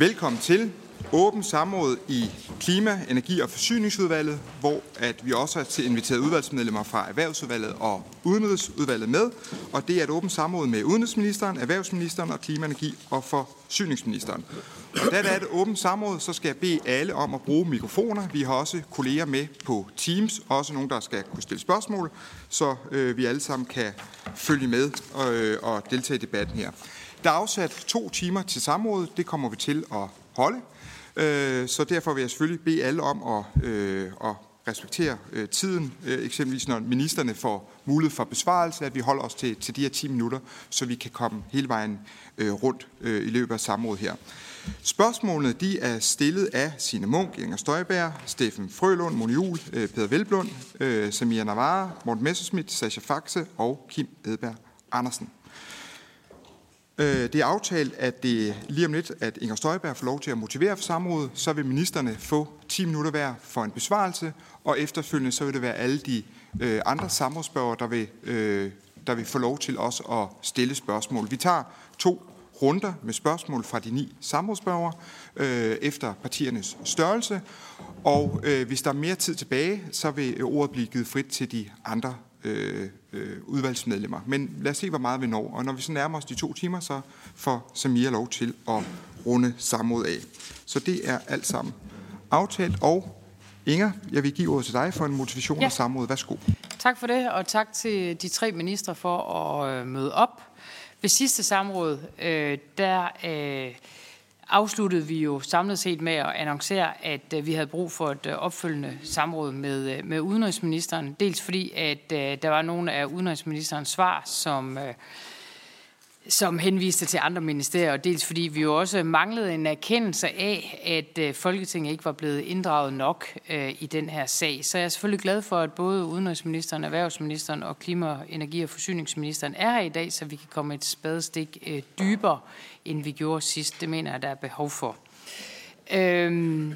Velkommen til åben samråd i Klima-, Energi- og Forsyningsudvalget, hvor at vi også har inviteret udvalgsmedlemmer fra Erhvervsudvalget og Udenrigsudvalget med. Og det er et åbent samråd med udenrigsministeren, erhvervsministeren og klima-, energi- og forsyningsministeren. Og da det er et åbent samråd, så skal jeg bede alle om at bruge mikrofoner. Vi har også kolleger med på Teams, også nogen, der skal kunne stille spørgsmål, så øh, vi alle sammen kan følge med og, øh, og deltage i debatten her. Der er afsat to timer til samrådet. Det kommer vi til at holde. Øh, så derfor vil jeg selvfølgelig bede alle om at, øh, at respektere øh, tiden, øh, eksempelvis når ministerne får mulighed for besvarelse, at vi holder os til, til de her 10 minutter, så vi kan komme hele vejen øh, rundt øh, i løbet af samrådet her. Spørgsmålene de er stillet af Signe Munk, Inger Støjberg, Steffen Frølund, Moni Juhl, Peter Velblund, Samia Navarre, Morten Messerschmidt, Sascha Faxe og Kim Edberg Andersen. Øh, det er aftalt, at det lige om lidt, at Inger Støjberg får lov til at motivere for samrådet, så vil ministerne få 10 minutter hver for en besvarelse, og efterfølgende så vil det være alle de øh, andre samrådsspørgere, der vil, øh, der vil få lov til også at stille spørgsmål. Vi tager to runder med spørgsmål fra de ni samrådsspørgere øh, efter partiernes størrelse, og øh, hvis der er mere tid tilbage, så vil øh, ordet blive givet frit til de andre øh, øh, udvalgsmedlemmer. Men lad os se, hvor meget vi når. Og når vi så nærmer os de to timer, så får Samia lov til at runde samråd af. Så det er alt sammen aftalt. Og Inger, jeg vil give ordet til dig for en motivation ja. af samrådet. Værsgo. Tak for det, og tak til de tre ministre for at møde op. Ved sidste samråd, øh, der... Øh, afsluttede vi jo samlet set med at annoncere, at øh, vi havde brug for et øh, opfølgende samråd med, øh, med udenrigsministeren. Dels fordi, at der var nogle af udenrigsministerens svar, som som henviste til andre ministerier, og dels fordi vi jo også manglede en erkendelse af, at Folketinget ikke var blevet inddraget nok i den her sag. Så jeg er selvfølgelig glad for, at både udenrigsministeren, erhvervsministeren og klima-, energi- og forsyningsministeren er her i dag, så vi kan komme et spadestik dybere end vi gjorde sidst. Det mener jeg, der er behov for. Øhm,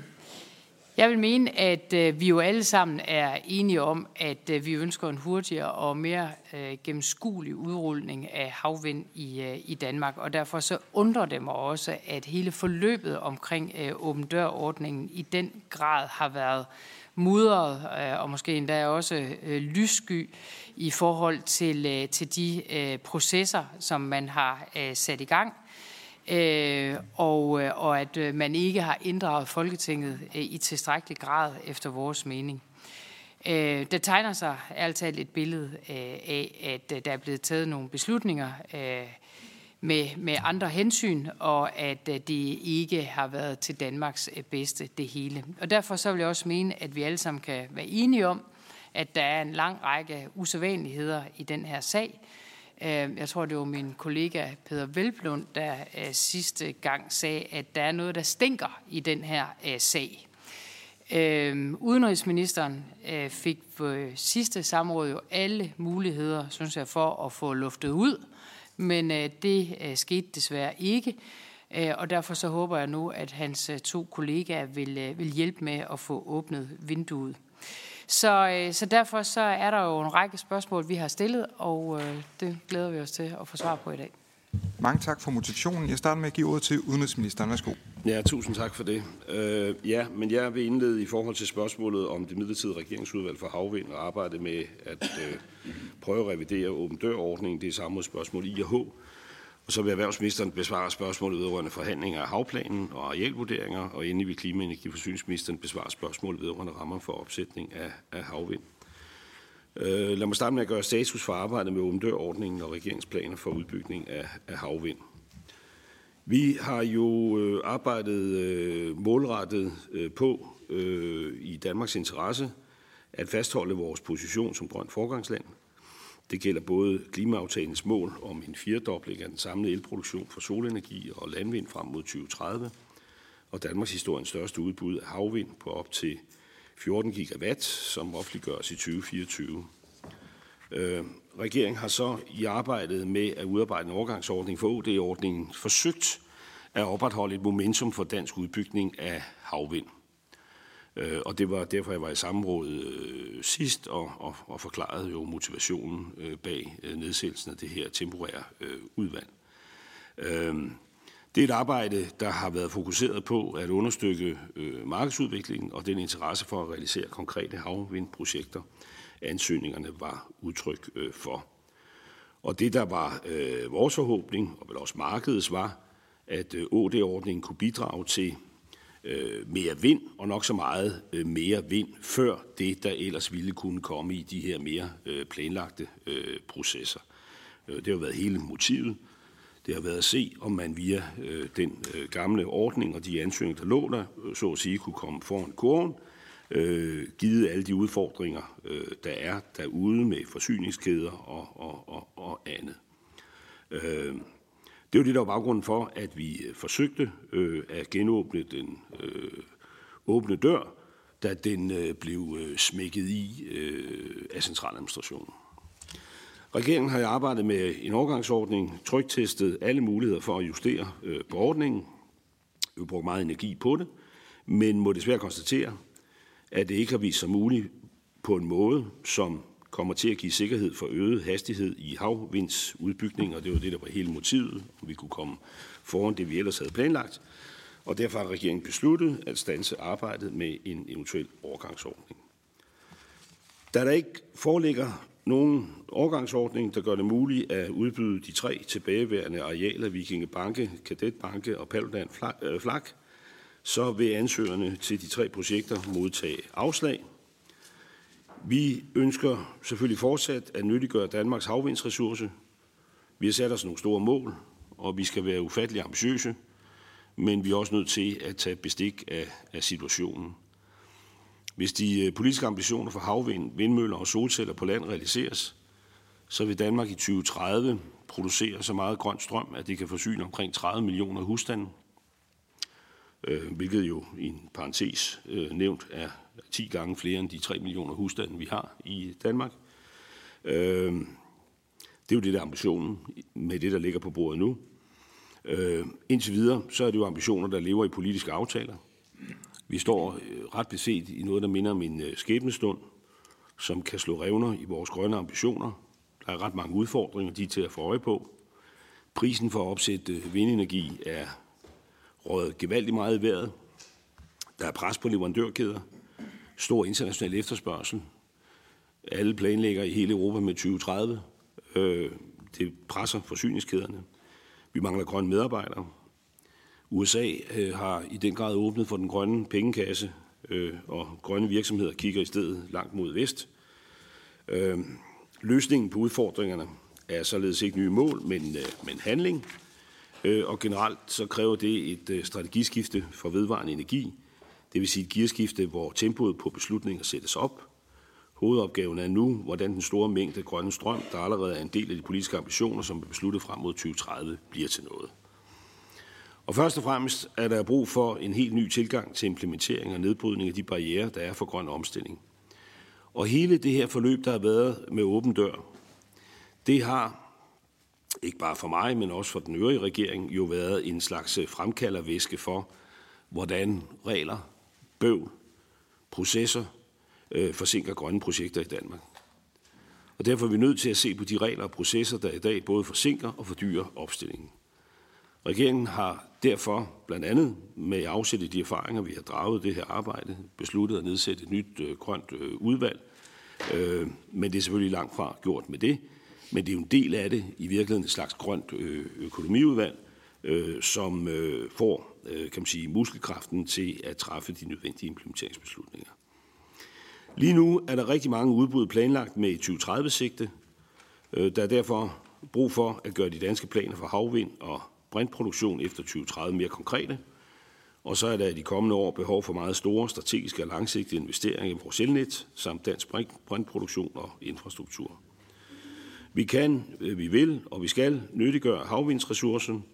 jeg vil mene, at øh, vi jo alle sammen er enige om, at øh, vi ønsker en hurtigere og mere øh, gennemskuelig udrulning af havvind i, øh, i Danmark. Og derfor så undrer det mig også, at hele forløbet omkring øh, åben dør-ordningen i den grad har været mudret øh, og måske endda også øh, lyssky i forhold til, øh, til de øh, processer, som man har øh, sat i gang øh, og, øh, og at øh, man ikke har inddraget Folketinget øh, i tilstrækkelig grad efter vores mening. Øh, der tegner sig altid et billede øh, af, at der er blevet taget nogle beslutninger øh, med, med andre hensyn, og at øh, det ikke har været til Danmarks bedste det hele. Og derfor så vil jeg også mene, at vi alle sammen kan være enige om, at der er en lang række usædvanligheder i den her sag, Øhm, jeg tror, det var min kollega Peter Velblund, der øh, sidste gang sagde, at der er noget, der stinker i den her øh, sag. Øhm, udenrigsministeren øh, fik på sidste samråd jo alle muligheder, synes jeg, for at få luftet ud, men øh, det skete desværre ikke. Og derfor så håber jeg nu, at hans to kollegaer vil, vil hjælpe med at få åbnet vinduet. Så, øh, så derfor så er der jo en række spørgsmål, vi har stillet, og øh, det glæder vi os til at få svar på i dag. Mange tak for motivationen. Jeg starter med at give ordet til udenrigsministeren. Værsgo. Ja, tusind tak for det. Uh, ja, men jeg vil indlede i forhold til spørgsmålet om det midlertidige regeringsudvalg for havvind og arbejde med at uh, prøve at revidere åben dør-ordningen. Det er samme spørgsmål I og H. Og så vil erhvervsministeren besvare spørgsmålet vedrørende forhandlinger af havplanen og arealvurderinger, og endelig vil klima- og energiforsyningsministeren besvare spørgsmålet vedrørende rammer for opsætning af, af havvind. Øh, lad mig starte med at gøre status for arbejdet med åbendørordningen og regeringsplaner for udbygning af, af havvind. Vi har jo øh, arbejdet øh, målrettet øh, på øh, i Danmarks interesse at fastholde vores position som grønt forgangsland – det gælder både klimaaftalens mål om en firedobling af den samlede elproduktion for solenergi og landvind frem mod 2030, og Danmarks historiens største udbud af havvind på op til 14 gigawatt, som offentliggøres i 2024. Øh, regeringen har så i arbejdet med at udarbejde en overgangsordning for OD-ordningen forsøgt at opretholde et momentum for dansk udbygning af havvind. Øh, og det var derfor, jeg var i samråd øh, sidst og, og, og forklarede jo motivationen øh, bag øh, nedsættelsen af det her temporære øh, udvalg. Øh, Det er et arbejde, der har været fokuseret på at understøtte øh, markedsudviklingen og den interesse for at realisere konkrete havvindprojekter, ansøgningerne var udtryk øh, for. Og det, der var øh, vores forhåbning, og vel også markedets, var, at øh, OD-ordningen kunne bidrage til øh, mere vind, og nok så meget øh, mere vind, før det, der ellers ville kunne komme i de her mere øh, planlagte øh, processer. Øh, det har været hele motivet. Det har været at se, om man via øh, den øh, gamle ordning og de ansøgninger, der lå der, øh, så at sige, kunne komme foran kurven, øh, givet alle de udfordringer, øh, der er derude med forsyningskæder og, og, og, og andet. Øh, det var det, der var baggrunden for, at vi øh, forsøgte øh, at genåbne den øh, åbne dør, da den øh, blev øh, smækket i øh, af centraladministrationen. Regeringen har arbejdet med en overgangsordning, trygtestet alle muligheder for at justere øh, på ordningen. Vi har brugt meget energi på det, men må desværre konstatere, at det ikke har vist sig muligt på en måde, som kommer til at give sikkerhed for øget hastighed i havvindsudbygning, og det var det, der var hele motivet, om vi kunne komme foran det, vi ellers havde planlagt. Og derfor har regeringen besluttet at stanse arbejdet med en eventuel overgangsordning. Da der ikke foreligger nogen overgangsordning, der gør det muligt at udbyde de tre tilbageværende arealer, Vikinge Banke, Kadetbanke og Paludan øh, Flak, så vil ansøgerne til de tre projekter modtage afslag. Vi ønsker selvfølgelig fortsat at nyttiggøre Danmarks havvindsressource. Vi har sat os nogle store mål, og vi skal være ufattelig ambitiøse, men vi er også nødt til at tage bestik af, af situationen. Hvis de øh, politiske ambitioner for havvind, vindmøller og solceller på land realiseres, så vil Danmark i 2030 producere så meget grøn strøm, at det kan forsyne omkring 30 millioner husstande, øh, hvilket jo i en parentes øh, nævnt er 10 gange flere end de 3 millioner husstande, vi har i Danmark. Øh, det er jo det, der er ambitionen med det, der ligger på bordet nu. Øh, indtil videre, så er det jo ambitioner, der lever i politiske aftaler. Vi står øh, ret beset i noget, der minder om en øh, skæbnestund, som kan slå revner i vores grønne ambitioner. Der er ret mange udfordringer, de er til at få øje på. Prisen for at opsætte øh, vindenergi er rådet gevaldigt meget i vejret. Der er pres på leverandørkæder, stor international efterspørgsel. Alle planlægger i hele Europa med 2030. Øh, det presser forsyningskæderne. Vi mangler grønne medarbejdere. USA øh, har i den grad åbnet for den grønne pengekasse, øh, og grønne virksomheder kigger i stedet langt mod vest. Øh, løsningen på udfordringerne er således ikke nye mål, men, øh, men handling. Øh, og generelt så kræver det et øh, strategiskifte for vedvarende energi, det vil sige et gearskifte, hvor tempoet på beslutninger sættes op. Hovedopgaven er nu, hvordan den store mængde grønne strøm, der allerede er en del af de politiske ambitioner, som er besluttet frem mod 2030, bliver til noget. Og først og fremmest er der brug for en helt ny tilgang til implementering og nedbrydning af de barriere, der er for grøn omstilling. Og hele det her forløb, der har været med åben dør, det har ikke bare for mig, men også for den øvrige regering, jo været en slags fremkaldervæske for, hvordan regler, bøv, processer øh, forsinker grønne projekter i Danmark. Og derfor er vi nødt til at se på de regler og processer, der i dag både forsinker og fordyrer opstillingen. Regeringen har derfor blandt andet med afsæt i de erfaringer, vi har draget det her arbejde, besluttet at nedsætte et nyt øh, grønt øh, udvalg. Øh, men det er selvfølgelig langt fra gjort med det. Men det er jo en del af det, i virkeligheden et slags grønt øh, økonomiudvalg, øh, som øh, får øh, kan man sige, muskelkraften til at træffe de nødvendige implementeringsbeslutninger. Lige nu er der rigtig mange udbud planlagt med 2030-sigte. Øh, der er derfor brug for at gøre de danske planer for havvind og brintproduktion efter 2030 mere konkrete. Og så er der i de kommende år behov for meget store strategiske og langsigtede investeringer i vores elnet, samt dansk brintproduktion og infrastruktur. Vi kan, øh, vi vil og vi skal nyttiggøre havvindsressourcen,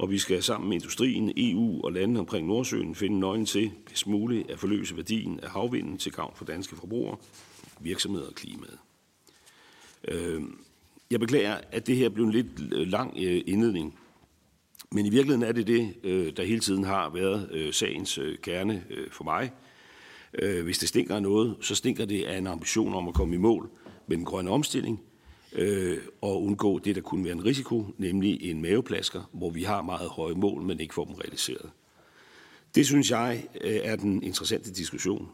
og vi skal sammen med industrien, EU og landene omkring Nordsøen finde nøglen til hvis muligt at forløse værdien af havvinden til gavn for danske forbrugere, virksomheder og klimaet. Øhm, jeg beklager, at det her blev en lidt øh, lang øh, indledning. Men i virkeligheden er det det, øh, der hele tiden har været sagens kerne for mig. Hvis det stinker af noget, så stinker det af en ambition om at komme i mål med den grønne omstilling, øh, og undgå det, der kunne være en risiko, nemlig en maveplasker, hvor vi har meget høje mål, men ikke får dem realiseret. Det synes jeg øh, er den interessante diskussion,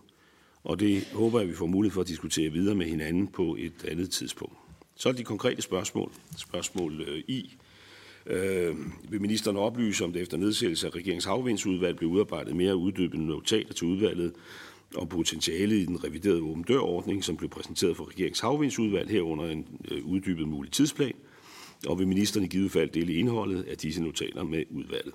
og det håber jeg, vi får mulighed for at diskutere videre med hinanden på et andet tidspunkt. Så er de konkrete spørgsmål. Spørgsmål øh, I. Øh, vil ministeren oplyse, om det efter nedsættelse af regeringens havvindsudvalg blev udarbejdet mere uddybende notater til udvalget om potentialet i den reviderede åben dørordning, som blev præsenteret for regeringens havvindsudvalg herunder en øh, uddybet mulig tidsplan, og vil ministeren i givet fald dele indholdet af disse notater med udvalget.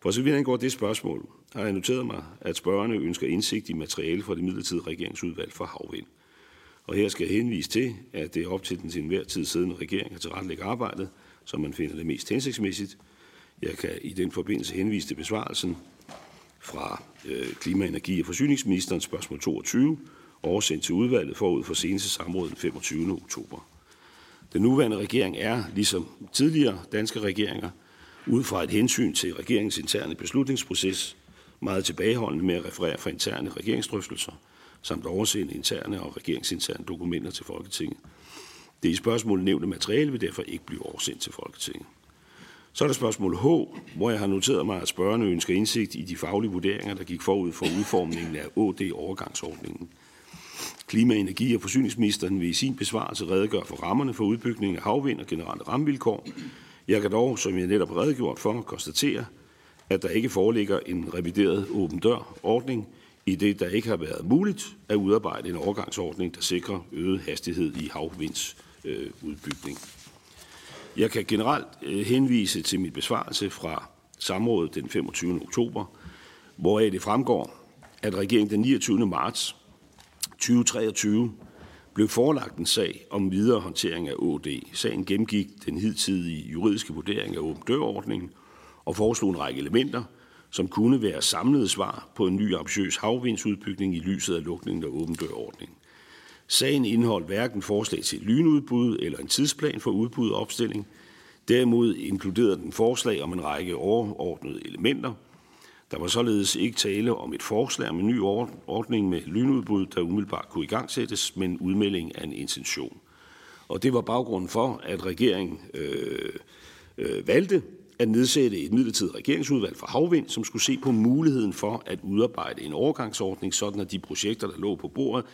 For så vidt angår det spørgsmål, har jeg noteret mig, at spørgerne ønsker indsigt i materiale fra det midlertidige regeringsudvalg for havvind. Og her skal jeg henvise til, at det er op til den til enhver tid siddende regering at tilrettelægge arbejdet, som man finder det mest hensigtsmæssigt. Jeg kan i den forbindelse henvise til besvarelsen fra øh, Klima-, Energi- og Forsyningsministeren spørgsmål 22, oversendt til udvalget forud for seneste samråd den 25. oktober. Den nuværende regering er, ligesom tidligere danske regeringer, ud fra et hensyn til regeringens interne beslutningsproces, meget tilbageholdende med at referere fra interne regeringsdrøftelser, samt oversende interne og regeringsinterne dokumenter til Folketinget. Det i spørgsmålet nævnte materiale vil derfor ikke blive oversendt til Folketinget. Så er der spørgsmål H, hvor jeg har noteret mig, at spørgerne ønsker indsigt i de faglige vurderinger, der gik forud for udformningen af OD-overgangsordningen. Klima-, energi- og forsyningsministeren vil i sin besvarelse redegøre for rammerne for udbygning af havvind og generelle rammevilkår. Jeg kan dog, som jeg netop har redegjort for, konstatere, at der ikke foreligger en revideret åben dør-ordning, i det der ikke har været muligt at udarbejde en overgangsordning, der sikrer øget hastighed i havvindsudbygning. Jeg kan generelt øh, henvise til mit besvarelse fra samrådet den 25. oktober, hvoraf det fremgår, at regeringen den 29. marts 2023 blev forelagt en sag om videre håndtering af OD. Sagen gennemgik den hidtidige juridiske vurdering af åben dørordningen og foreslog en række elementer, som kunne være samlede svar på en ny ambitiøs havvindsudbygning i lyset af lukningen af åben dørordningen. Sagen indeholdt hverken forslag til lynudbud eller en tidsplan for udbud og opstilling. Derimod inkluderede den forslag om en række overordnede elementer. Der var således ikke tale om et forslag om en ny ordning med lynudbud, der umiddelbart kunne igangsættes, men udmelding af en intention. Og det var baggrunden for, at regeringen øh, øh, valgte at nedsætte et midlertidigt regeringsudvalg for havvind, som skulle se på muligheden for at udarbejde en overgangsordning, sådan at de projekter, der lå på bordet,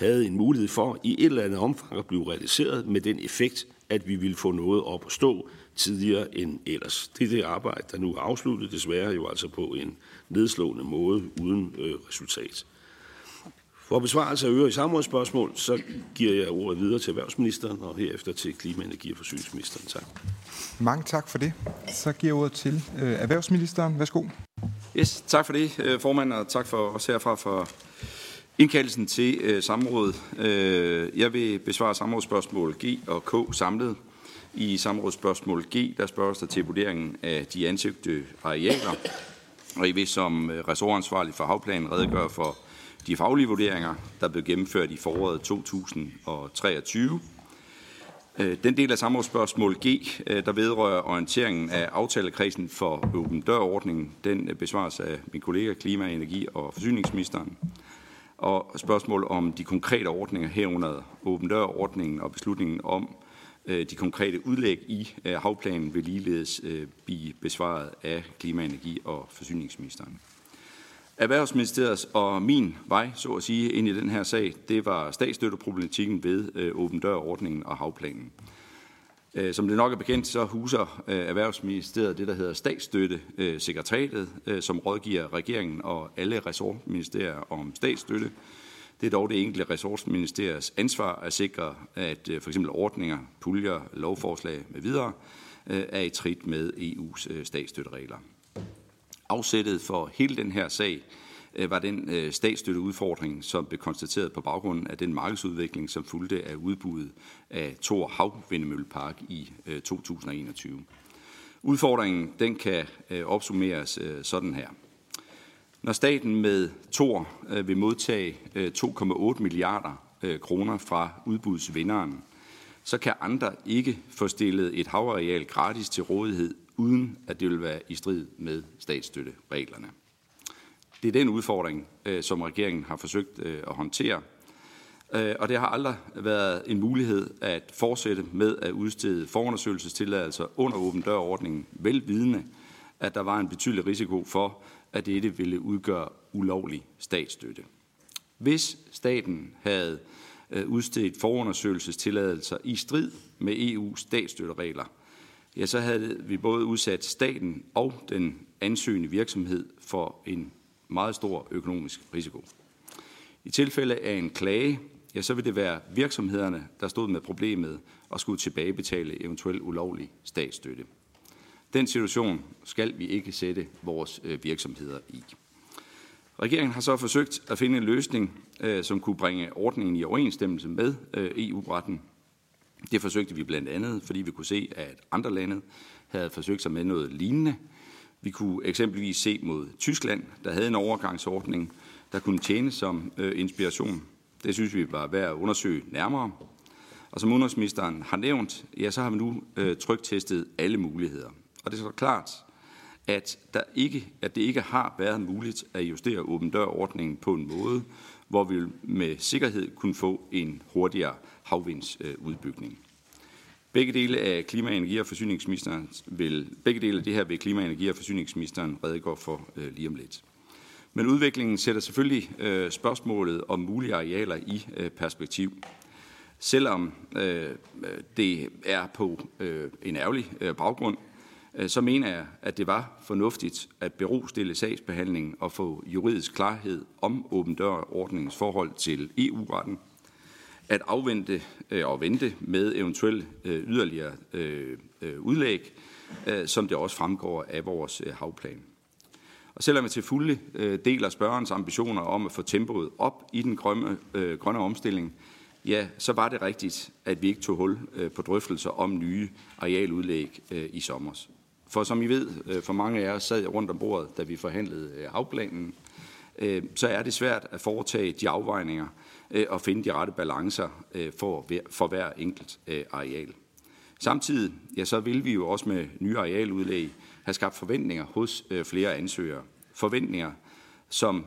havde en mulighed for i et eller andet omfang at blive realiseret med den effekt, at vi ville få noget op at stå tidligere end ellers. Det er det arbejde, der nu er afsluttet, desværre jo altså på en nedslående måde uden øh, resultat. For besvarelse af øvrige samrådsspørgsmål, så giver jeg ordet videre til erhvervsministeren og herefter til klima-, energi- og forsyningsministeren. Tak. Mange tak for det. Så giver jeg ordet til øh, erhvervsministeren. Værsgo. Yes, tak for det, øh, formand, og tak for os herfra for indkaldelsen til øh, samrådet. Øh, jeg vil besvare samrådsspørgsmål G og K samlet. I samrådsspørgsmål G, der spørges der til vurderingen af de ansøgte arealer, og I vil som øh, ressortansvarlig for havplanen redegøre for de faglige vurderinger, der blev gennemført i foråret 2023. Øh, den del af samrådsspørgsmål G, øh, der vedrører orienteringen af aftalekredsen for åben dørordningen, den besvares af min kollega klima-, energi- og forsyningsministeren. Og spørgsmål om de konkrete ordninger herunder åben dørordningen og beslutningen om øh, de konkrete udlæg i øh, havplanen vil ligeledes øh, blive besvaret af klima-, energi- og forsyningsministeren. Erhvervsministeriets og min vej, så at sige, ind i den her sag, det var statsstøtteproblematikken ved øh, åben dør-ordningen og havplanen. Øh, som det nok er bekendt, så huser øh, Erhvervsministeriet det, der hedder statsstøttesekretariatet, øh, øh, som rådgiver regeringen og alle ressortministerier om statsstøtte. Det er dog det enkelte ressortministeriers ansvar at sikre, at for eksempel ordninger, puljer, lovforslag med videre er i trit med EU's statsstøtteregler. Afsættet for hele den her sag Øh, var den øh, statsstøtteudfordring, som blev konstateret på baggrunden af den markedsudvikling, som fulgte af udbuddet af Thor Havvindemøllepark i øh, 2021. Udfordringen den kan opsummeres sådan her. Når staten med Thor vil modtage 2,8 milliarder kroner fra udbudsvinderen, så kan andre ikke få stillet et havareal gratis til rådighed uden at det vil være i strid med statsstøttereglerne. Det er den udfordring, øh, som regeringen har forsøgt øh, at håndtere. Øh, og det har aldrig været en mulighed at fortsætte med at udstede forundersøgelsestilladelser under åben dørordningen, velvidende, at der var en betydelig risiko for, at dette ville udgøre ulovlig statsstøtte. Hvis staten havde udstedt forundersøgelsestilladelser i strid med EU's statsstøtteregler, ja, så havde vi både udsat staten og den ansøgende virksomhed for en meget stor økonomisk risiko. I tilfælde af en klage, ja, så vil det være virksomhederne, der stod med problemet og skulle tilbagebetale eventuel ulovlig statsstøtte. Den situation skal vi ikke sætte vores øh, virksomheder i. Regeringen har så forsøgt at finde en løsning, øh, som kunne bringe ordningen i overensstemmelse med øh, EU-retten. Det forsøgte vi blandt andet, fordi vi kunne se, at andre lande havde forsøgt sig med noget lignende. Vi kunne eksempelvis se mod Tyskland, der havde en overgangsordning, der kunne tjene som øh, inspiration. Det synes vi var værd at undersøge nærmere. Og som udenrigsministeren har nævnt, ja, så har vi nu øh, trygtestet alle muligheder. Og det er så klart, at, der ikke, at det ikke har været muligt at justere åben dør-ordningen på en måde, hvor vi med sikkerhed kunne få en hurtigere havvindsudbygning. Begge dele af klima-, energi- og forsyningsministeren vil, begge dele af det her vil klima-, energi- og forsyningsministeren redegøre for øh, lige om lidt. Men udviklingen sætter selvfølgelig øh, spørgsmålet om mulige arealer i øh, perspektiv. Selvom øh, øh det er på øh, en ærgerlig øh, baggrund, Øh, så mener jeg, at det var fornuftigt at berostille sagsbehandlingen og få juridisk klarhed om åben dør-ordningens forhold til EU-retten, at afvente øh, og vente med eventuelle øh, yderligere øh, udlæg, som det også fremgår af vores havplan. Og selvom jeg til fulde deler spørgerens ambitioner om at få tempoet op i den grønne, grønne omstilling, ja, så var det rigtigt, at vi ikke tog hul på drøftelser om nye arealudlæg i sommer. For som I ved, for mange af os sad rundt om bordet, da vi forhandlede havplanen, så er det svært at foretage de afvejninger Øh, og finde de rette balancer øh, for, for hver enkelt øh, areal. Samtidig ja, så vil vi jo også med nye arealudlæg have skabt forventninger hos flere ansøgere. Forventninger, som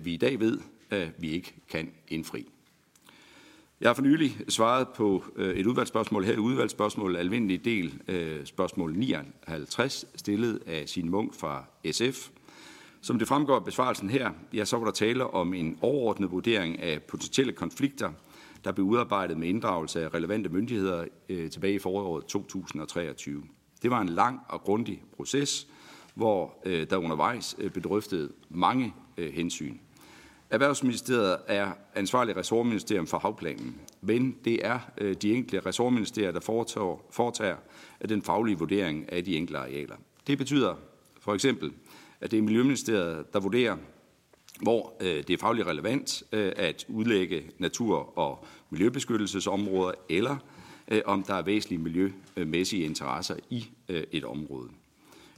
vi i dag ved, at vi ikke kan indfri. Jeg har for nylig svaret på et udvalgsspørgsmål her i udvalgsspørgsmål, almindelig del spørgsmål 59, stillet af sin Munk fra SF. Som det fremgår af besvarelsen her, ja, så var der tale om en overordnet vurdering af potentielle konflikter, der blev udarbejdet med inddragelse af relevante myndigheder øh, tilbage i foråret 2023. Det var en lang og grundig proces, hvor øh, der undervejs øh, blev drøftet mange øh, hensyn. Erhvervsministeriet er ansvarlig ressortministerium for havplanen, men det er øh, de enkelte ressortministerier, der foretager, foretager den faglige vurdering af de enkelte arealer. Det betyder for eksempel, at det er Miljøministeriet, der vurderer, hvor øh, det er fagligt relevant øh, at udlægge natur- og miljøbeskyttelsesområder, eller øh, om der er væsentlige miljømæssige interesser i øh, et område.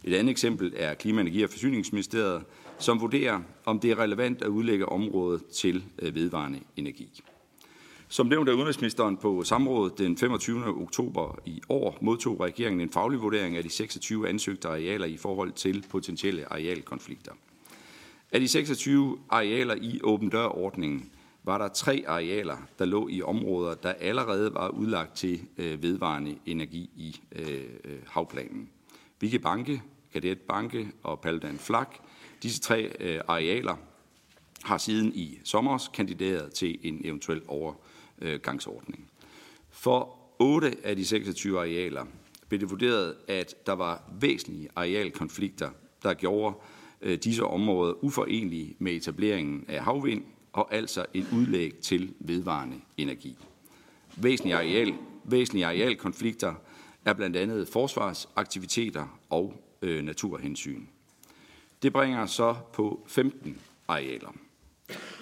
Et andet eksempel er Klima-, Energi- og Forsyningsministeriet, som vurderer, om det er relevant at udlægge området til øh, vedvarende energi. Som nævnt af udenrigsministeren på samrådet den 25. oktober i år, modtog regeringen en faglig vurdering af de 26 ansøgte arealer i forhold til potentielle arealkonflikter. Af de 26 arealer i åben dør-ordningen var der tre arealer, der lå i områder, der allerede var udlagt til øh, vedvarende energi i øh, øh, havplanen. Vigge Banke, Kadet Banke og Paludan Flak Disse tre arealer har siden i sommer kandideret til en eventuel Øh, gangsordning. For otte af de 26 arealer blev det vurderet, at der var væsentlige arealkonflikter, der gjorde øh, disse områder uforenelige med etableringen af havvind og altså et udlæg til vedvarende energi. Væsentlige, areal, væsentlige arealkonflikter er blandt andet forsvarsaktiviteter og øh, naturhensyn. Det bringer så på 15 arealer.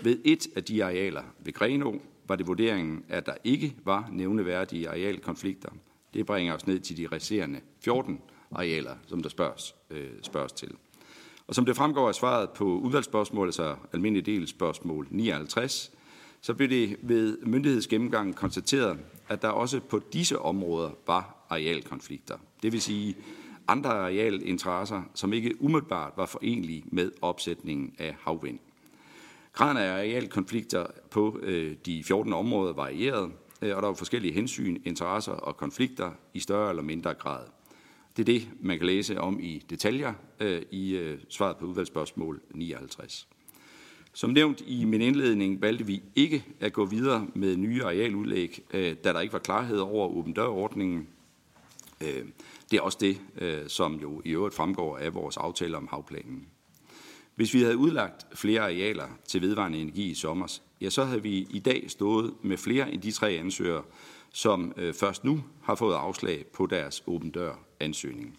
Ved et af de arealer ved Grenå var det vurderingen, at der ikke var nævneværdige arealkonflikter. Det bringer os ned til de resterende 14 arealer, som der spørges, øh, spørges til. Og som det fremgår af svaret på udvalgsspørgsmålet, så almindelig del spørgsmål 59, så blev det ved myndighedsgennemgangen konstateret, at der også på disse områder var arealkonflikter. Det vil sige, andre arealinteresser, som ikke umiddelbart var forenlige med opsætningen af havvind. Graden af arealkonflikter på øh, de 14 områder varieret, øh, og der var forskellige hensyn, interesser og konflikter i større eller mindre grad. Det er det, man kan læse om i detaljer øh, i øh, svaret på udvalgsspørgsmål 59. Som nævnt i min indledning valgte vi ikke at gå videre med nye arealudlæg, øh, da der ikke var klarhed over åben dørordningen. Øh, det er også det, øh, som jo i øvrigt fremgår af vores aftale om havplanen. Hvis vi havde udlagt flere arealer til vedvarende energi i sommer, ja, så havde vi i dag stået med flere end de tre ansøgere, som øh, først nu har fået afslag på deres åben dør ansøgning.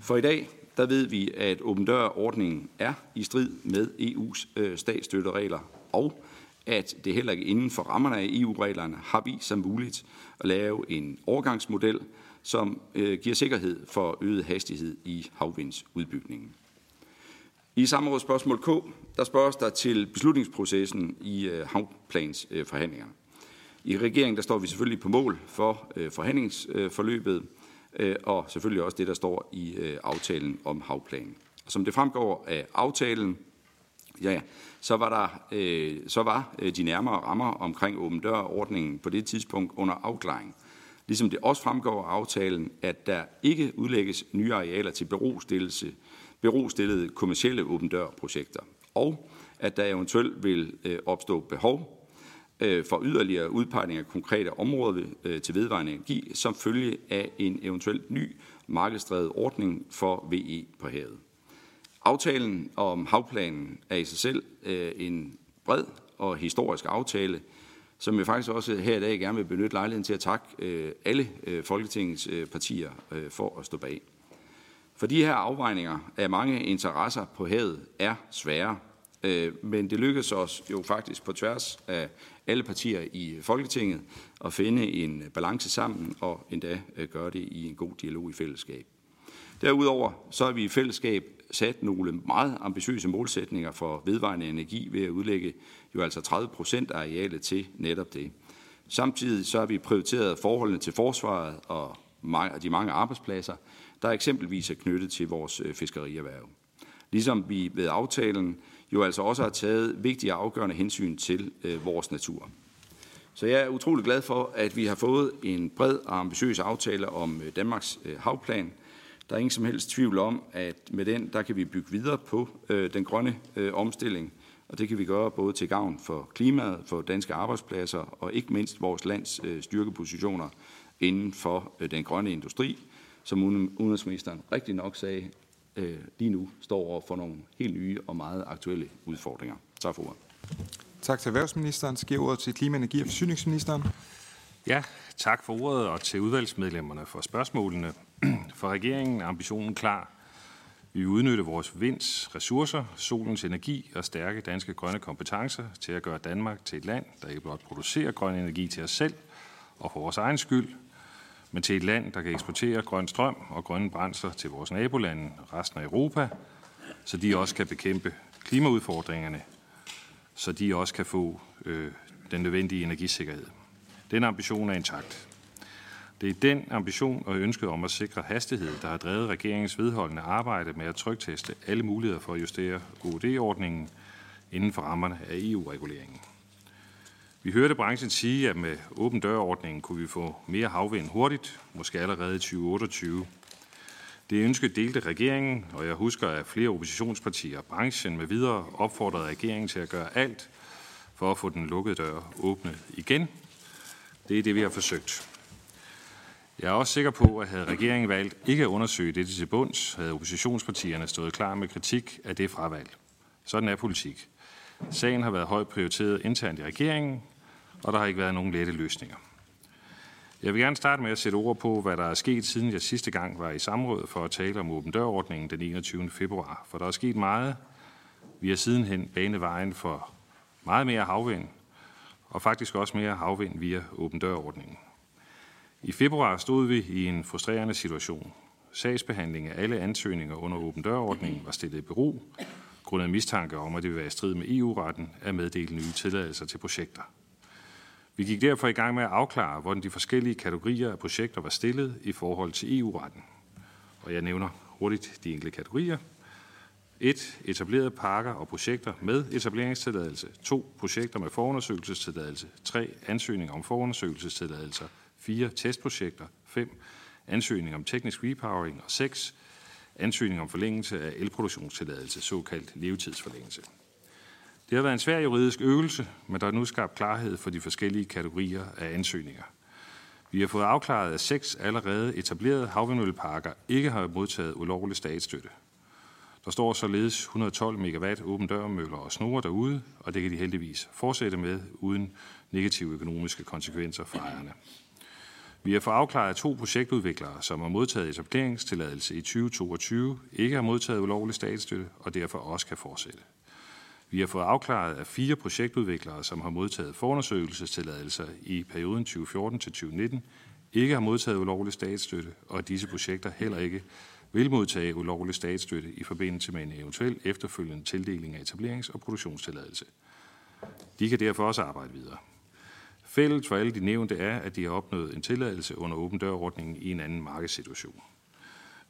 For i dag, der ved vi, at åben dør-ordningen er i strid med EU's øh, statsstøtteregler, og at det heller ikke inden for rammerne af EU-reglerne har vist sig muligt at lave en overgangsmodel, som øh, giver sikkerhed for øget hastighed i havvindsudbygningen. I samrådet spørgsmål K, der spørges der til beslutningsprocessen i øh, havplansforhandlingerne. I regeringen der står vi selvfølgelig på mål for øh, forhandlingsforløbet, øh, og selvfølgelig også det, der står i aftalen om havplanen. Som det fremgår af aftalen, ja, så var, der, øh, så var de nærmere rammer omkring åben dør-ordningen på det tidspunkt under afklaring. Ligesom det også fremgår af aftalen, at der ikke udlægges nye arealer til berostillelse, berostillede kommersielle åben dør-projekter, og at der eventuelt vil øh, opstå behov øh, for yderligere udpegning af konkrete områder øh, til vedvarende energi, som følge af en eventuelt ny markedsdrevet ordning for VE på havet. Aftalen om havplanen er i sig selv en bred og historisk aftale, som jeg faktisk også her i dag gerne vil benytte lejligheden til at takke alle Folketingets partier for at stå bag. For de her afvejninger af mange interesser på havet er svære, øh, men det lykkedes os jo faktisk på tværs af alle partier i Folketinget at finde en balance sammen og endda øh, gøre det i en god dialog i fællesskab. Derudover så har vi i fællesskab sat nogle meget ambitiøse målsætninger for vedvarende energi ved at udlægge jo altså 30 procent af arealet til netop det. Samtidig så har vi prioriteret forholdene til forsvaret og de mange arbejdspladser, der eksempelvis er knyttet til vores øh, fiskerierhverv. Ligesom vi ved aftalen jo altså også har taget vigtige og afgørende hensyn til øh, vores natur. Så jeg er utrolig glad for, at vi har fået en bred og ambitiøs aftale om øh, Danmarks havplan. Der er ingen som helst tvivl om, at med den, der kan vi bygge videre på øh, den grønne øh, omstilling, og det kan vi gøre både til gavn for klimaet, for danske arbejdspladser og ikke mindst vores lands øh, styrkepositioner inden for øh, den grønne industri, som udenrigsministeren rigtig nok sagde, øh, lige nu står over for nogle helt nye og meget aktuelle udfordringer. Tak for ordet. Tak til erhvervsministeren. Så giver ordet til klima-, energi- og forsyningsministeren. Ja, tak for ordet og til udvalgsmedlemmerne for spørgsmålene. For regeringen er ambitionen klar. Vi vil udnytte vores vinds ressourcer, solens energi og stærke danske grønne kompetencer til at gøre Danmark til et land, der ikke blot producerer grøn energi til os selv og for vores egen skyld, men til et land, der kan eksportere grøn strøm og grønne brændsler til vores nabolande og resten af Europa, så de også kan bekæmpe klimaudfordringerne, så de også kan få øh, den nødvendige energisikkerhed. Den ambition er intakt. Det er den ambition og ønsket om at sikre hastighed, der har drevet regeringens vedholdende arbejde med at trygteste alle muligheder for at justere OD-ordningen inden for rammerne af EU-reguleringen. Vi hørte branchen sige, at med åben dørordningen kunne vi få mere havvind hurtigt, måske allerede i 2028. Det ønske delte regeringen, og jeg husker, at flere oppositionspartier og branchen med videre opfordrede regeringen til at gøre alt for at få den lukkede dør åbnet igen. Det er det, vi har forsøgt. Jeg er også sikker på, at havde regeringen valgt ikke at undersøge dette til bunds, havde oppositionspartierne stået klar med kritik af det fravalg. Sådan er politik. Sagen har været højt prioriteret internt i regeringen, og der har ikke været nogen lette løsninger. Jeg vil gerne starte med at sætte ord på, hvad der er sket, siden jeg sidste gang var i samråd for at tale om åben dørordningen den 21. februar. For der er sket meget. Vi har sidenhen banet vejen for meget mere havvind, og faktisk også mere havvind via åben dørordningen. I februar stod vi i en frustrerende situation. Sagsbehandling af alle ansøgninger under åben dørordningen var stillet i bero, grundet mistanke om, at det vil være i strid med EU-retten at meddele nye tilladelser til projekter. Vi gik derfor i gang med at afklare, hvordan de forskellige kategorier af projekter var stillet i forhold til EU-retten. Og jeg nævner hurtigt de enkelte kategorier. 1. Etablerede parker og projekter med etableringstilladelse. 2. Projekter med forundersøgelsestilladelse. 3. Ansøgning om forundersøgelsestilladelser. 4. Testprojekter. 5. Ansøgning om teknisk repowering. Og 6. Ansøgning om forlængelse af elproduktionstilladelse, såkaldt levetidsforlængelse. Det har været en svær juridisk øvelse, men der er nu skabt klarhed for de forskellige kategorier af ansøgninger. Vi har fået afklaret, at seks allerede etablerede havvindmølleparker ikke har modtaget ulovlig statsstøtte. Der står således 112 megawatt åben dørmøller og snore derude, og det kan de heldigvis fortsætte med uden negative økonomiske konsekvenser for ejerne. Vi har fået afklaret, at to projektudviklere, som har modtaget etableringstilladelse i 2022, ikke har modtaget ulovlig statsstøtte og derfor også kan fortsætte. Vi har fået afklaret, at fire projektudviklere, som har modtaget forundersøgelsestilladelser i perioden 2014 til 2019, ikke har modtaget ulovlig statsstøtte, og at disse projekter heller ikke vil modtage ulovlig statsstøtte i forbindelse med en eventuel efterfølgende tildeling af etablerings- og produktionstilladelse. De kan derfor også arbejde videre. Fælles for alle de nævnte er, at de har opnået en tilladelse under åben dørordningen i en anden markedssituation.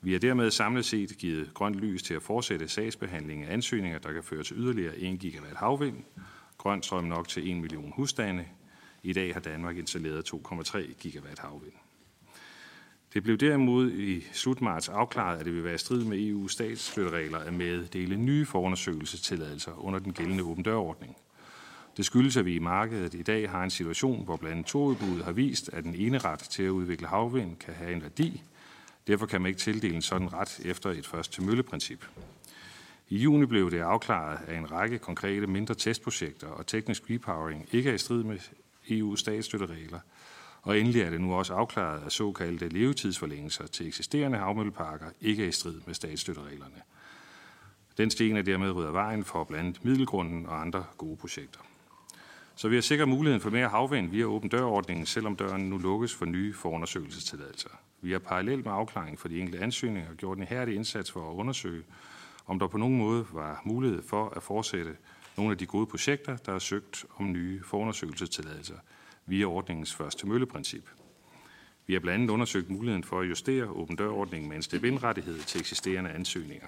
Vi har dermed samlet set givet grønt lys til at fortsætte sagsbehandlingen af ansøgninger, der kan føre til yderligere 1 gigawatt havvind, grøn strøm nok til 1 million husstande. I dag har Danmark installeret 2,3 gigawatt havvind. Det blev derimod i slut marts afklaret, at det vil være i strid med EU's statsstøtteregler at meddele nye forundersøgelsestilladelser under den gældende åben dørordning. Det skyldes, at vi i markedet i dag har en situation, hvor blandt andet toudbuddet har vist, at den ene ret til at udvikle havvind kan have en værdi, Derfor kan man ikke tildele en sådan ret efter et først til mølleprincip. I juni blev det afklaret, at en række konkrete mindre testprojekter og teknisk repowering ikke er i strid med EU's statsstøtteregler, og endelig er det nu også afklaret, at såkaldte levetidsforlængelser til eksisterende havmølleparker ikke er i strid med statsstøttereglerne. Den sten er dermed ryddet vejen for blandt andet Middelgrunden og andre gode projekter. Så vi har sikret muligheden for mere havvind via åben dørordningen, selvom døren nu lukkes for nye forundersøgelsestilladelser. Vi har parallelt med afklaring for de enkelte ansøgninger gjort en hærdig indsats for at undersøge, om der på nogen måde var mulighed for at fortsætte nogle af de gode projekter, der har søgt om nye forundersøgelsestilladelser via ordningens første mølleprincip. Vi har blandt andet undersøgt muligheden for at justere åben dørordningen med en step-in-rettighed til eksisterende ansøgninger.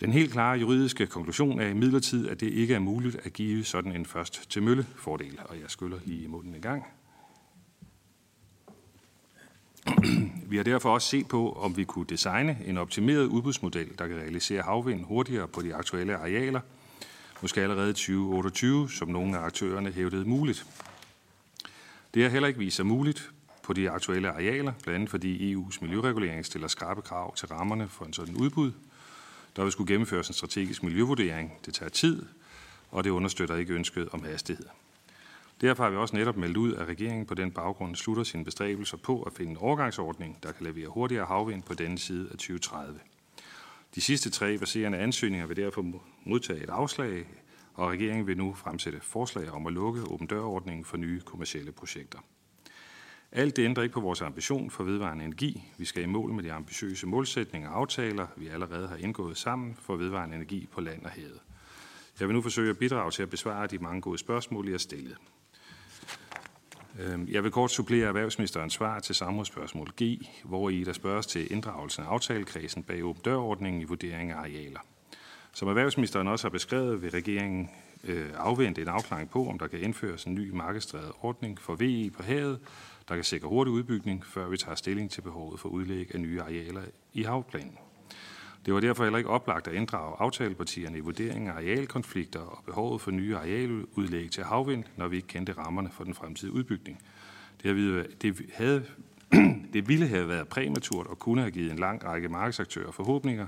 Den helt klare juridiske konklusion er imidlertid, at det ikke er muligt at give sådan en først til mølle fordel, og jeg skyller lige i munden i gang. Vi har derfor også set på, om vi kunne designe en optimeret udbudsmodel, der kan realisere havvind hurtigere på de aktuelle arealer, måske allerede 2028, som nogle af aktørerne hævdede muligt. Det har heller ikke vist sig muligt på de aktuelle arealer, blandt andet fordi EU's miljøregulering stiller skarpe krav til rammerne for en sådan udbud. Der vil skulle gennemføres en strategisk miljøvurdering. Det tager tid, og det understøtter ikke ønsket om hastighed. Derfor har vi også netop meldt ud, at regeringen på den baggrund slutter sine bestræbelser på at finde en overgangsordning, der kan levere hurtigere havvind på denne side af 2030. De sidste tre baserende ansøgninger vil derfor modtage et afslag, og regeringen vil nu fremsætte forslag om at lukke åben dørordningen for nye kommersielle projekter. Alt det ændrer ikke på vores ambition for vedvarende energi. Vi skal i mål med de ambitiøse målsætninger og aftaler, vi allerede har indgået sammen for vedvarende energi på land og havet. Jeg vil nu forsøge at bidrage til at besvare de mange gode spørgsmål, I har stillet. Øhm, jeg vil kort supplere erhvervsministerens svar til samrådsspørgsmål G, hvor I der spørges til inddragelsen af aftalekredsen bag åben dørordningen i vurdering af arealer. Som erhvervsministeren også har beskrevet, vil regeringen øh, afvente en afklaring på, om der kan indføres en ny markedsdrevet ordning for VE på havet, der kan sikre hurtig udbygning, før vi tager stilling til behovet for udlæg af nye arealer i havplanen. Det var derfor heller ikke oplagt at inddrage aftalepartierne i vurderingen af arealkonflikter og behovet for nye arealudlæg til havvind, når vi ikke kendte rammerne for den fremtidige udbygning. Det, havde, det, havde, det ville have været præmaturt og kunne have givet en lang række markedsaktører forhåbninger,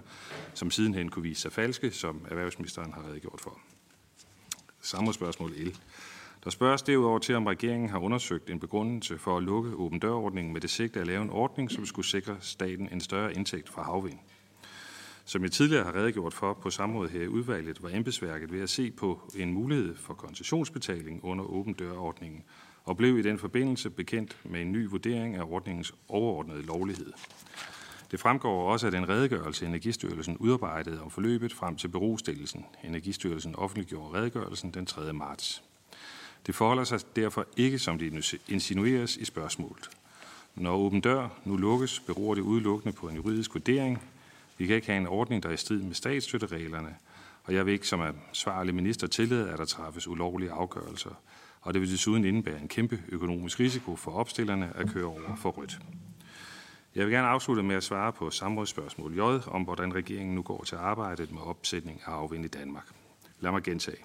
som sidenhen kunne vise sig falske, som erhvervsministeren har redegjort for. Samme spørgsmål L. Der spørges derudover til, om regeringen har undersøgt en begrundelse for at lukke åben dørordningen med det sigte at lave en ordning, som skulle sikre staten en større indtægt fra havvind. Som jeg tidligere har redegjort for på samrådet her i udvalget, var embedsværket ved at se på en mulighed for koncessionsbetaling under åben dørordningen, og blev i den forbindelse bekendt med en ny vurdering af ordningens overordnede lovlighed. Det fremgår også af den redegørelse, Energistyrelsen udarbejdede om forløbet frem til berostillelsen. Energistyrelsen offentliggjorde redegørelsen den 3. marts. Det forholder sig derfor ikke, som det insinueres i spørgsmålet. Når åben dør nu lukkes, beror det udelukkende på en juridisk vurdering, vi kan ikke have en ordning, der er i strid med statsstøttereglerne, og jeg vil ikke som ansvarlig minister tillade, at der træffes ulovlige afgørelser. Og det vil desuden indebære en kæmpe økonomisk risiko for opstillerne at køre over for rødt. Jeg vil gerne afslutte med at svare på samrådsspørgsmål J om, hvordan regeringen nu går til arbejdet med opsætning af afvind i Danmark. Lad mig gentage.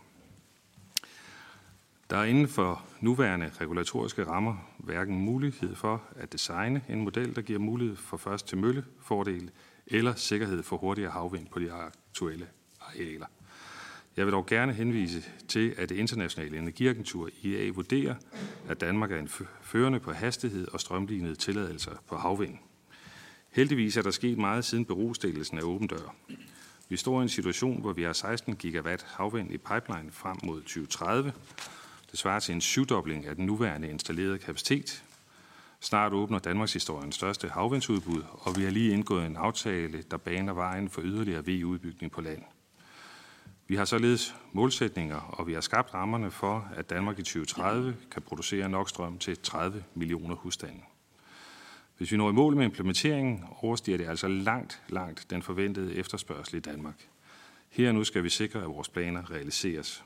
Der er inden for nuværende regulatoriske rammer hverken mulighed for at designe en model, der giver mulighed for først til mølle fordel eller sikkerhed for hurtigere havvind på de aktuelle arealer. Jeg vil dog gerne henvise til, at det internationale energiagentur IEA vurderer, at Danmark er en førende på hastighed og strømlignede tilladelser på havvind. Heldigvis er der sket meget siden berostillelsen af åben dør. Vi står i en situation, hvor vi har 16 gigawatt havvind i pipeline frem mod 2030. Det svarer til en syvdobling af den nuværende installerede kapacitet. Snart åbner Danmarks historiens største havvindsudbud, og vi har lige indgået en aftale, der baner vejen for yderligere VE-udbygning på land. Vi har således målsætninger, og vi har skabt rammerne for, at Danmark i 2030 kan producere nok strøm til 30 millioner husstande. Hvis vi når i mål med implementeringen, overstiger det altså langt, langt den forventede efterspørgsel i Danmark. Her nu skal vi sikre, at vores planer realiseres.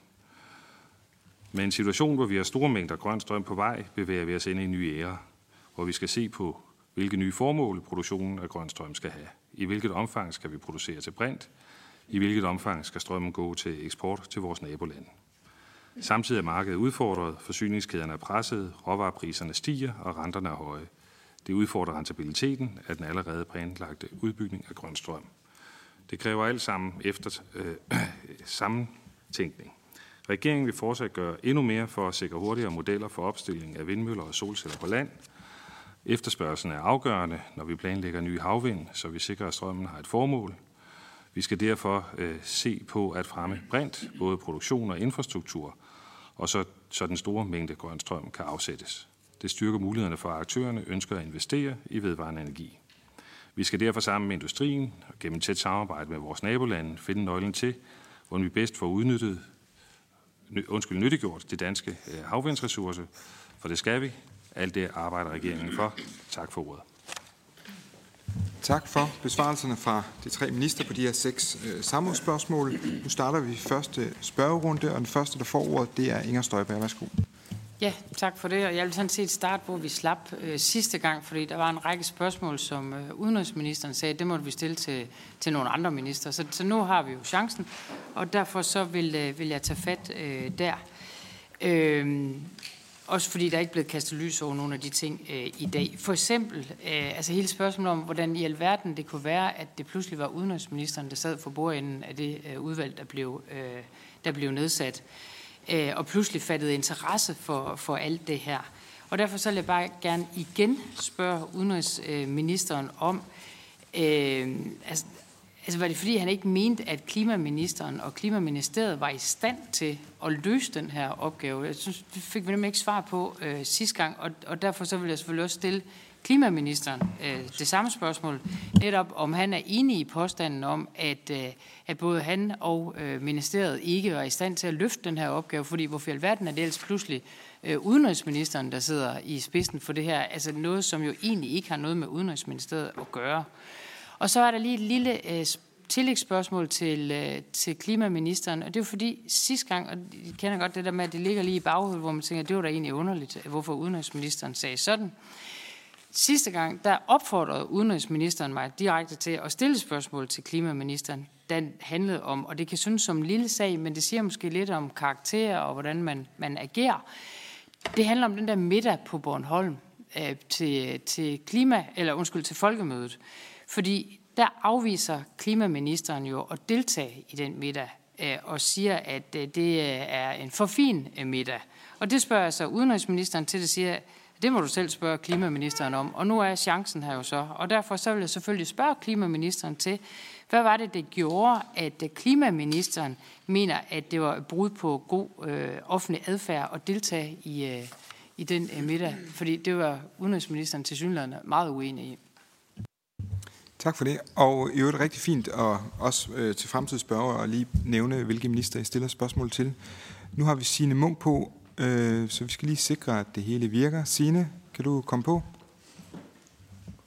Med en situation, hvor vi har store mængder grøn strøm på vej, bevæger vi os ind i en ny æra, hvor vi skal se på, hvilke nye formål produktionen af grøn strøm skal have. I hvilket omfang skal vi producere til brint? I hvilket omfang skal strømmen gå til eksport til vores naboland? Samtidig er markedet udfordret, forsyningskæderne er presset, råvarepriserne stiger og renterne er høje. Det udfordrer rentabiliteten af den allerede planlagte udbygning af grøn strøm. Det kræver alt sammen efter øh, sammentænkning. Regeringen vil fortsat gøre endnu mere for at sikre hurtigere modeller for opstilling af vindmøller og solceller på land. Efterspørgselen er afgørende, når vi planlægger nye havvind, så vi sikrer, at strømmen har et formål. Vi skal derfor øh, se på at fremme brint, både produktion og infrastruktur, og så, så den store mængde grøn strøm kan afsættes. Det styrker mulighederne for, at aktørerne ønsker at investere i vedvarende energi. Vi skal derfor sammen med industrien og gennem tæt samarbejde med vores nabolande finde nøglen til, hvordan vi bedst får udnyttet, undskyld, nyttiggjort det danske øh, havvindsressource, for det skal vi. Alt det arbejder regeringen for. Tak for ordet. Tak for besvarelserne fra de tre minister på de her seks øh, samrådsspørgsmål. Nu starter vi første spørgerunde, og den første, der får ordet, det er Inger Støjberg. Værsgo. Ja, tak for det. Og jeg vil sådan set starte, hvor vi slap øh, sidste gang, fordi der var en række spørgsmål, som øh, udenrigsministeren sagde, det måtte vi stille til, til nogle andre minister. Så, så nu har vi jo chancen, og derfor så vil, øh, vil jeg tage fat øh, der. Øh, også fordi der er ikke blevet kastet lys over nogle af de ting øh, i dag. For eksempel, øh, altså hele spørgsmålet om, hvordan i alverden det kunne være, at det pludselig var udenrigsministeren, der sad for bordenden af det øh, udvalg, der blev, øh, der blev nedsat. Øh, og pludselig fattede interesse for, for alt det her. Og derfor så vil jeg bare gerne igen spørge udenrigsministeren om, øh, altså, altså var det fordi, han ikke mente, at klimaministeren og klimaministeriet var i stand til at løse den her opgave? Jeg synes, det fik vi nemlig ikke svar på øh, sidste gang, og, og derfor så vil jeg selvfølgelig også stille klimaministeren øh, det samme spørgsmål, netop om han er enig i påstanden om, at, øh, at både han og øh, ministeriet ikke var i stand til at løfte den her opgave, fordi hvorfor i alverden er det ellers pludselig øh, udenrigsministeren, der sidder i spidsen for det her, altså noget, som jo egentlig ikke har noget med udenrigsministeriet at gøre. Og så er der lige et lille øh, tillægsspørgsmål til, øh, til klimaministeren, og det er jo fordi sidste gang, og I kender godt det der med, at det ligger lige i baghovedet, hvor man tænker, det var da egentlig underligt, hvorfor udenrigsministeren sagde sådan. Sidste gang, der opfordrede udenrigsministeren mig direkte til at stille spørgsmål til klimaministeren. Den handlede om, og det kan synes som en lille sag, men det siger måske lidt om karakter og hvordan man, man agerer. Det handler om den der middag på Bornholm øh, til, til klima, eller undskyld, til folkemødet. Fordi der afviser klimaministeren jo at deltage i den middag øh, og siger, at øh, det øh, er en for fin middag. Og det spørger jeg så udenrigsministeren til, det siger, det må du selv spørge klimaministeren om. Og nu er chancen her jo så. Og derfor så vil jeg selvfølgelig spørge klimaministeren til, hvad var det, det gjorde, at klimaministeren mener, at det var et brud på god øh, offentlig adfærd at deltage i, øh, i den øh, middag? Fordi det var udenrigsministeren til synligheden meget uenig i. Tak for det. Og i øvrigt rigtig fint at også øh, til fremtidsspørger og lige nævne, hvilke minister I stiller spørgsmål til. Nu har vi Signe Munk på, Øh, så vi skal lige sikre, at det hele virker. Signe, kan du komme på?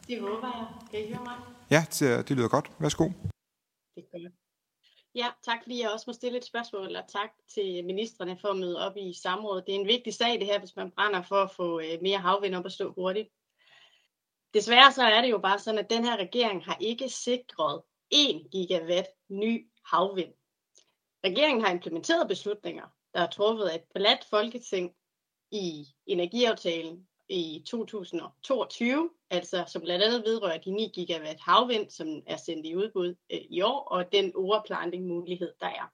Det håber jeg. Kan I høre mig? Ja, det, det lyder godt. Værsgo. Det er godt. Ja, tak fordi jeg også må stille et spørgsmål, og tak til ministerne for at møde op i samrådet. Det er en vigtig sag det her, hvis man brænder for at få øh, mere havvind op at stå hurtigt. Desværre så er det jo bare sådan, at den her regering har ikke sikret 1 gigawatt ny havvind. Regeringen har implementeret beslutninger, der er truffet af et bredt folketing i energiaftalen i 2022, altså som blandt andet vedrører de 9 gigawatt havvind, som er sendt i udbud øh, i år, og den overplanting mulighed, der er.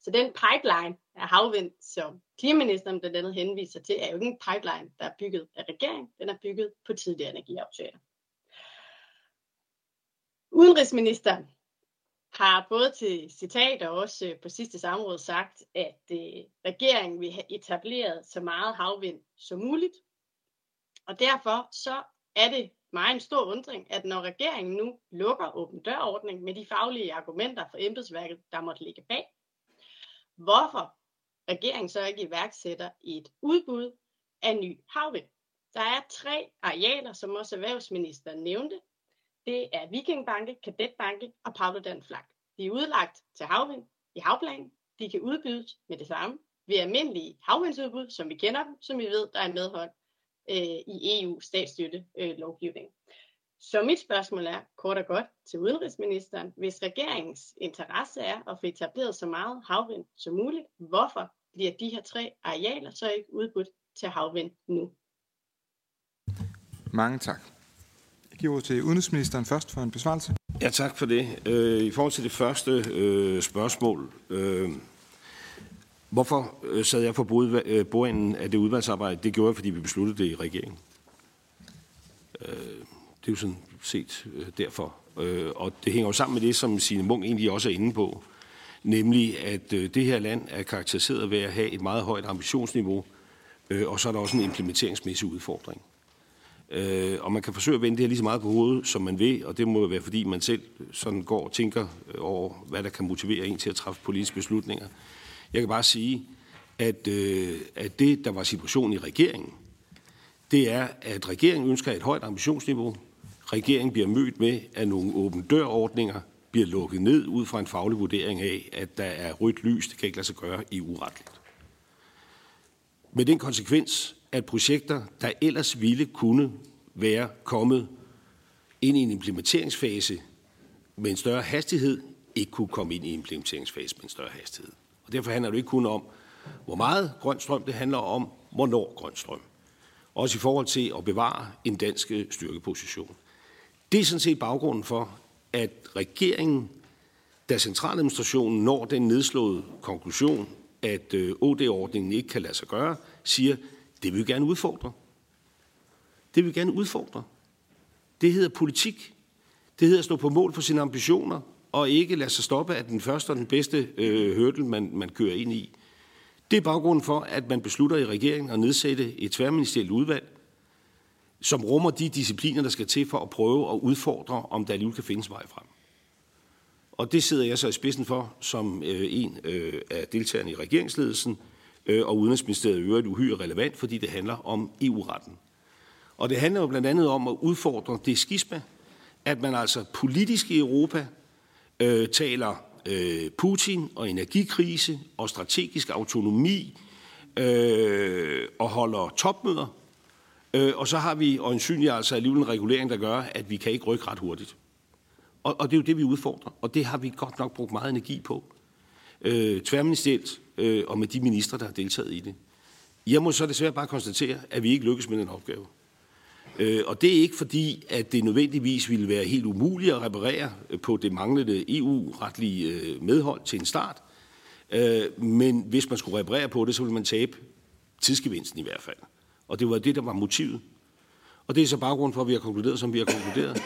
Så den pipeline af havvind, som klimaministeren blandt andet henviser til, er jo ikke en pipeline, der er bygget af regeringen, den er bygget på tidligere energiaftaler. Udenrigsministeren har både til citat og også øh, på sidste samråd sagt, at øh, regeringen vil have etableret så meget havvind som muligt. Og derfor så er det mig en stor undring, at når regeringen nu lukker åben dørordning med de faglige argumenter for embedsværket, der måtte ligge bag, hvorfor regeringen så ikke iværksætter et udbud af ny havvind. Der er tre arealer, som også erhvervsministeren nævnte. Det er Vikingbanke, Kadetbanke og Paludan Flak. De er udlagt til havvind i havplanen. De kan udbydes med det samme ved almindelige havvindsudbud, som vi kender dem, som vi ved, der er medhold øh, i EU statsstøtte øh, lovgivning. Så mit spørgsmål er kort og godt til udenrigsministeren. Hvis regeringens interesse er at få etableret så meget havvind som muligt, hvorfor bliver de her tre arealer så ikke udbudt til havvind nu? Mange tak. Jeg giver ordet til udenrigsministeren først for en besvarelse. Ja, tak for det. Øh, I forhold til det første øh, spørgsmål. Øh, hvorfor sad jeg på bordenden af det udvalgsarbejde? Det gjorde jeg, fordi vi besluttede det i regeringen. Det er jo sådan set øh, derfor. Øh, og det hænger jo sammen med det, som Signe Munk egentlig også er inde på. Nemlig, at øh, det her land er karakteriseret ved at have et meget højt ambitionsniveau, øh, og så er der også en implementeringsmæssig udfordring. Øh, og man kan forsøge at vende det her lige så meget på hovedet, som man vil, og det må jo være, fordi man selv sådan går og tænker øh, over, hvad der kan motivere en til at træffe politiske beslutninger. Jeg kan bare sige, at, øh, at det, der var situationen i regeringen, det er, at regeringen ønsker et højt ambitionsniveau. Regeringen bliver mødt med, at nogle åben dørordninger bliver lukket ned ud fra en faglig vurdering af, at der er rødt lys, det kan ikke lade sig gøre EU-retligt. Med den konsekvens, at projekter, der ellers ville kunne være kommet ind i en implementeringsfase med en større hastighed, ikke kunne komme ind i en implementeringsfase med en større hastighed. Og derfor handler det ikke kun om, hvor meget grøn strøm, det handler om, hvornår grøn strøm. Også i forhold til at bevare en dansk styrkeposition. Det er sådan set baggrunden for, at regeringen, da centraladministrationen når den nedslåede konklusion, at øh, OD-ordningen ikke kan lade sig gøre, siger, det vil vi gerne udfordre. Det vil vi gerne udfordre. Det hedder politik. Det hedder at stå på mål for sine ambitioner, og ikke lade sig stoppe af den første og den bedste øh, hurdle, man, man kører ind i. Det er baggrunden for, at man beslutter i regeringen at nedsætte et tværministerielt udvalg, som rummer de discipliner, der skal til for at prøve at udfordre, om der alligevel kan findes vej frem. Og det sidder jeg så i spidsen for som øh, en øh, af deltagerne i regeringsledelsen, øh, og Udenrigsministeriet er øvrigt uhyre relevant, fordi det handler om EU-retten. Og det handler jo blandt andet om at udfordre det skisma, at man altså politisk i Europa øh, taler øh, Putin og energikrise og strategisk autonomi øh, og holder topmøder. Øh, og så har vi øjensynligt altså alligevel en regulering, der gør, at vi kan ikke rykke ret hurtigt. Og, og det er jo det, vi udfordrer, og det har vi godt nok brugt meget energi på. Øh, tværministerielt øh, og med de ministre, der har deltaget i det. Jeg må så desværre bare konstatere, at vi ikke lykkes med den opgave. Øh, og det er ikke fordi, at det nødvendigvis ville være helt umuligt at reparere øh, på det manglende EU-retlige øh, medhold til en start. Øh, men hvis man skulle reparere på det, så ville man tabe tidsgevinsten i hvert fald. Og det var det, der var motivet. Og det er så baggrund for, at vi har konkluderet, som vi har konkluderet.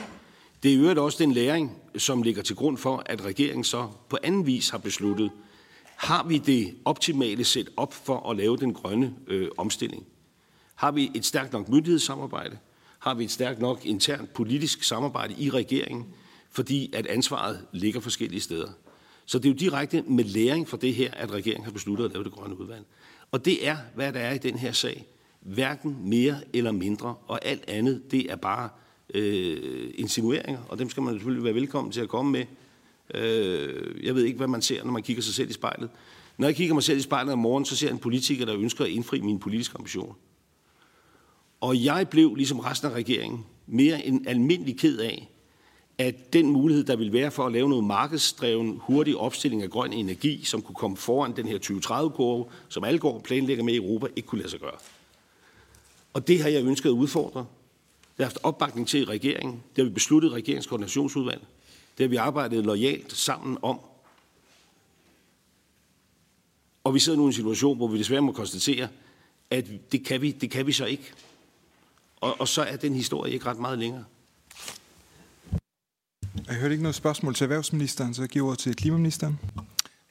Det er i øvrigt også den læring, som ligger til grund for, at regeringen så på anden vis har besluttet, har vi det optimale sæt op for at lave den grønne øh, omstilling? Har vi et stærkt nok myndighedssamarbejde? Har vi et stærkt nok internt politisk samarbejde i regeringen? Fordi at ansvaret ligger forskellige steder. Så det er jo direkte med læring fra det her, at regeringen har besluttet at lave det grønne udvalg. Og det er, hvad der er i den her sag. Hverken mere eller mindre, og alt andet, det er bare øh, insinueringer, og dem skal man selvfølgelig være velkommen til at komme med Øh, jeg ved ikke, hvad man ser, når man kigger sig selv i spejlet. Når jeg kigger mig selv i spejlet om morgenen, så ser jeg en politiker, der ønsker at indfri mine politiske ambitioner. Og jeg blev, ligesom resten af regeringen, mere end almindelig ked af, at den mulighed, der ville være for at lave noget markedsdreven hurtig opstilling af grøn energi, som kunne komme foran den her 2030-kurve, som alle går planlægger med i Europa, ikke kunne lade sig gøre. Og det har jeg ønsket at udfordre. Det har haft opbakning til i regeringen. Det har vi besluttet i regeringskoordinationsudvalg. Det har vi arbejdet lojalt sammen om. Og vi sidder nu i en situation, hvor vi desværre må konstatere, at det kan vi, det kan vi så ikke. Og, og så er den historie ikke ret meget længere. Jeg hørte ikke noget spørgsmål til erhvervsministeren, så jeg giver ordet til klimaministeren.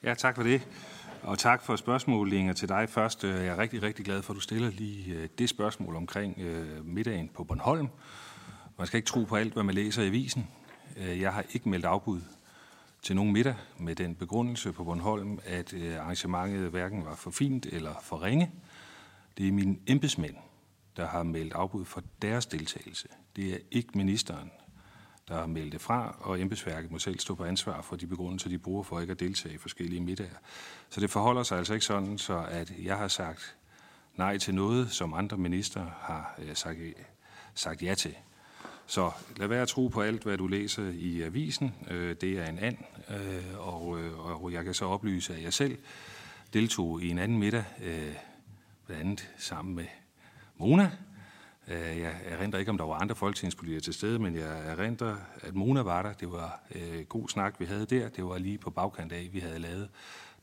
Ja, tak for det. Og tak for spørgsmålet, Inger, til dig først. Øh, jeg er rigtig, rigtig glad for, at du stiller lige øh, det spørgsmål omkring øh, middagen på Bornholm. Man skal ikke tro på alt, hvad man læser i avisen. Øh, jeg har ikke meldt afbud til nogen middag med den begrundelse på Bornholm, at arrangementet hverken var for fint eller for ringe. Det er mine embedsmænd, der har meldt afbud for deres deltagelse. Det er ikke ministeren, der meldte fra, og embedsværket må selv stå på ansvar for de begrundelser, de bruger for ikke at deltage i forskellige middager. Så det forholder sig altså ikke sådan, så at jeg har sagt nej til noget, som andre minister har øh, sagt, øh, sagt ja til. Så lad være at tro på alt, hvad du læser i avisen. Øh, det er en and, øh, og, øh, og jeg kan så oplyse, at jeg selv deltog i en anden middag, øh, blandt andet sammen med Mona, Øh, jeg erindrer ikke, om der var andre folketingspolitikere til stede, men jeg erindrer, at Mona var der. Det var øh, god snak, vi havde der. Det var lige på bagkant af, vi havde lavet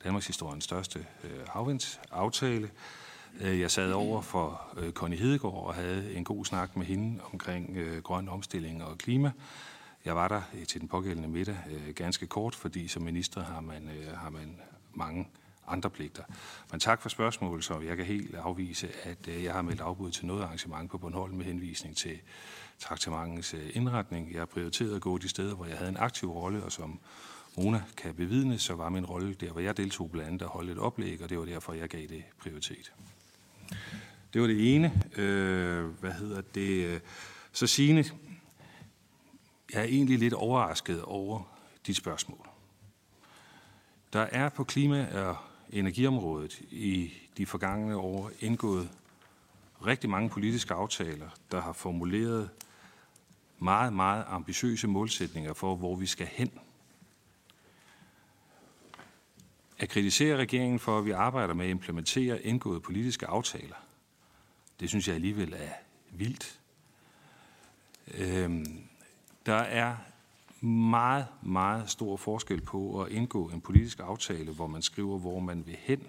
Danmarks historiens største øh, havvindsaftale. Øh, jeg sad over for øh, Connie Hedegaard og havde en god snak med hende omkring øh, grøn omstilling og klima. Jeg var der øh, til den pågældende middag øh, ganske kort, fordi som minister har man, øh, har man mange andre pligter. Men tak for spørgsmålet, så jeg kan helt afvise, at øh, jeg har meldt afbud til noget arrangement på Bornholm med henvisning til traktamentens øh, indretning. Jeg har prioriteret at gå de steder, hvor jeg havde en aktiv rolle, og som Mona kan bevidne, så var min rolle der, hvor jeg deltog blandt andet at holde et oplæg, og det var derfor, jeg gav det prioritet. Det var det ene. Øh, hvad hedder det? Så Signe, jeg er egentlig lidt overrasket over dit spørgsmål. Der er på klima- og energiområdet i de forgangne år indgået rigtig mange politiske aftaler, der har formuleret meget, meget ambitiøse målsætninger for, hvor vi skal hen. At kritisere regeringen for, at vi arbejder med at implementere indgåede politiske aftaler, det synes jeg alligevel er vildt. Øhm, der er meget, meget stor forskel på at indgå en politisk aftale, hvor man skriver, hvor man vil hen,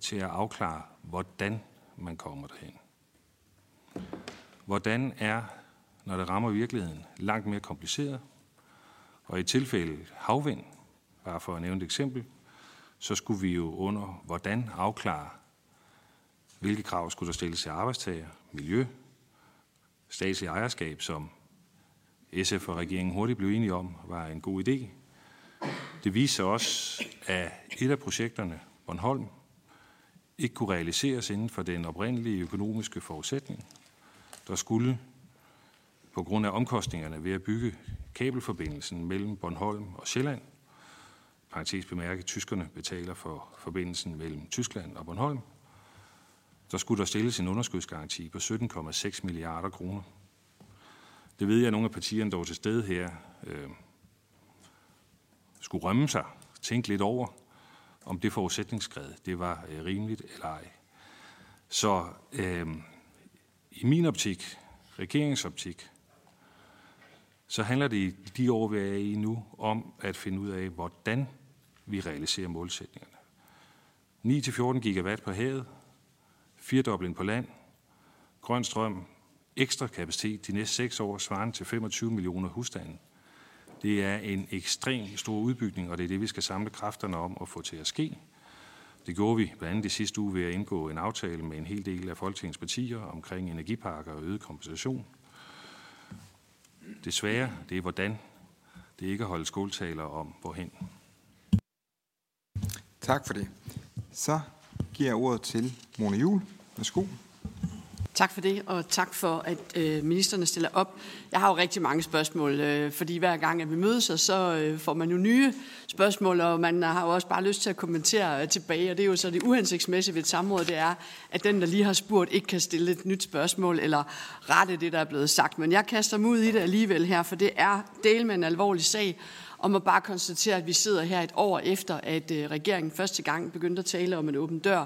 til at afklare, hvordan man kommer derhen. Hvordan er, når det rammer virkeligheden, langt mere kompliceret. Og i tilfælde havvind, bare for at nævne et eksempel, så skulle vi jo under hvordan afklare, hvilke krav skulle der stilles til arbejdstager, miljø, statslig ejerskab, som SF og regeringen hurtigt blev enige om, var en god idé. Det viste sig også, at et af projekterne, Bornholm, ikke kunne realiseres inden for den oprindelige økonomiske forudsætning. Der skulle på grund af omkostningerne ved at bygge kabelforbindelsen mellem Bornholm og Sjælland, parentes bemærket, tyskerne betaler for forbindelsen mellem Tyskland og Bornholm, der skulle der stilles en underskudsgaranti på 17,6 milliarder kroner. Det ved jeg, at nogle af partierne, der var til stede her, øh, skulle rømme sig, tænke lidt over, om det forudsætningsskred, det var øh, rimeligt eller ej. Så øh, i min optik, regeringsoptik, så handler det i de år, vi er i nu, om at finde ud af, hvordan vi realiserer målsætningerne. 9-14 gigawatt på havet, firedobling på land, grøn strøm ekstra kapacitet de næste seks år, svarende til 25 millioner husstande. Det er en ekstrem stor udbygning, og det er det, vi skal samle kræfterne om at få til at ske. Det gjorde vi blandt andet i sidste uge ved at indgå en aftale med en hel del af Folketingets partier omkring energiparker og øget kompensation. Desværre, det er hvordan. Det er ikke at holde skoletaler om hvorhen. Tak for det. Så giver jeg ordet til Mona Jul. Værsgo. Tak for det, og tak for, at øh, ministerne stiller op. Jeg har jo rigtig mange spørgsmål, øh, fordi hver gang, at vi mødes, så øh, får man jo nye spørgsmål, og man har jo også bare lyst til at kommentere øh, tilbage, og det er jo så det uhensigtsmæssige ved et samråd, det er, at den, der lige har spurgt, ikke kan stille et nyt spørgsmål, eller rette det, der er blevet sagt. Men jeg kaster mig ud i det alligevel her, for det er del med en alvorlig sag, og må bare konstatere, at vi sidder her et år efter, at øh, regeringen første gang begyndte at tale om en åben dør,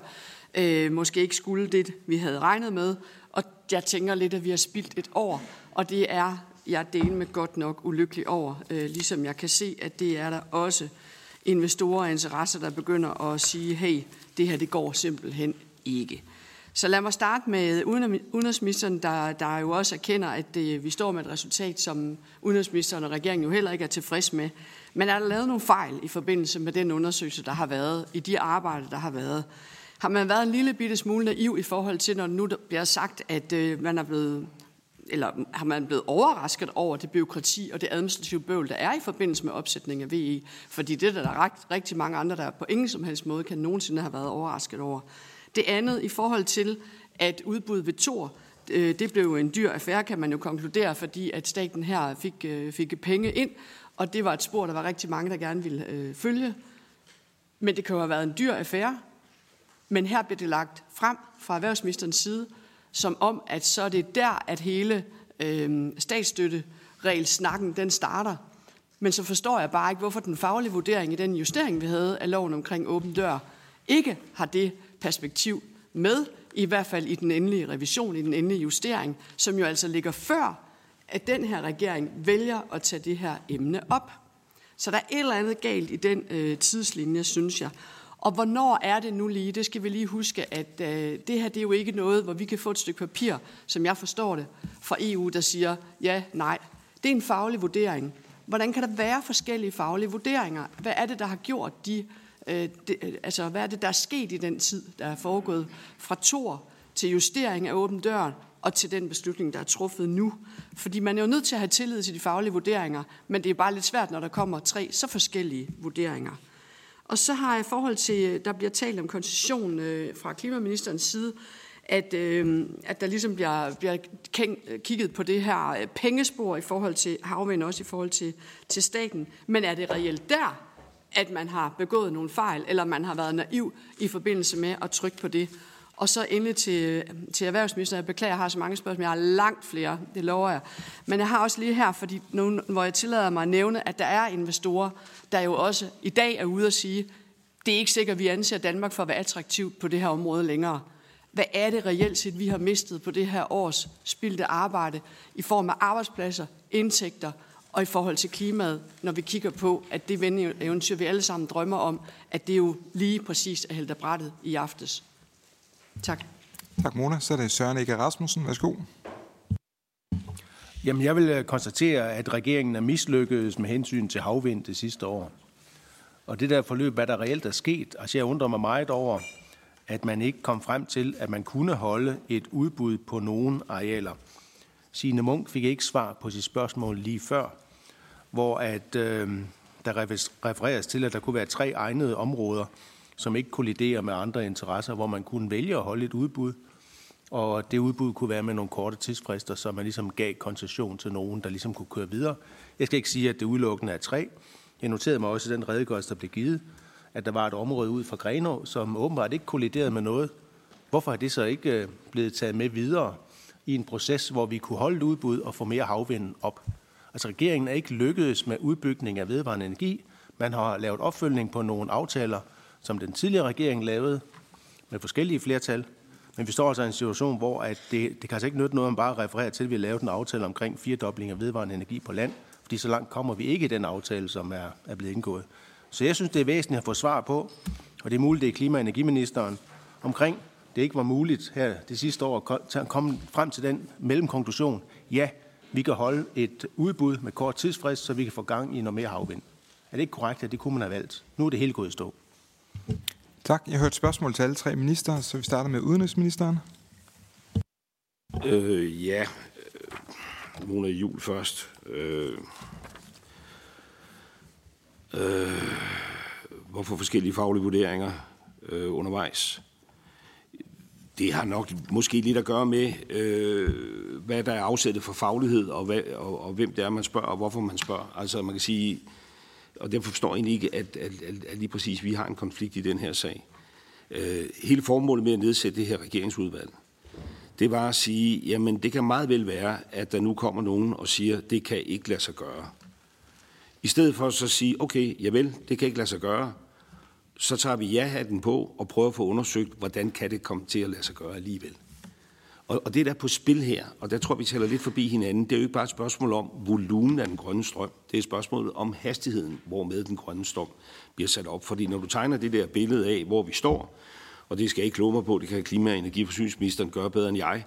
øh, måske ikke skulle det, vi havde regnet med. Og jeg tænker lidt, at vi har spildt et år, og det er jeg del med godt nok ulykkelig over, øh, ligesom jeg kan se, at det er der også investorer og interesser, der begynder at sige, hey, det her det går simpelthen ikke. Så lad mig starte med udenrigsministeren, der, der jo også erkender, at det, vi står med et resultat, som udenrigsministeren og regeringen jo heller ikke er tilfreds med. Men er der lavet nogle fejl i forbindelse med den undersøgelse, der har været, i de arbejder, der har været? Har man været en lille bitte smule naiv i forhold til, når nu der bliver sagt, at øh, man er blevet eller har man blevet overrasket over det byråkrati og det administrative bøvl, der er i forbindelse med opsætning af VE? Fordi det er der rigtig mange andre, der på ingen som helst måde kan nogensinde have været overrasket over. Det andet i forhold til, at udbud ved Tor, øh, det blev en dyr affære, kan man jo konkludere, fordi at staten her fik, øh, fik penge ind, og det var et spor, der var rigtig mange, der gerne ville øh, følge. Men det kan jo have været en dyr affære, men her bliver det lagt frem fra erhvervsministerens side, som om, at så er det der, at hele øh, statsstøtteregelsnakken, den starter. Men så forstår jeg bare ikke, hvorfor den faglige vurdering i den justering, vi havde af loven omkring åben dør, ikke har det perspektiv med, i hvert fald i den endelige revision, i den endelige justering, som jo altså ligger før, at den her regering vælger at tage det her emne op. Så der er et eller andet galt i den øh, tidslinje, synes jeg. Og hvornår er det nu lige? Det skal vi lige huske, at øh, det her det er jo ikke noget, hvor vi kan få et stykke papir, som jeg forstår det, fra EU, der siger ja, nej. Det er en faglig vurdering. Hvordan kan der være forskellige faglige vurderinger? Hvad er det, der har gjort de... Øh, de øh, altså, hvad er det, der er sket i den tid, der er foregået fra Tor til justering af åben dør og til den beslutning, der er truffet nu. Fordi man er jo nødt til at have tillid til de faglige vurderinger, men det er bare lidt svært, når der kommer tre så forskellige vurderinger. Og så har jeg i forhold til, øh, der bliver talt om koncession øh, fra klimaministerens side, at, øh, at der ligesom bliver, bliver øh, kigget på det her øh, pengespor i forhold til havvind, også i forhold til, til staten. Men er det reelt der, at man har begået nogle fejl, eller man har været naiv i forbindelse med at trykke på det? Og så endelig til, til erhvervsministeren. Jeg beklager, jeg har så mange spørgsmål. Jeg har langt flere, det lover jeg. Men jeg har også lige her, fordi nu, hvor jeg tillader mig at nævne, at der er investorer, der jo også i dag er ude at sige, det er ikke sikkert, at vi anser Danmark for at være attraktivt på det her område længere. Hvad er det reelt set, vi har mistet på det her års spildte arbejde i form af arbejdspladser, indtægter og i forhold til klimaet, når vi kigger på, at det eventyr, vi alle sammen drømmer om, at det jo lige præcis er hældt af brættet i aftes. Tak. Tak, Mona. Så er det Søren Ege Rasmussen. Værsgo. Jamen, jeg vil øh, konstatere, at regeringen er mislykkedes med hensyn til havvind det sidste år. Og det der forløb, hvad der reelt er sket, altså jeg undrer mig meget over, at man ikke kom frem til, at man kunne holde et udbud på nogle arealer. Signe Munk fik ikke svar på sit spørgsmål lige før, hvor at, øh, der refereres til, at der kunne være tre egnede områder, som ikke kolliderer med andre interesser, hvor man kunne vælge at holde et udbud, og det udbud kunne være med nogle korte tidsfrister, så man ligesom gav koncession til nogen, der ligesom kunne køre videre. Jeg skal ikke sige, at det udelukkende er tre. Jeg noterede mig også i den redegørelse, der blev givet, at der var et område ud fra Grenå, som åbenbart ikke kolliderede med noget. Hvorfor er det så ikke øh, blevet taget med videre i en proces, hvor vi kunne holde et udbud og få mere havvind op? Altså regeringen er ikke lykkedes med udbygning af vedvarende energi. Man har lavet opfølgning på nogle aftaler, som den tidligere regering lavede med forskellige flertal. Men vi står altså i en situation, hvor at det, det kan altså ikke nytte noget, om bare referere til, at vi har lavet en aftale omkring firedobling af vedvarende energi på land, fordi så langt kommer vi ikke i den aftale, som er, er blevet indgået. Så jeg synes, det er væsentligt at få svar på, og det er muligt, det er klima- og energiministeren, omkring det ikke var muligt her det sidste år at komme frem til den mellemkonklusion. Ja, vi kan holde et udbud med kort tidsfrist, så vi kan få gang i noget mere havvind. Er det ikke korrekt, at det kunne man have valgt? Nu er det helt gået i stå. Tak. Jeg har spørgsmål til alle tre minister, så vi starter med udenrigsministeren. Øh, ja, øh, Mona Jul først. Øh, øh, hvorfor forskellige faglige vurderinger øh, undervejs? Det har nok måske lidt at gøre med, øh, hvad der er afsættet for faglighed, og, hvad, og, og hvem det er, man spørger, og hvorfor man spørger. Altså man kan sige, og derfor forstår jeg egentlig ikke, at, at, at, at lige præcis vi har en konflikt i den her sag. Øh, hele formålet med at nedsætte det her regeringsudvalg, det var at sige, jamen det kan meget vel være, at der nu kommer nogen og siger, det kan ikke lade sig gøre. I stedet for så at sige, okay, javel, det kan ikke lade sig gøre, så tager vi ja-hatten på og prøver at få undersøgt, hvordan kan det komme til at lade sig gøre alligevel. Og, og det der på spil her, og der tror vi taler lidt forbi hinanden, det er jo ikke bare et spørgsmål om volumen af den grønne strøm. Det er et spørgsmål om hastigheden, hvormed den grønne strøm bliver sat op. Fordi når du tegner det der billede af, hvor vi står, og det skal jeg ikke kloge mig på, det kan klima- og energiforsyningsministeren gøre bedre end jeg,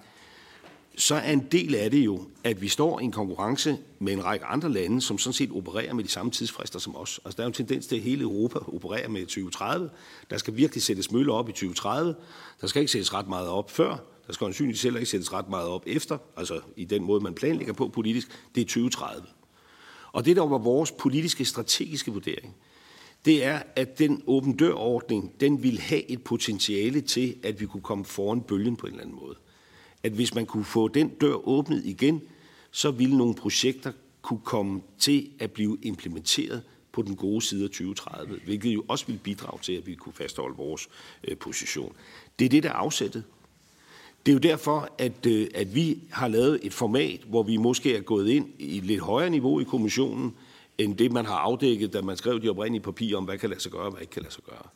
så er en del af det jo, at vi står i en konkurrence med en række andre lande, som sådan set opererer med de samme tidsfrister som os. Altså der er jo en tendens til, at hele Europa opererer med 2030. Der skal virkelig sættes møller op i 2030. Der skal ikke sættes ret meget op før. Der skal sandsynligvis heller ikke sættes ret meget op efter, altså i den måde, man planlægger på politisk. Det er 2030. Og det, der var vores politiske strategiske vurdering, det er, at den åben dør-ordning, den vil have et potentiale til, at vi kunne komme foran bølgen på en eller anden måde at hvis man kunne få den dør åbnet igen, så ville nogle projekter kunne komme til at blive implementeret på den gode side af 2030, hvilket jo også vil bidrage til, at vi kunne fastholde vores øh, position. Det er det, der er afsættet. Det er jo derfor, at, øh, at vi har lavet et format, hvor vi måske er gået ind i et lidt højere niveau i kommissionen, end det, man har afdækket, da man skrev de oprindelige papirer om, hvad kan lade sig gøre og hvad ikke kan lade sig gøre.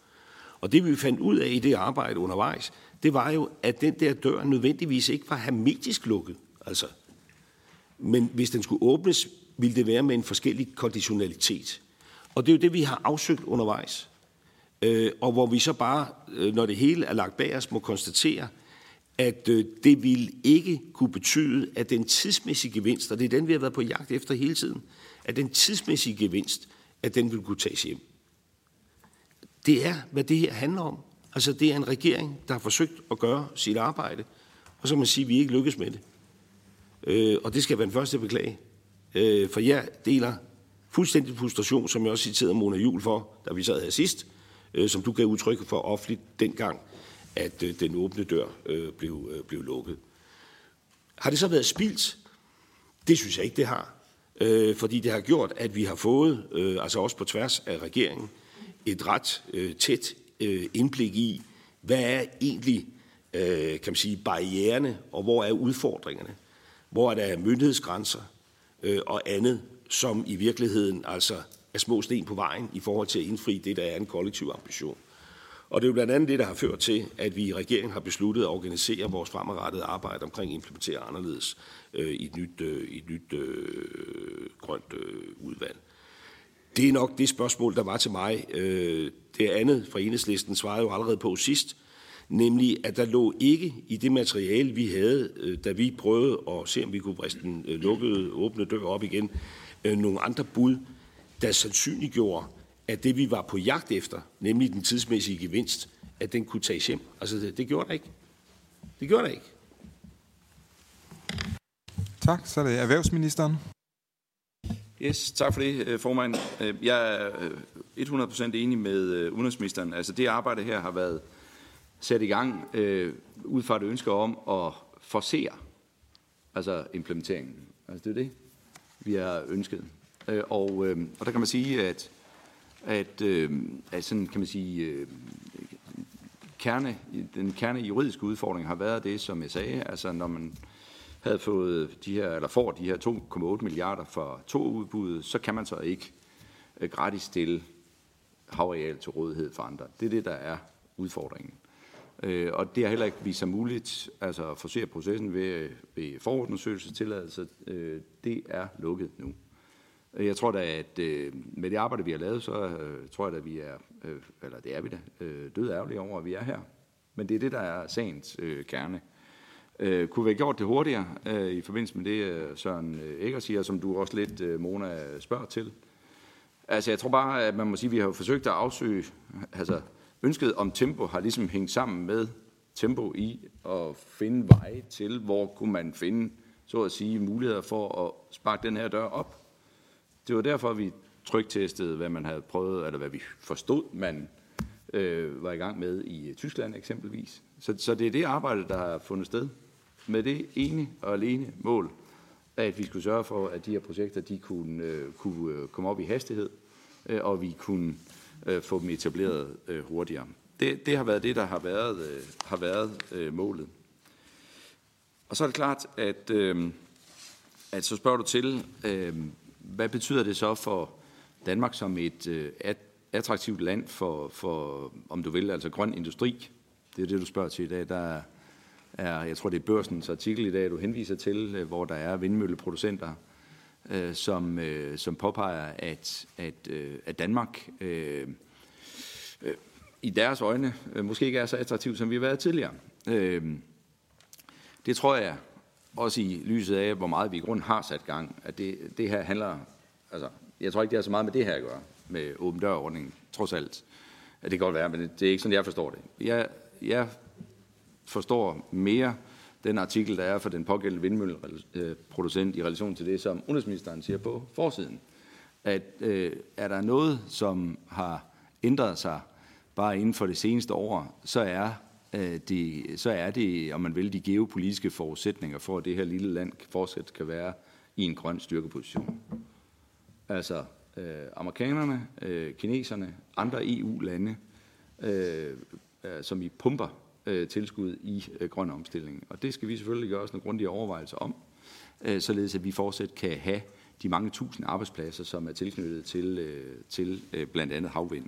Og det vi fandt ud af i det arbejde undervejs, det var jo, at den der dør nødvendigvis ikke var hermetisk lukket. Altså, men hvis den skulle åbnes, ville det være med en forskellig konditionalitet. Og det er jo det, vi har afsøgt undervejs. Øh, og hvor vi så bare, øh, når det hele er lagt bag os, må konstatere, at øh, det vil ikke kunne betyde, at den tidsmæssige gevinst, og det er den, vi har været på jagt efter hele tiden, at den tidsmæssige gevinst, at den vil kunne tages hjem. Det er, hvad det her handler om. Altså, det er en regering, der har forsøgt at gøre sit arbejde, og så kan man sige, at vi ikke lykkes med det. Øh, og det skal være den første at beklage. Øh, for jeg deler fuldstændig frustration, som jeg også citerede Mona Jul for, da vi sad her sidst, øh, som du gav udtryk for offentligt dengang, at øh, den åbne dør øh, blev, øh, blev lukket. Har det så været spildt? Det synes jeg ikke, det har. Øh, fordi det har gjort, at vi har fået, øh, altså også på tværs af regeringen, et ret øh, tæt øh, indblik i, hvad er egentlig øh, kan man sige, barriererne, og hvor er udfordringerne? Hvor er der myndighedsgrænser øh, og andet, som i virkeligheden altså er små sten på vejen i forhold til at indfri det, der er en kollektiv ambition. Og det er jo blandt andet det, der har ført til, at vi i regeringen har besluttet at organisere vores fremadrettede arbejde omkring at implementere anderledes øh, i et nyt, øh, i et nyt øh, grønt øh, udvalg. Det er nok det spørgsmål, der var til mig. Øh, det andet fra enhedslisten svarede jo allerede på sidst, nemlig at der lå ikke i det materiale, vi havde, øh, da vi prøvede at se, om vi kunne briste den øh, lukkede, åbne dør op igen, øh, nogle andre bud, der sandsynliggjorde, at det vi var på jagt efter, nemlig den tidsmæssige gevinst, at den kunne tages hjem. Altså det, det gjorde der ikke. Det gjorde der ikke. Tak, så er det erhvervsministeren. Yes, tak for det, øh, formand. Øh, jeg er 100% øh, enig med udenrigsministeren. Altså det arbejde her har været sat i gang øh, ud fra et ønske om at forsere altså implementeringen. Altså det er det, vi har ønsket. Og, øh, og der kan man sige, at, at, øh, at sådan kan man sige, øh, kerne, den kerne juridiske udfordring har været det, som jeg sagde, altså når man havde fået de her, eller får de her 2,8 milliarder for to udbud, så kan man så ikke øh, gratis stille havareal til rådighed for andre. Det er det, der er udfordringen. Øh, og det har heller ikke vist sig muligt altså at forsere processen ved, ved forundersøgelsestilladelse. Øh, det er lukket nu. Jeg tror da, at øh, med det arbejde, vi har lavet, så øh, tror jeg at vi er, øh, eller det er vi da, død ærgerlige over, at vi er her. Men det er det, der er sagens kerne øh, kunne vi have gjort det hurtigere øh, i forbindelse med det, Søren Egger siger, som du også lidt, øh, Mona, spørger til. Altså, jeg tror bare, at man må sige, at vi har forsøgt at afsøge, altså, ønsket om tempo har ligesom hængt sammen med tempo i at finde veje til, hvor kunne man finde, så at sige, muligheder for at sparke den her dør op. Det var derfor, vi tryktestede, hvad man havde prøvet, eller hvad vi forstod, man øh, var i gang med i øh, Tyskland eksempelvis. Så, så det er det arbejde, der har fundet sted med det ene og alene mål, at vi skulle sørge for, at de her projekter de kunne, øh, kunne øh, komme op i hastighed, øh, og vi kunne øh, få dem etableret øh, hurtigere. Det, det har været det, der har været, øh, har været øh, målet. Og så er det klart, at, øh, at så spørger du til, øh, hvad betyder det så for Danmark som et øh, attraktivt land for, for, om du vil, altså grøn industri? Det er det, du spørger til i dag. Der er, jeg tror, det er børsens artikel i dag, du henviser til, øh, hvor der er vindmølleproducenter, øh, som, øh, som påpeger, at, at, øh, at Danmark øh, øh, i deres øjne øh, måske ikke er så attraktivt, som vi har været tidligere. Øh, det tror jeg også i lyset af, hvor meget vi i grund har sat gang, at det, det her handler, altså, jeg tror ikke, det har så meget med det her at gøre, med åben dørordningen, trods alt. At det kan godt være, men det er ikke sådan, jeg forstår det. Jeg, jeg forstår mere den artikel, der er for den pågældende vindmølleproducent i relation til det, som udenrigsministeren siger på forsiden. At øh, er der noget, som har ændret sig bare inden for det seneste år, så er Øh, det, så er det, om man vil, de geopolitiske forudsætninger for, at det her lille land fortsat kan være i en grøn styrkeposition. Altså øh, amerikanerne, øh, kineserne, andre EU-lande, øh, øh, som i pumper øh, tilskud i øh, grøn omstilling. Og det skal vi selvfølgelig gøre os nogle grundige overvejelser om, øh, således at vi fortsat kan have de mange tusind arbejdspladser, som er tilknyttet til, øh, til øh, blandt andet havvind.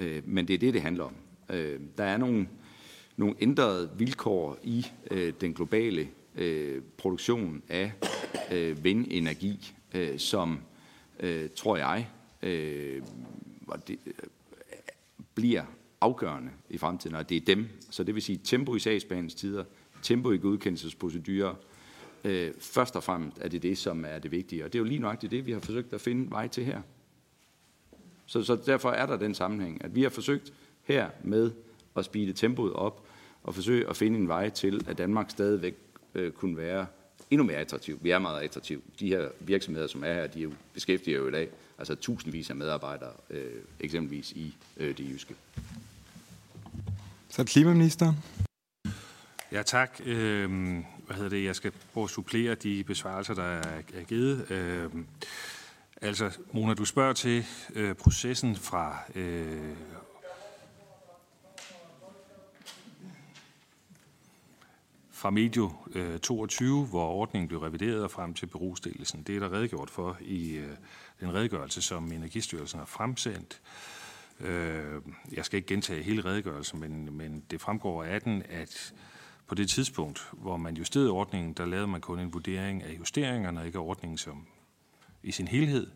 Øh, men det er det, det handler om. Øh, der er nogle nogle ændrede vilkår i øh, den globale øh, produktion af øh, vindenergi, øh, som, øh, tror jeg, øh, det, øh, bliver afgørende i fremtiden, og det er dem. Så det vil sige tempo i sagsbehandlingstider, tempo i godkendelsesprocedurer. Øh, først og fremmest er det det, som er det vigtige, og det er jo lige nøjagtigt det, vi har forsøgt at finde vej til her. Så, så derfor er der den sammenhæng, at vi har forsøgt her med at speede tempoet op, og forsøge at finde en vej til, at Danmark stadigvæk øh, kunne være endnu mere attraktiv. Vi er meget attraktiv. De her virksomheder, som er her, de er jo, beskæftiger jo i dag altså tusindvis af medarbejdere, øh, eksempelvis i øh, det jyske. Så klimaministeren. Ja, tak. Øh, hvad hedder det? Jeg skal prøve at supplere de besvarelser, der er, er givet. Øh, altså, Mona, du spørger til øh, processen fra øh, fra medio øh, 22, hvor ordningen blev revideret og frem til berostillelsen. Det er der redegjort for i øh, den redegørelse, som Energistyrelsen har fremsendt. Øh, jeg skal ikke gentage hele redegørelsen, men, men det fremgår af den, at på det tidspunkt, hvor man justerede ordningen, der lavede man kun en vurdering af justeringerne, ikke af ordningen som i sin helhed.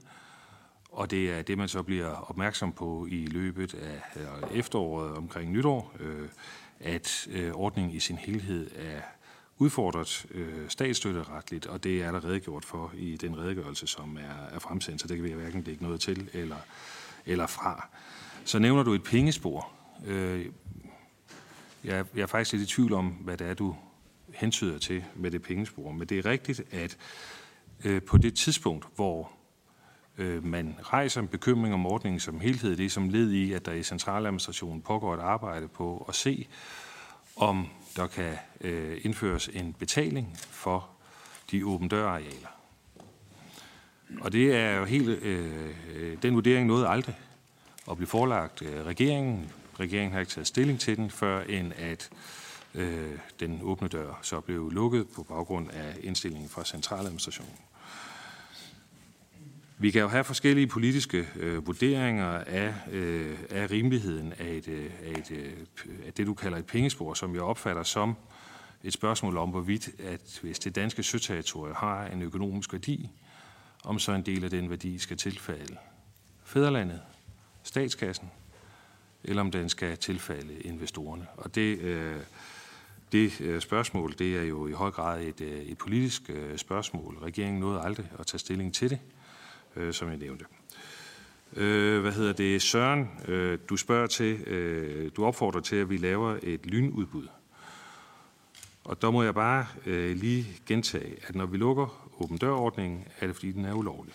Og det er det, man så bliver opmærksom på i løbet af efteråret omkring nytår, at øh, ordningen i sin helhed er udfordret øh, statsstøtteretligt, og det er der redegjort for i den redegørelse, som er, er fremsendt, så det kan vi hverken lægge noget til eller, eller fra. Så nævner du et pengespor. Øh, jeg, jeg er faktisk lidt i tvivl om, hvad det er, du hentyder til med det pengespor, men det er rigtigt, at øh, på det tidspunkt, hvor øh, man rejser en bekymring om ordningen som helhed, det er som led i, at der i centraladministrationen pågår et arbejde på at se, om der kan øh, indføres en betaling for de åben dørarealer. Og det er jo helt, øh, den vurdering nåede aldrig at blive forelagt øh, regeringen. Regeringen har ikke taget stilling til den, før end at øh, den åbne dør så blev lukket på baggrund af indstillingen fra centraladministrationen. Vi kan jo have forskellige politiske øh, vurderinger af, øh, af rimeligheden af, et, øh, af, et, øh, af det, du kalder et pengespor, som jeg opfatter som et spørgsmål om, hvorvidt, at hvis det danske søterritorium har en økonomisk værdi, om så en del af den værdi skal tilfalde fædrelandet, statskassen, eller om den skal tilfalde investorerne. Og det, øh, det øh, spørgsmål, det er jo i høj grad et, et politisk spørgsmål. Regeringen nåede aldrig at tage stilling til det øh, som jeg nævnte. Øh, hvad hedder det? Søren, øh, du spørger til, øh, du opfordrer til, at vi laver et lynudbud. Og der må jeg bare øh, lige gentage, at når vi lukker åben dørordningen, er det fordi, den er ulovlig.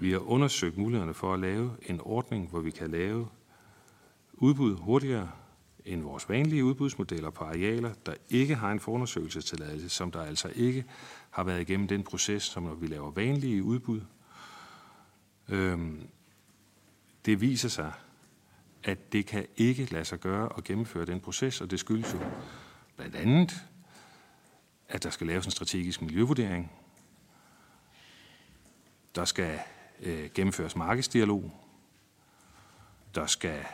Vi har undersøgt mulighederne for at lave en ordning, hvor vi kan lave udbud hurtigere end vores vanlige udbudsmodeller på arealer, der ikke har en forundersøgelsestilladelse, som der altså ikke har været igennem den proces, som når vi laver vanlige udbud. Øhm, det viser sig, at det kan ikke lade sig gøre at gennemføre den proces, og det skyldes jo blandt andet, at der skal laves en strategisk miljøvurdering, der skal øh, gennemføres markedsdialog, der skal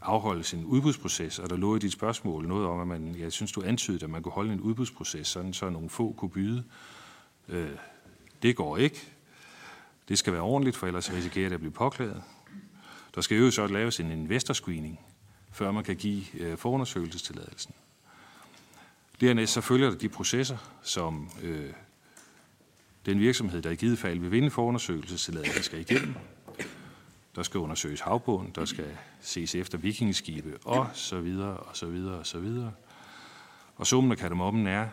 afholdes en udbudsproces, og der lå i dit spørgsmål noget om, at man, jeg synes, du antydede, at man kunne holde en udbudsproces, sådan så nogle få kunne byde. Øh, det går ikke. Det skal være ordentligt, for ellers risikerer det at blive påklaget. Der skal jo så laves en investorscreening, før man kan give øh, forundersøgelsestilladelsen. Dernæst så følger der de processer, som øh, den virksomhed, der i givet fald vil vinde forundersøgelsestilladelsen, skal igennem. Der skal undersøges havbunden, der skal ses efter vikingeskibe, og så videre, og så videre, og så videre. Og summen af kardemommen er,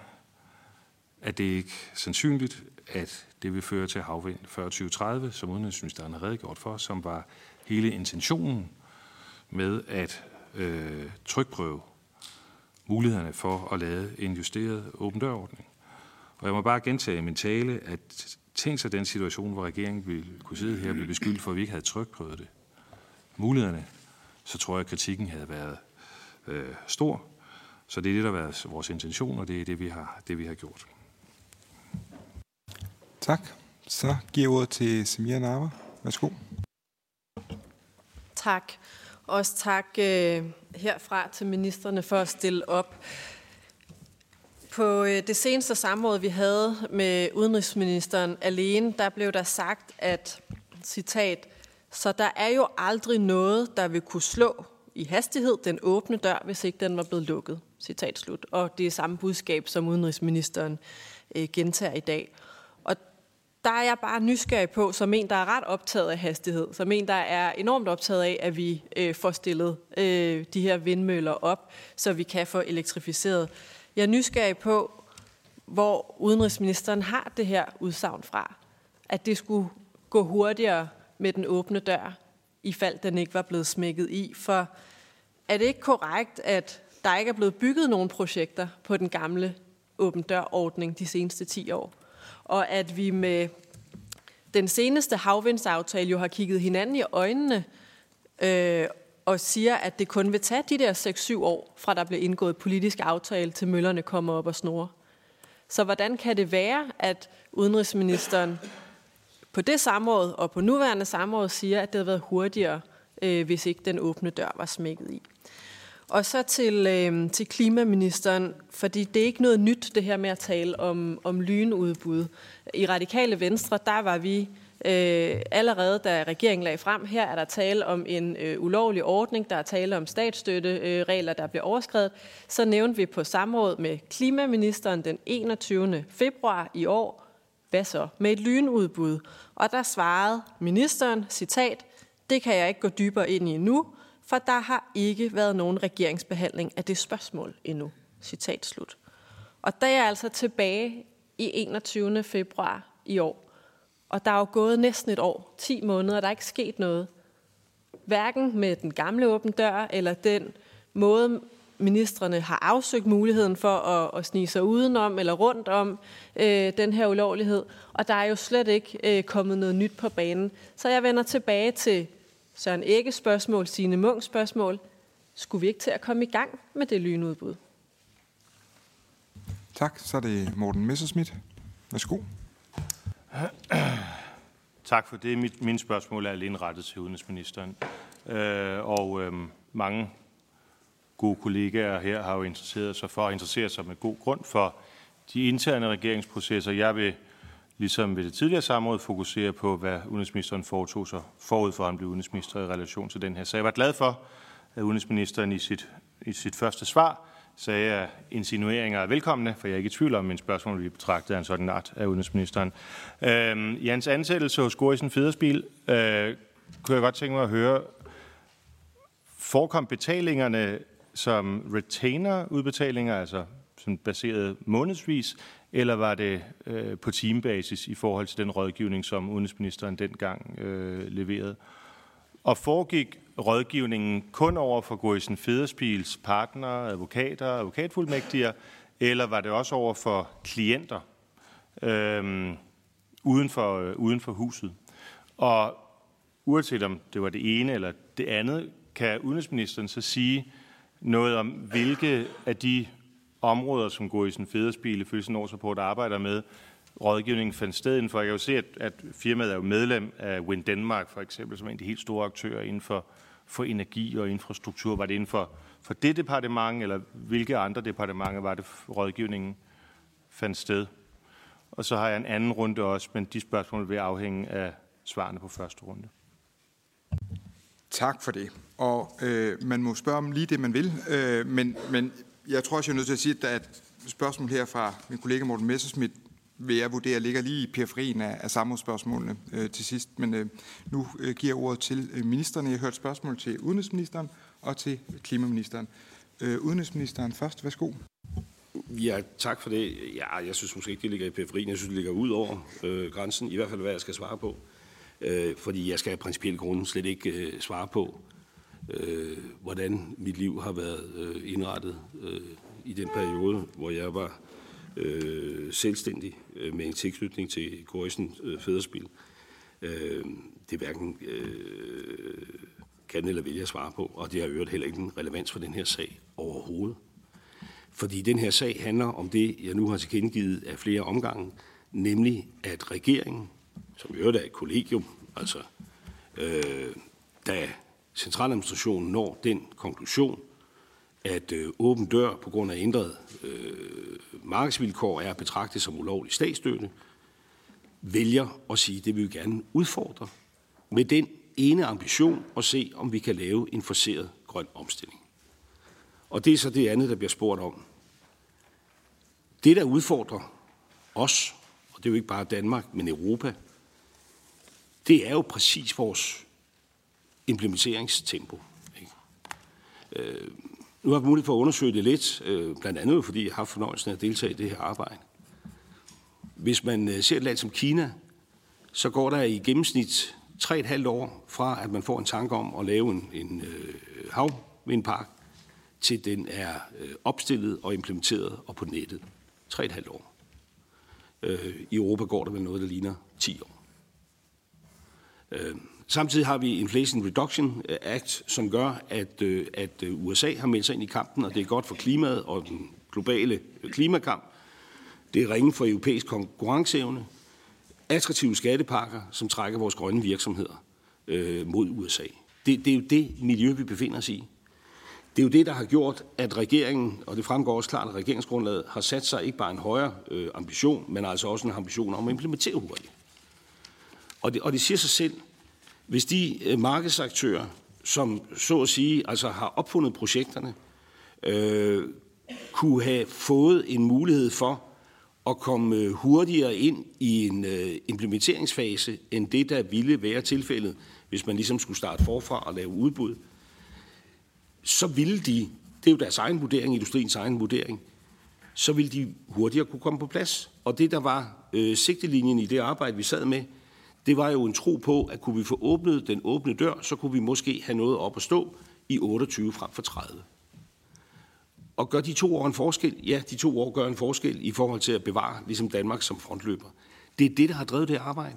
at det ikke er sandsynligt, at det vil føre til havvind før 2030, som udenrigsministeren har redegjort for, som var hele intentionen med at øh, trykprøve mulighederne for at lade en justeret åben dørordning. Og jeg må bare gentage i min tale, at tænk sig den situation, hvor regeringen ville kunne sidde her og blive beskyldt for, at vi ikke havde trykprøvet det. Mulighederne, så tror jeg, at kritikken havde været øh, stor. Så det er det, der har været vores intention, og det er det, vi har, det, vi har gjort. Tak. Så giver jeg ordet til Samia Narva. Værsgo. Tak. Også tak øh, herfra til ministerne for at stille op. På øh, det seneste samråd, vi havde med udenrigsministeren alene, der blev der sagt, at, citat, så der er jo aldrig noget, der vil kunne slå i hastighed den åbne dør, hvis ikke den var blevet lukket. Citat slut. Og det er samme budskab, som udenrigsministeren øh, gentager i dag der er jeg bare nysgerrig på, som en, der er ret optaget af hastighed, som en, der er enormt optaget af, at vi øh, får stillet øh, de her vindmøller op, så vi kan få elektrificeret. Jeg er nysgerrig på, hvor udenrigsministeren har det her udsagn fra, at det skulle gå hurtigere med den åbne dør, i fald den ikke var blevet smækket i. For er det ikke korrekt, at der ikke er blevet bygget nogen projekter på den gamle åben dør-ordning de seneste 10 år? Og at vi med den seneste havvindsaftale jo har kigget hinanden i øjnene øh, og siger, at det kun vil tage de der 6-7 år, fra der bliver indgået politisk aftale, til møllerne kommer op og snor. Så hvordan kan det være, at udenrigsministeren på det samråd og på nuværende samråd siger, at det havde været hurtigere, øh, hvis ikke den åbne dør var smækket i? Og så til, øh, til klimaministeren, fordi det er ikke noget nyt, det her med at tale om, om lynudbud. I Radikale Venstre, der var vi øh, allerede, da regeringen lagde frem, her er der tale om en øh, ulovlig ordning, der er tale om statsstøtteregler, øh, der bliver overskrevet. Så nævnte vi på samråd med klimaministeren den 21. februar i år, hvad så med et lynudbud? Og der svarede ministeren, citat, det kan jeg ikke gå dybere ind i nu, for der har ikke været nogen regeringsbehandling af det spørgsmål endnu. Citat slut. Og der er altså tilbage i 21. februar i år. Og der er jo gået næsten et år, 10 måneder, og der er ikke sket noget. Hverken med den gamle åben dør, eller den måde, ministerne har afsøgt muligheden for at, at snige sig udenom eller rundt om øh, den her ulovlighed. Og der er jo slet ikke øh, kommet noget nyt på banen. Så jeg vender tilbage til Søren Ægge spørgsmål, Signe Munk spørgsmål. Skulle vi ikke til at komme i gang med det lynudbud? Tak. Så er det Morten Messerschmidt. Værsgo. Tak for det. Mit, mine spørgsmål er alene rettet til udenrigsministeren. Øh, og øh, mange gode kollegaer her har jo interesseret sig for at interessere sig med god grund for de interne regeringsprocesser. Jeg vil ligesom ved det tidligere samråd fokusere på, hvad udenrigsministeren foretog sig forud for, at han blev udenrigsminister i relation til den her Så Jeg var glad for, at udenrigsministeren i sit, i sit første svar sagde, at insinueringer er velkomne, for jeg er ikke i tvivl om, at min spørgsmål bliver betragtet af en sådan art af udenrigsministeren. Øhm, I hans ansættelse hos Gorisen Federspil øh, kunne jeg godt tænke mig at høre, forekom betalingerne som retainer-udbetalinger, altså sådan baseret månedsvis, eller var det øh, på timebasis i forhold til den rådgivning, som udenrigsministeren dengang øh, leverede? Og foregik rådgivningen kun over for Gorisen Federspils partnere, advokater, advokatfuldmægtiger, eller var det også over for klienter øh, uden, for, øh, uden for huset? Og uanset om det var det ene eller det andet, kan udenrigsministeren så sige noget om, hvilke af de områder, som Gorisen Federspil ifølge sin årsrapport arbejder med, rådgivningen fandt sted inden for. Jeg kan jo se, at, at firmaet er jo medlem af Wind Denmark, for eksempel, som er en af de helt store aktører inden for, for energi og infrastruktur. Var det inden for, for det departement, eller hvilke andre departementer var det, rådgivningen fandt sted? Og så har jeg en anden runde også, men de spørgsmål vil afhænge af svarene på første runde. Tak for det. Og øh, man må spørge om lige det, man vil, øh, men, men jeg tror også, jeg er nødt til at sige, at spørgsmålet her fra min kollega Morten Messerschmidt, vil jeg vurdere ligger lige i periferien af, af samrådsspørgsmålene øh, til sidst. Men øh, nu øh, giver jeg ordet til øh, ministerne. Jeg har hørt spørgsmål til udenrigsministeren og til klimaministeren. Øh, udenrigsministeren først. Værsgo. Ja, tak for det. Ja, jeg synes måske ikke, det ligger i periferien. Jeg synes, det ligger ud over øh, grænsen. I hvert fald, hvad jeg skal svare på. Øh, fordi jeg skal af principielle grunde slet ikke øh, svare på, øh, hvordan mit liv har været øh, indrettet øh, i den periode, hvor jeg var øh, selvstændig øh, med en tilknytning til Gorisen øh, Fæderspil. Øh, det hverken øh, kan eller vil jeg svare på, og det har øvrigt heller ikke en relevans for den her sag overhovedet. Fordi den her sag handler om det, jeg nu har tilkendegivet af flere omgange, nemlig at regeringen, som i øvrigt er et kollegium, altså øh, da centraladministrationen når den konklusion, at øh, åben dør på grund af ændret øh, markedsvilkår er betragtet som ulovlig statsstøtte, vælger at sige, at det vil vi gerne udfordre med den ene ambition at se, om vi kan lave en forseret grøn omstilling. Og det er så det andet, der bliver spurgt om. Det, der udfordrer os, og det er jo ikke bare Danmark, men Europa, det er jo præcis vores implementeringstempo. Ikke? Øh, nu har jeg mulighed for at undersøge det lidt, øh, blandt andet fordi jeg har haft fornøjelsen af at deltage i det her arbejde. Hvis man øh, ser et land som Kina, så går der i gennemsnit 3,5 år fra, at man får en tanke om at lave en, en øh, havvindpark, til den er øh, opstillet og implementeret og på nettet. 3,5 år. Øh, I Europa går der vel noget, der ligner 10 år. Øh, Samtidig har vi Inflation Reduction øh, Act, som gør, at, øh, at øh, USA har meldt sig ind i kampen, og det er godt for klimaet og den globale klimakamp. Det er ringe for europæisk konkurrenceevne. Attraktive skattepakker, som trækker vores grønne virksomheder øh, mod USA. Det, det er jo det miljø, vi befinder os i. Det er jo det, der har gjort, at regeringen, og det fremgår også klart, at regeringsgrundlaget har sat sig ikke bare en højere øh, ambition, men altså også en ambition om at implementere hurtigt. Og det, og det siger sig selv, hvis de øh, markedsaktører, som så at sige altså har opfundet projekterne, øh, kunne have fået en mulighed for at komme øh, hurtigere ind i en øh, implementeringsfase, end det, der ville være tilfældet, hvis man ligesom skulle starte forfra og lave udbud, så ville de, det er jo deres egen vurdering, industriens egen vurdering, så ville de hurtigere kunne komme på plads. Og det, der var øh, sigtelinjen i det arbejde, vi sad med, det var jo en tro på, at kunne vi få åbnet den åbne dør, så kunne vi måske have noget op at stå i 28 frem for 30. Og gør de to år en forskel? Ja, de to år gør en forskel i forhold til at bevare ligesom Danmark som frontløber. Det er det, der har drevet det arbejde.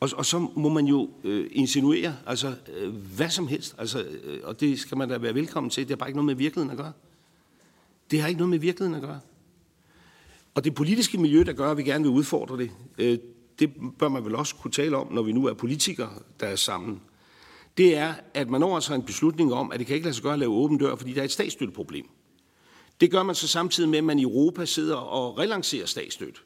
Og, og så må man jo øh, insinuere altså, øh, hvad som helst, altså, øh, og det skal man da være velkommen til. Det har bare ikke noget med virkeligheden at gøre. Det har ikke noget med virkeligheden at gøre. Og det politiske miljø, der gør, at vi gerne vil udfordre det, øh, det bør man vel også kunne tale om, når vi nu er politikere, der er sammen, det er, at man når altså en beslutning om, at det kan ikke lade sig gøre at lave åben dør, fordi der er et statsstøtteproblem. Det gør man så samtidig med, at man i Europa sidder og relancerer statsstøtte.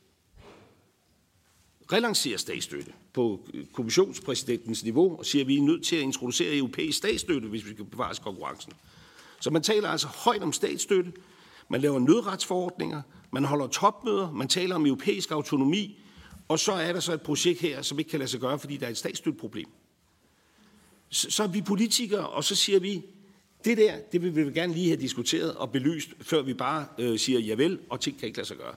Relancerer statsstøtte på kommissionspræsidentens niveau og siger, at vi er nødt til at introducere europæisk statsstøtte, hvis vi skal bevare konkurrencen. Så man taler altså højt om statsstøtte, man laver nødretsforordninger, man holder topmøder, man taler om europæisk autonomi, og så er der så et projekt her, som ikke kan lade sig gøre, fordi der er et statsstøtteproblem. Så, så er vi politikere, og så siger vi, det der, det vil vi gerne lige have diskuteret og belyst, før vi bare øh, siger javel, og ting kan ikke lade sig gøre.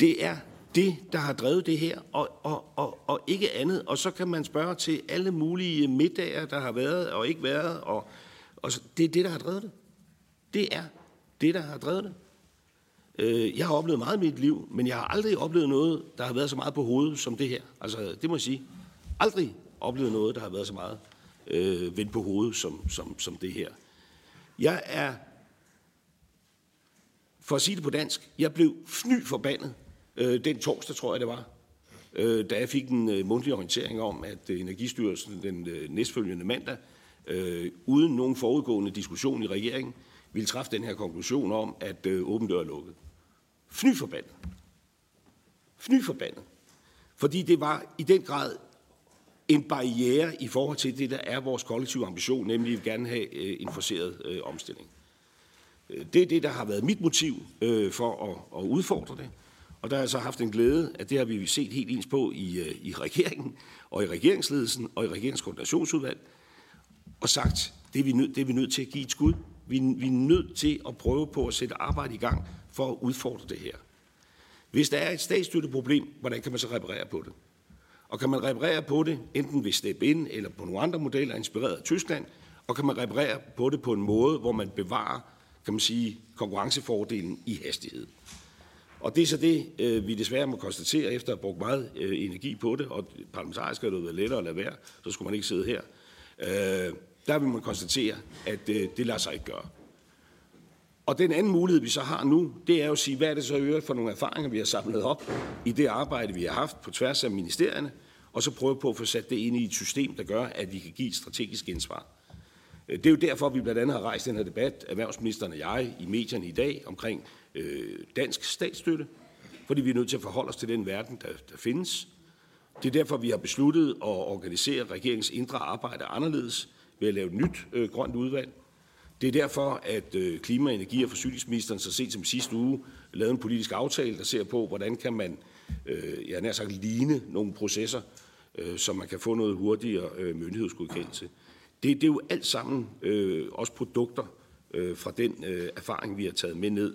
Det er det, der har drevet det her, og, og, og, og ikke andet. Og så kan man spørge til alle mulige middager, der har været og ikke været, og, og så, det er det, der har drevet det. Det er det, der har drevet det. Øh, jeg har oplevet meget i mit liv, men jeg har aldrig oplevet noget, der har været så meget på hovedet som det her. Altså, det må jeg sige. Aldrig oplevet noget, der har været så meget øh, vendt på hovedet som, som, som det her. Jeg er, for at sige det på dansk, jeg blev fny forbandet øh, den torsdag, tror jeg det var, øh, da jeg fik en øh, mundtlig orientering om, at øh, Energistyrelsen den øh, næstfølgende mandag, øh, uden nogen forudgående diskussion i regeringen, ville træffe den her konklusion om, at øh, åben dør er lukket fnyforbandet. Fnyforbandet. Fordi det var i den grad en barriere i forhold til det, der er vores kollektive ambition, nemlig at vi gerne have øh, en forceret øh, omstilling. Øh, det er det, der har været mit motiv for at, at udfordre det. Og der har jeg så haft en glæde, at det har vi set helt ens på i, i regeringen, og i regeringsledelsen, og i regeringskoordinationsudvalg, og sagt, det er, vi nødt, det er vi nødt til at give et skud. Vi, vi er nødt til at prøve på at sætte arbejde i gang for at udfordre det her. Hvis der er et statsstøtteproblem, hvordan kan man så reparere på det? Og kan man reparere på det, enten ved step ind eller på nogle andre modeller inspireret af Tyskland, og kan man reparere på det på en måde, hvor man bevarer, kan man sige, konkurrencefordelen i hastighed. Og det er så det, øh, vi desværre må konstatere, efter at have brugt meget øh, energi på det, og parlamentarisk har det været lettere at lade være, så skulle man ikke sidde her. Øh, der vil man konstatere, at det lader sig ikke gøre. Og den anden mulighed, vi så har nu, det er jo at sige, hvad er det så øvrigt for nogle erfaringer, vi har samlet op i det arbejde, vi har haft på tværs af ministerierne, og så prøve på at få sat det ind i et system, der gør, at vi kan give et strategisk indsvar. Øh, det er jo derfor, vi blandt andet har rejst den her debat, erhvervsministeren og jeg, i medierne i dag, omkring øh, dansk statsstøtte, fordi vi er nødt til at forholde os til den verden, der, der findes. Det er derfor, vi har besluttet at organisere regeringens indre arbejde anderledes ved at lave et nyt øh, grønt udvalg. Det er derfor, at øh, klima-, energi- og forsyningsministeren så sent som sidste uge lavede en politisk aftale, der ser på, hvordan kan man, øh, jeg nær sagt, ligne nogle processer, øh, så man kan få noget hurtigere myndighedsgodkendelse. Det, det er jo alt sammen også produkter fra den erfaring, vi har taget med ned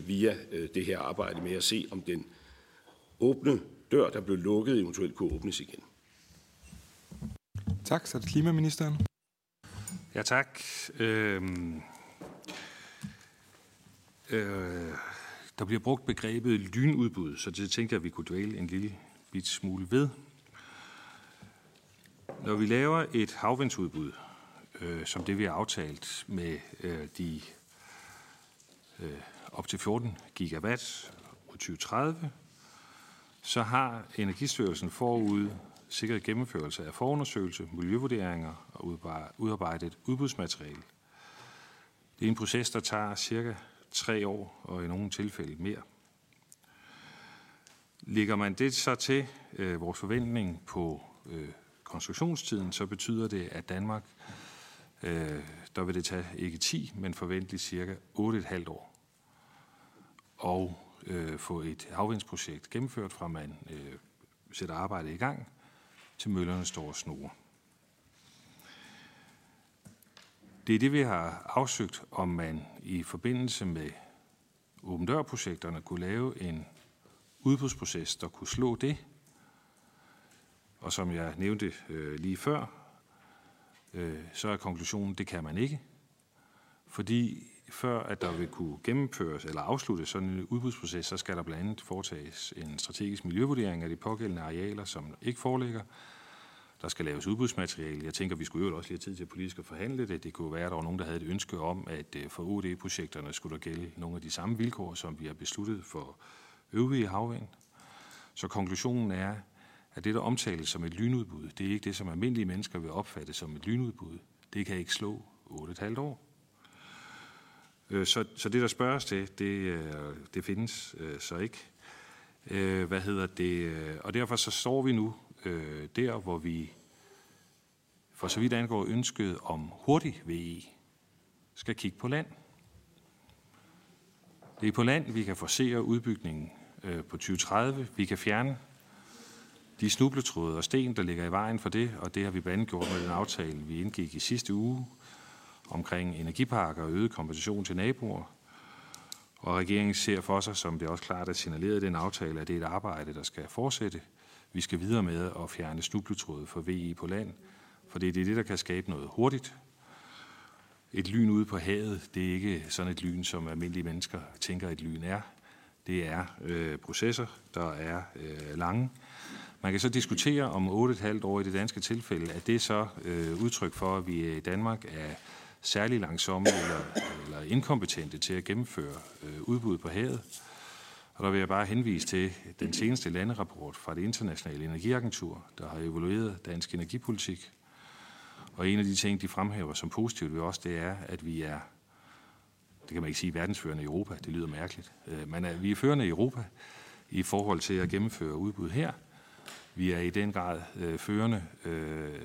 via det her arbejde med at se, om den åbne dør, der blev lukket, eventuelt kunne åbnes igen. Tak, så er det klimaministeren. Ja, tak. Øhm, øh, der bliver brugt begrebet lynudbud, så det tænkte jeg, at vi kunne dvæle en lille bit smule ved. Når vi laver et havvindsudbud, øh, som det vi har aftalt med øh, de øh, op til 14 gigawatt på 2030, så har Energistyrelsen forud sikret gennemførelse af forundersøgelse, miljøvurderinger og udarbejdet udbudsmateriale. Det er en proces, der tager cirka tre år og i nogle tilfælde mere. Ligger man det så til øh, vores forventning på øh, konstruktionstiden, så betyder det, at Danmark, øh, der vil det tage ikke 10, men forventeligt cirka 8,5 år. Og øh, få et havvindsprojekt gennemført, fra man øh, sætter arbejdet i gang, til møllerne står og snor. Det er det, vi har afsøgt, om man i forbindelse med åben dør-projekterne kunne lave en udbudsproces, der kunne slå det. Og som jeg nævnte øh, lige før, øh, så er konklusionen, det kan man ikke. Fordi før at der vil kunne gennemføres eller afsluttes sådan en udbudsproces, så skal der blandt andet foretages en strategisk miljøvurdering af de pågældende arealer, som ikke foreligger. Der skal laves udbudsmateriale. Jeg tænker, vi skulle jo også lige have tid til politisk at forhandle det. Det kunne være, at der var nogen, der havde et ønske om, at øh, for OD-projekterne skulle der gælde nogle af de samme vilkår, som vi har besluttet for øvrige havvind. Så konklusionen er, at det, der omtales som et lynudbud, det er ikke det, som almindelige mennesker vil opfatte som et lynudbud. Det kan ikke slå 8,5 år. Øh, så, så det, der spørges til, det, øh, det findes øh, så ikke. Hvad hedder det? Og derfor så står vi nu der, hvor vi for så vidt angår ønsket om hurtig VE, skal kigge på land. Det er på land, vi kan forsere udbygningen på 2030. Vi kan fjerne de snubletråde og sten, der ligger i vejen for det, og det har vi blandt andet gjort med den aftale, vi indgik i sidste uge omkring energiparker og øget kompensation til naboer. Og regeringen ser for sig, som det også klart er signaleret i den aftale, at det er et arbejde, der skal fortsætte. Vi skal videre med at fjerne snubletråde for VE på land, for det er det, der kan skabe noget hurtigt. Et lyn ude på havet, det er ikke sådan et lyn, som almindelige mennesker tænker, et lyn er. Det er øh, processer, der er øh, lange. Man kan så diskutere om 8,5 år i det danske tilfælde, at det så øh, udtryk for, at vi i Danmark er særlig langsomme eller, eller inkompetente til at gennemføre øh, udbud på havet. Og der vil jeg bare henvise til den seneste landerapport fra det internationale energiagentur, der har evalueret dansk energipolitik. Og en af de ting, de fremhæver som positivt ved os, det er, at vi er, det kan man ikke sige verdensførende i Europa, det lyder mærkeligt, øh, men at vi er førende i Europa i forhold til at gennemføre udbud her. Vi er i den grad øh, førende, øh,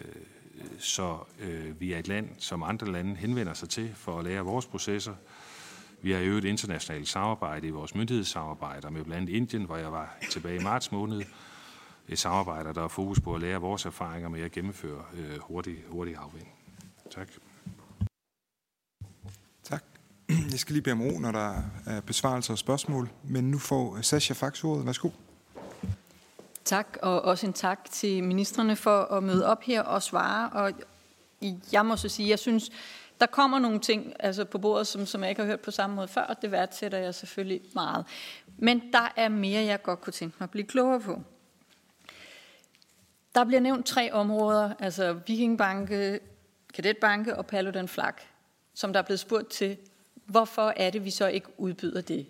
så øh, vi er et land, som andre lande henvender sig til for at lære vores processer. Vi har øvet internationalt samarbejde i vores myndighedssamarbejder med blandt andet Indien, hvor jeg var tilbage i marts måned. Et samarbejde, der er fokus på at lære vores erfaringer med at gennemføre øh, hurtig, hurtig afvind. Tak. Tak. Jeg skal lige bede om ro, når der er besvarelser og spørgsmål. Men nu får Sascha Fax ordet. Værsgo. Tak, og også en tak til ministerne for at møde op her og svare. Og jeg må så sige, jeg synes, der kommer nogle ting altså på bordet, som, som jeg ikke har hørt på samme måde før, og det værdsætter jeg selvfølgelig meget. Men der er mere, jeg godt kunne tænke mig at blive klogere på. Der bliver nævnt tre områder, altså Vikingbanke, Kadetbanke og Paludan Flak, som der er blevet spurgt til, hvorfor er det, vi så ikke udbyder det?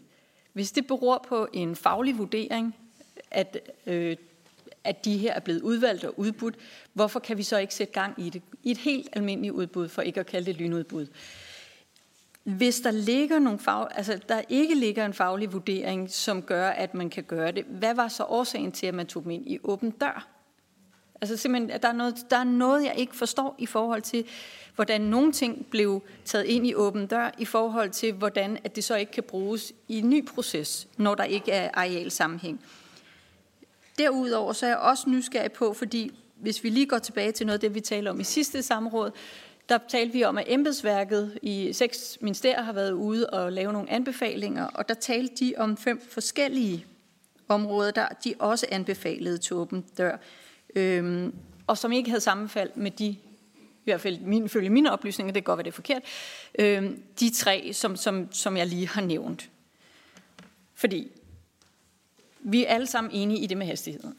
Hvis det beror på en faglig vurdering, at, øh, at de her er blevet udvalgt og udbudt, hvorfor kan vi så ikke sætte gang i det? I et helt almindeligt udbud, for ikke at kalde det lynudbud. Hvis der ligger nogle fag, altså der ikke ligger en faglig vurdering, som gør, at man kan gøre det, hvad var så årsagen til, at man tog dem ind i åben dør? Altså simpelthen, at der er, noget, der er noget, jeg ikke forstår i forhold til, hvordan nogle ting blev taget ind i åben dør, i forhold til, hvordan at det så ikke kan bruges i en ny proces, når der ikke er areal sammenhæng. Derudover så er jeg også nysgerrig på, fordi hvis vi lige går tilbage til noget af det, vi talte om i sidste samråd, der talte vi om, at embedsværket i seks ministerier har været ude og lave nogle anbefalinger, og der talte de om fem forskellige områder, der de også anbefalede til åben dør, øhm, og som ikke havde sammenfald med de, i hvert fald min, følge mine oplysninger, det kan godt være det er forkert, øhm, de tre, som, som, som jeg lige har nævnt. Fordi vi er alle sammen enige i det med hastigheden.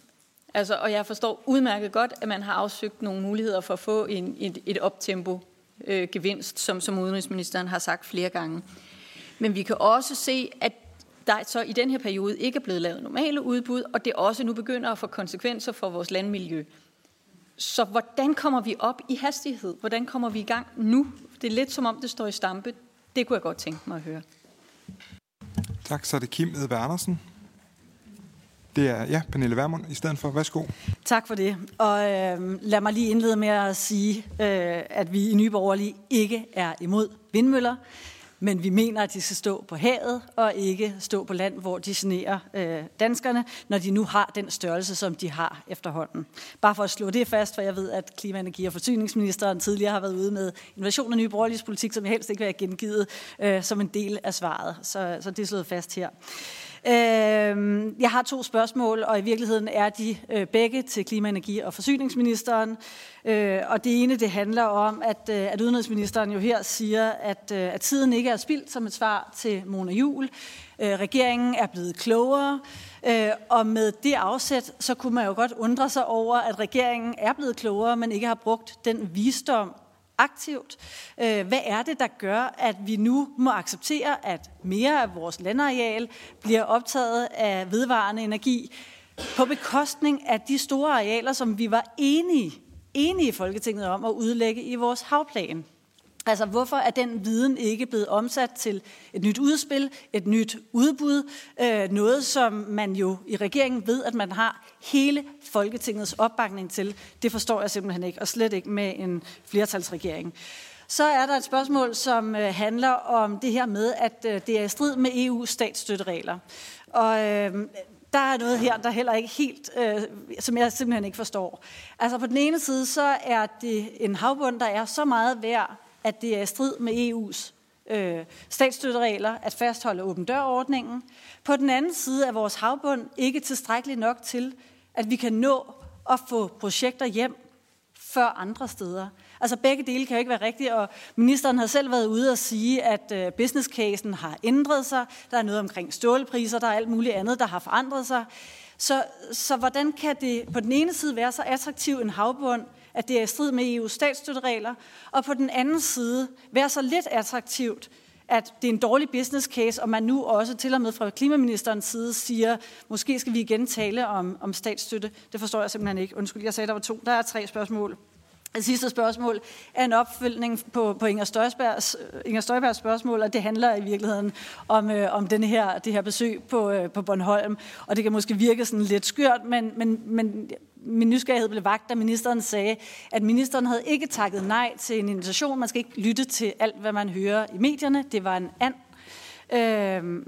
Altså, og jeg forstår udmærket godt, at man har afsøgt nogle muligheder for at få en, et, et optempo øh, gevinst, som, som udenrigsministeren har sagt flere gange. Men vi kan også se, at der så i den her periode ikke er blevet lavet normale udbud, og det også nu begynder at få konsekvenser for vores landmiljø. Så hvordan kommer vi op i hastighed? Hvordan kommer vi i gang nu? Det er lidt som om, det står i stampe. Det kunne jeg godt tænke mig at høre. Tak, så er det Kim Edberg Andersen. Det er ja, Pernille Vermund i stedet for. Værsgo. Tak for det. Og øh, lad mig lige indlede med at sige, øh, at vi i Nye Borgerlige ikke er imod vindmøller, men vi mener, at de skal stå på havet og ikke stå på land, hvor de generer øh, danskerne, når de nu har den størrelse, som de har efterhånden. Bare for at slå det fast, for jeg ved, at klima-, energi- og forsyningsministeren tidligere har været ude med innovation af nye Borgerliges politik, som jeg helst ikke vil have gengivet øh, som en del af svaret. Så, så det er slået fast her. Øh, Øhm, jeg har to spørgsmål, og i virkeligheden er de øh, begge til klima-, energi- og forsyningsministeren. Øh, og det ene, det handler om, at, øh, at udenrigsministeren jo her siger, at, øh, at tiden ikke er spildt som et svar til Mona Jul. Øh, regeringen er blevet klogere, øh, og med det afsæt, så kunne man jo godt undre sig over, at regeringen er blevet klogere, men ikke har brugt den visdom, aktivt. Øh, hvad er det, der gør, at vi nu må acceptere, at mere af vores landareal bliver optaget af vedvarende energi på bekostning af de store arealer, som vi var enige, enige i Folketinget om at udlægge i vores havplan? Altså, hvorfor er den viden ikke blevet omsat til et nyt udspil, et nyt udbud, øh, noget som man jo i regeringen ved, at man har hele Folketingets opbakning til? Det forstår jeg simpelthen ikke, og slet ikke med en flertalsregering. Så er der et spørgsmål, som øh, handler om det her med, at øh, det er i strid med EU's statsstøtteregler. Og øh, der er noget her, der heller ikke helt, øh, som jeg simpelthen ikke forstår. Altså på den ene side, så er det en havbund, der er så meget værd, at det er i strid med EU's øh, statsstøtteregler, at fastholde åben dørordningen. På den anden side er vores havbund ikke tilstrækkeligt nok til, at vi kan nå at få projekter hjem før andre steder. Altså begge dele kan jo ikke være rigtige, og ministeren har selv været ude og sige, at øh, business casen har ændret sig. Der er noget omkring stålpriser, der er alt muligt andet, der har forandret sig. Så, så hvordan kan det på den ene side være så attraktiv en havbund, at det er i strid med EU's statsstøtteregler, og på den anden side være så lidt attraktivt, at det er en dårlig business case, og man nu også til og med fra klimaministerens side siger, måske skal vi igen tale om, om statsstøtte. Det forstår jeg simpelthen ikke. Undskyld, jeg sagde, der var to. Der er tre spørgsmål. Det sidste spørgsmål er en opfølgning på, på Inger, Støjbergs, øh, Inger Støjbergs spørgsmål, og det handler i virkeligheden om, øh, om denne her, det her besøg på, øh, på Bornholm. Og det kan måske virke sådan lidt skørt, men, men, men min nysgerrighed blev vagt, da ministeren sagde, at ministeren havde ikke takket nej til en invitation. Man skal ikke lytte til alt, hvad man hører i medierne. Det var en and. Øh,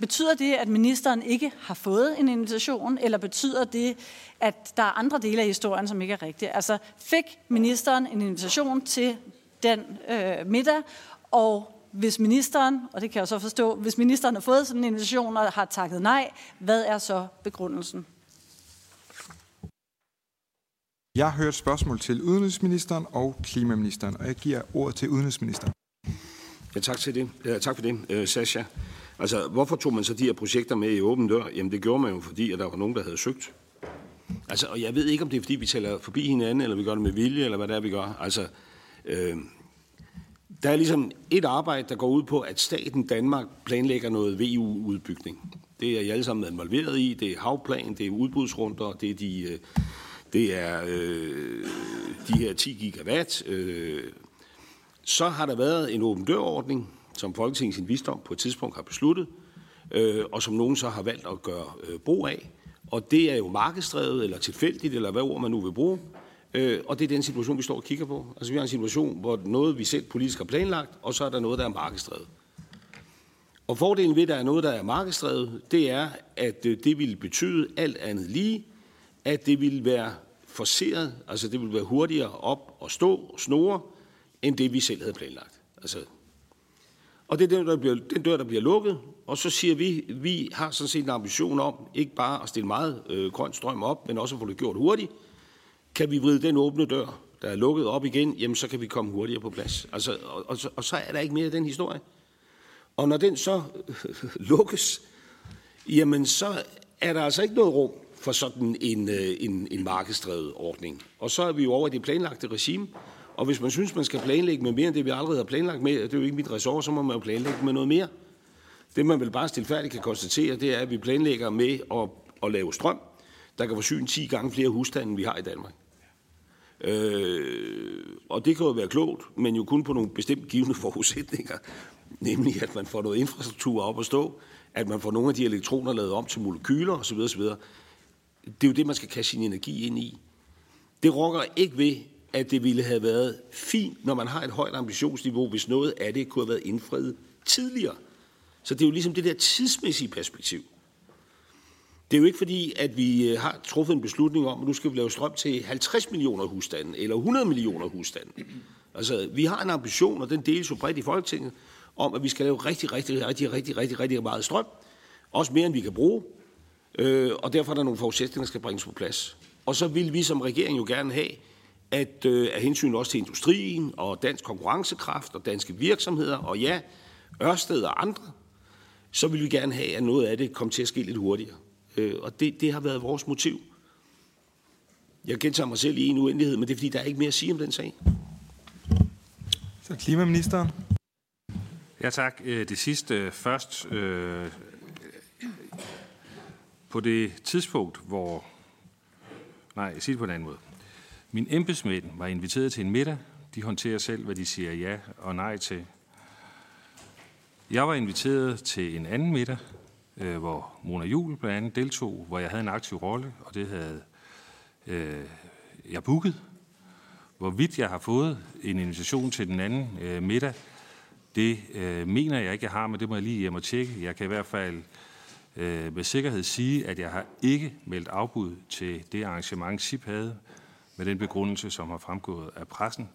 betyder det, at ministeren ikke har fået en invitation, eller betyder det, at der er andre dele af historien, som ikke er rigtige? Altså, fik ministeren en invitation til den øh, middag, og hvis ministeren, og det kan jeg så forstå, hvis ministeren har fået sådan en invitation og har takket nej, hvad er så begrundelsen? Jeg har hørt spørgsmål til udenrigsministeren og klimaministeren, og jeg giver ordet til udenrigsministeren. Ja, tak, til det. Ja, tak for det, uh, Sascha. Altså, hvorfor tog man så de her projekter med i åben dør? Jamen, det gjorde man jo, fordi at der var nogen, der havde søgt. Altså, og jeg ved ikke, om det er, fordi vi taler forbi hinanden, eller vi gør det med vilje, eller hvad det er, vi gør. Altså, øh, der er ligesom et arbejde, der går ud på, at staten Danmark planlægger noget VU-udbygning. Det er I alle sammen involveret i. Det er havplan, det er udbudsrunder, det er de, øh, det er, øh, de her 10 gigawatt. Øh. Så har der været en åben dørordning, som Folketinget sin visdom på et tidspunkt har besluttet, øh, og som nogen så har valgt at gøre øh, brug af. Og det er jo markedsdrevet, eller tilfældigt, eller hvad ord man nu vil bruge. Øh, og det er den situation, vi står og kigger på. Altså vi har en situation, hvor noget vi selv politisk har planlagt, og så er der noget, der er markedsdrevet. Og fordelen ved, at der er noget, der er markedsdrevet, det er, at øh, det ville betyde alt andet lige, at det ville være forceret, altså det ville være hurtigere op og stå og snore, end det vi selv havde planlagt. Altså, og det er den, der bliver, den dør, der bliver lukket, og så siger vi, vi har sådan set en ambition om, ikke bare at stille meget øh, grøn strøm op, men også at få det gjort hurtigt. Kan vi vride den åbne dør, der er lukket op igen, jamen så kan vi komme hurtigere på plads. Altså, og, og, og så er der ikke mere af den historie. Og når den så øh, lukkes, jamen så er der altså ikke noget rum for sådan en, øh, en, en markedsdrevet ordning. Og så er vi jo over i det planlagte regime, og hvis man synes, man skal planlægge med mere end det, vi allerede har planlagt med, det er jo ikke mit ressort, så må man jo planlægge med noget mere. Det man vel bare stilfærdigt kan konstatere, det er, at vi planlægger med at, at lave strøm, der kan forsyne 10 gange flere husstande, end vi har i Danmark. Øh, og det kan jo være klogt, men jo kun på nogle bestemt givende forudsætninger. Nemlig, at man får noget infrastruktur op at stå, at man får nogle af de elektroner lavet om til molekyler osv. osv. Det er jo det, man skal kaste sin energi ind i. Det rokker ikke ved, at det ville have været fint, når man har et højt ambitionsniveau, hvis noget af det kunne have været indfriet tidligere. Så det er jo ligesom det der tidsmæssige perspektiv. Det er jo ikke fordi, at vi øh, har truffet en beslutning om, at nu skal vi lave strøm til 50 millioner husstande eller 100 millioner husstande. Altså, vi har en ambition, og den deles jo bredt i Folketinget, om, at vi skal lave rigtig, rigtig, rigtig, rigtig, rigtig, rigtig meget strøm. Også mere, end vi kan bruge. Øh, og derfor er der nogle forudsætninger, der skal bringes på plads. Og så vil vi som regering jo gerne have, at øh, af hensyn også til industrien og dansk konkurrencekraft og danske virksomheder, og ja, Ørsted og andre, så vil vi gerne have, at noget af det kommer til at ske lidt hurtigere. Øh, og det, det har været vores motiv. Jeg gentager mig selv i en uendelighed, men det er fordi, der er ikke mere at sige om den sag. Så klimaministeren. Ja tak. Øh, det sidste først. Øh, på det tidspunkt, hvor... Nej, jeg siger det på en anden måde. Min embedsmænd var inviteret til en middag. De håndterer selv, hvad de siger ja og nej til. Jeg var inviteret til en anden middag, øh, hvor Mona Jul blandt andet deltog, hvor jeg havde en aktiv rolle, og det havde øh, jeg booket. Hvorvidt jeg har fået en invitation til den anden øh, middag, det øh, mener jeg ikke, jeg har, men det må jeg lige hjem og tjekke. Jeg kan i hvert fald øh, med sikkerhed sige, at jeg har ikke meldt afbud til det arrangement, SIP havde, med den begrundelse, som har fremgået af pressen.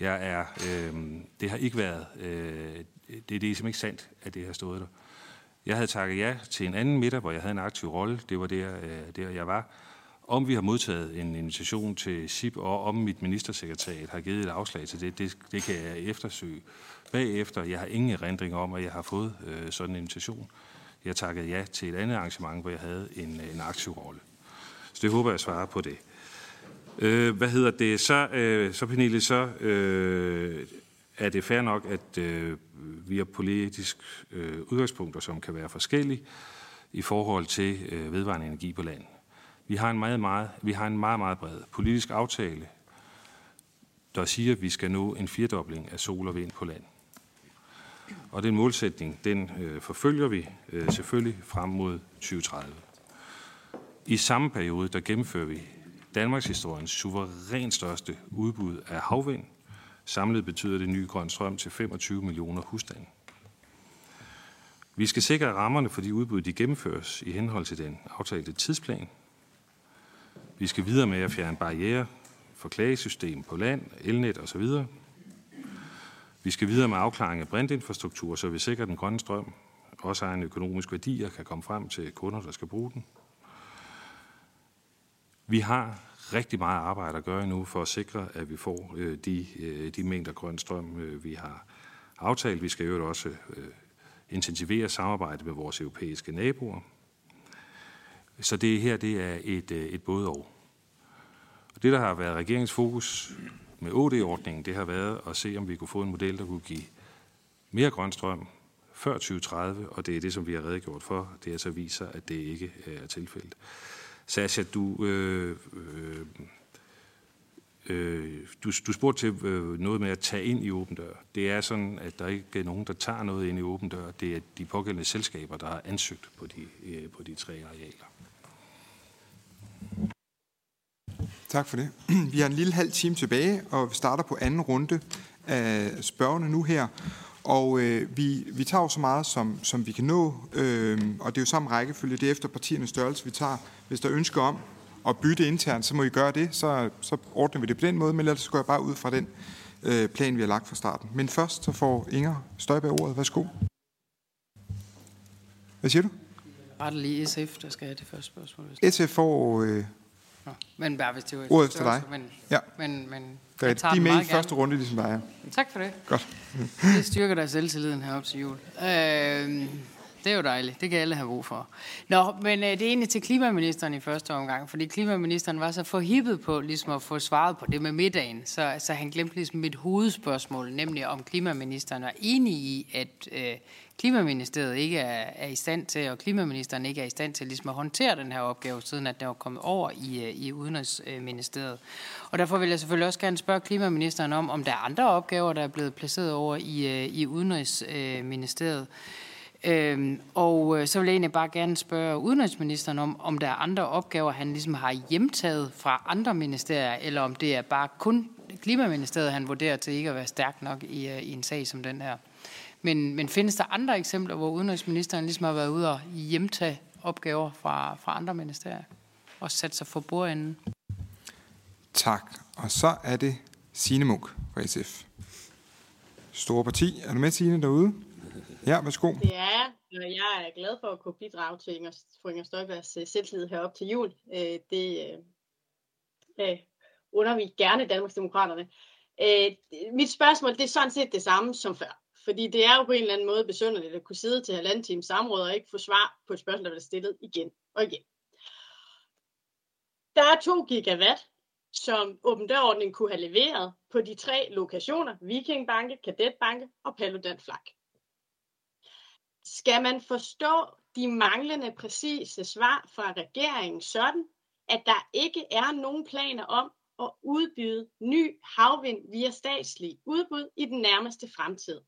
Jeg er, øh, det har ikke været øh, det, det er simpelthen ikke sandt, at det har stået der. Jeg havde takket ja til en anden middag, hvor jeg havde en aktiv rolle. Det var der, øh, der jeg var. Om vi har modtaget en invitation til SIP, og om mit ministersekretariat har givet et afslag til det, det, det kan jeg eftersøge bagefter. Jeg har ingen erindring om, at jeg har fået øh, sådan en invitation. Jeg takkede ja til et andet arrangement, hvor jeg havde en, en aktiv rolle. Så det håber jeg svarer på det. Øh, hvad hedder det? Så, øh, så Pernille, så øh, er det fair nok, at øh, vi har politisk øh, udgangspunkter, som kan være forskellige i forhold til øh, vedvarende energi på land. Vi har en meget, meget, vi har en meget, meget bred politisk aftale, der siger, at vi skal nå en firedobling af sol og vind på land. Og den målsætning, den øh, forfølger vi øh, selvfølgelig frem mod 2030. I samme periode, der gennemfører vi Danmarks historiens suverænt største udbud af havvind. Samlet betyder det ny grøn strøm til 25 millioner husstande. Vi skal sikre rammerne for de udbud, de gennemføres i henhold til den aftalte tidsplan. Vi skal videre med at fjerne barriere for klagesystem på land, elnet osv. Vi skal videre med afklaring af brintinfrastruktur, så vi sikrer, den grønne strøm også egen en økonomisk værdi og kan komme frem til kunder, der skal bruge den. Vi har rigtig meget arbejde at gøre nu for at sikre, at vi får øh, de, øh, de mængder grøn strøm, øh, vi har aftalt. Vi skal jo også øh, intensivere samarbejdet med vores europæiske naboer. Så det her det er et, øh, et både og. og. Det, der har været regeringens fokus med OD-ordningen, det har været at se, om vi kunne få en model, der kunne give mere grøn strøm før 2030, og det er det, som vi har redegjort for. Det altså viser, at det ikke øh, er tilfældet. Sasha, du, øh, øh, øh, du, du spurgte til øh, noget med at tage ind i åben dør. Det er sådan, at der ikke er nogen, der tager noget ind i åben dør. Det er de pågældende selskaber, der har ansøgt på de, øh, på de tre arealer. Tak for det. Vi har en lille halv time tilbage, og vi starter på anden runde af spørgerne nu her. Og øh, vi, vi tager jo så meget, som, som vi kan nå, øh, og det er jo samme rækkefølge. Det er efter partiernes størrelse, vi tager. Hvis der er ønsker om at bytte internt, så må I gøre det. Så, så ordner vi det på den måde, men ellers går jeg bare ud fra den øh, plan, vi har lagt fra starten. Men først så får Inger Støjberg ordet. Værsgo. Hvad siger du? Ret lige SF, der skal have det første spørgsmål. SF får... Øh, Nå, men bare hvis det var ordet efter dig. Men, ja. men, men der, jeg de er med i første runde, ligesom dig er. Tak for det. Godt. det styrker dig selvtilliden herop til jul. Øh, det er jo dejligt. Det kan alle have brug for. Nå, men øh, det er egentlig til klimaministeren i første omgang, fordi klimaministeren var så forhippet på ligesom at få svaret på det med middagen, så, så han glemte ligesom mit hovedspørgsmål, nemlig om klimaministeren var enig i, at øh, klimaministeriet ikke er, er i stand til, og klimaministeren ikke er i stand til ligesom at håndtere den her opgave, siden at den var kommet over i, øh, i Udenrigsministeriet. Og derfor vil jeg selvfølgelig også gerne spørge klimaministeren om, om der er andre opgaver, der er blevet placeret over i, øh, i Udenrigsministeriet. Øhm, og øh, så vil jeg egentlig bare gerne spørge udenrigsministeren om, om der er andre opgaver, han ligesom har hjemtaget fra andre ministerier, eller om det er bare kun Klimaministeriet, han vurderer til ikke at være stærk nok i, øh, i en sag som den her. Men, men findes der andre eksempler, hvor udenrigsministeren ligesom har været ude og hjemtage opgaver fra, fra andre ministerier og sat sig for bordenden? Tak. Og så er det Signe Munk fra SF. Store parti. Er du med, Signe, derude? Ja, værsgo. Ja, jeg, og jeg er glad for at kunne bidrage til Inger, fru Inger Støjbergs uh, selvtillid herop til jul. Uh, det uh, under vi gerne Danmarksdemokraterne. Uh, mit spørgsmål det er sådan set det samme som før. Fordi det er jo på en eller anden måde besynderligt at kunne sidde til halvanden times samråd og ikke få svar på et spørgsmål, der bliver stillet igen og igen. Der er 2 gigawatt, som Åben Dørordningen kunne have leveret på de tre lokationer, Vikingbanke, Kadetbanke og Paludan Flak. Skal man forstå de manglende præcise svar fra regeringen sådan, at der ikke er nogen planer om at udbyde ny havvind via statslig udbud i den nærmeste fremtid?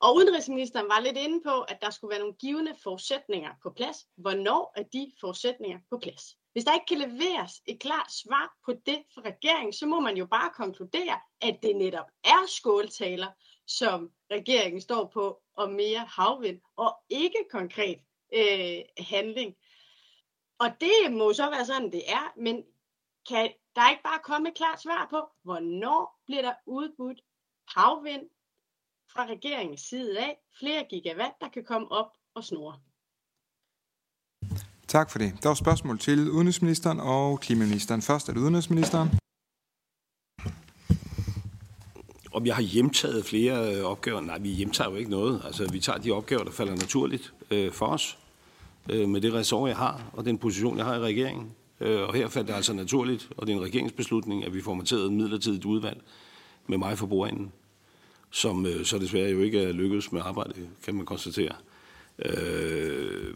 Og udenrigsministeren var lidt inde på, at der skulle være nogle givende forudsætninger på plads. Hvornår er de forudsætninger på plads? Hvis der ikke kan leveres et klart svar på det fra regeringen, så må man jo bare konkludere, at det netop er skåltaler, som regeringen står på om mere havvind, og ikke konkret øh, handling. Og det må så være sådan, det er, men kan der ikke bare komme et klart svar på, hvornår bliver der udbudt havvind fra regeringens side af flere gigawatt, der kan komme op og snore. Tak for det. Der var spørgsmål til udenrigsministeren og klimaministeren. Først er det udenrigsministeren. Om jeg har hjemtaget flere øh, opgaver? Nej, vi hjemtager jo ikke noget. Altså, vi tager de opgaver, der falder naturligt øh, for os, øh, med det ressort, jeg har, og den position, jeg har i regeringen. Øh, og her faldt det altså naturligt, og det er en regeringsbeslutning, at vi formaterede et midlertidigt udvalg med mig for bordenden, som øh, så desværre jo ikke er lykkedes med arbejde, kan man konstatere. Øh,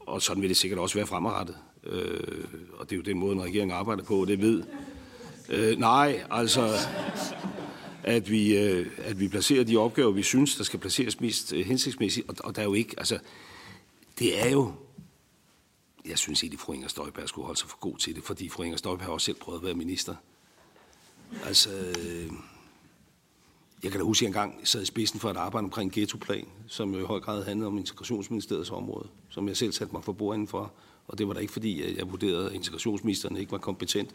og sådan vil det sikkert også være fremadrettet. Øh, og det er jo den måde, en regering arbejder på, og det ved. Øh, nej, altså, at vi, øh, at vi placerer de opgaver, vi synes, der skal placeres mest øh, hensigtsmæssigt. Og, og der er jo ikke, altså, det er jo, jeg synes egentlig, fru Inger Støjberg skulle holde sig for god til det, fordi fru Inger Støjberg har også selv prøvet at være minister. Altså, øh, jeg kan da huske, at jeg engang sad i spidsen for et arbejde omkring ghettoplan, som i høj grad handlede om integrationsministeriets område, som jeg selv satte mig for bordenden for. Og det var da ikke fordi, øh, jeg vurderede, at integrationsministeren ikke var kompetent.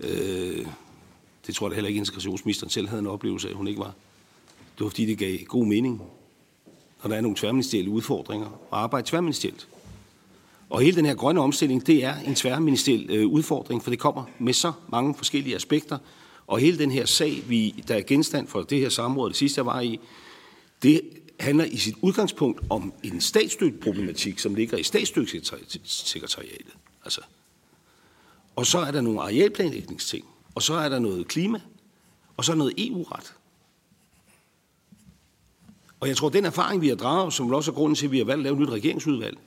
Øh, det tror jeg da heller ikke, integrationsministeren selv havde en oplevelse af, at hun ikke var. Det var fordi, det gav god mening, når der er nogle tværministerielle udfordringer, at arbejde tværministerielt. Og hele den her grønne omstilling, det er en tværministeriel øh, udfordring, for det kommer med så mange forskellige aspekter, og hele den her sag, vi, der er genstand for det her samråd, det sidste jeg var i, det handler i sit udgangspunkt om en statsstøtteproblematik, som ligger i statsstøttesekretariatet. Altså. Og så er der nogle arealplanlægningsting, og så er der noget klima, og så er noget EU-ret. Og jeg tror, at den erfaring, vi har draget, som også er grunden til, at vi har valgt at lave et nyt regeringsudvalg,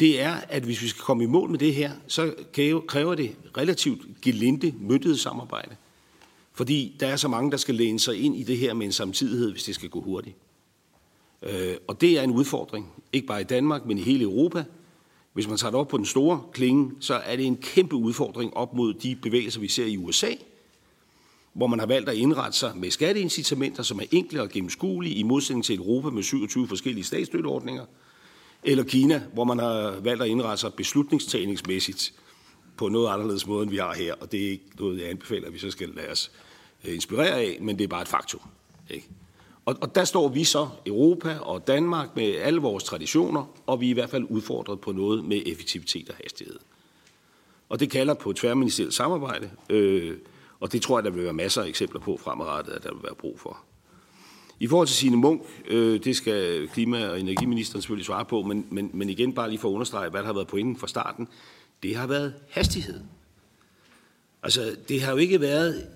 det er, at hvis vi skal komme i mål med det her, så kræver det relativt gelinde myndighedssamarbejde. Fordi der er så mange, der skal læne sig ind i det her med en samtidighed, hvis det skal gå hurtigt. Øh, og det er en udfordring, ikke bare i Danmark, men i hele Europa. Hvis man tager det op på den store klinge, så er det en kæmpe udfordring op mod de bevægelser, vi ser i USA, hvor man har valgt at indrette sig med skatteincitamenter, som er enkle og gennemskuelige, i modsætning til Europa med 27 forskellige statsstøtteordninger, eller Kina, hvor man har valgt at indrette sig beslutningstagningsmæssigt på noget anderledes måde, end vi har her. Og det er ikke noget, jeg anbefaler, at vi så skal lade os øh, inspirere af, men det er bare et faktum. Ikke? Og, og der står vi så, Europa og Danmark, med alle vores traditioner, og vi er i hvert fald udfordret på noget med effektivitet og hastighed. Og det kalder på tværministerielt samarbejde, øh, og det tror jeg, der vil være masser af eksempler på fremadrettet, at der vil være brug for. I forhold til sine Munk, øh, det skal klima- og energiministeren selvfølgelig svare på, men, men, men igen bare lige for at understrege, hvad der har været pointen fra starten, det har været hastighed. Altså, det har jo ikke været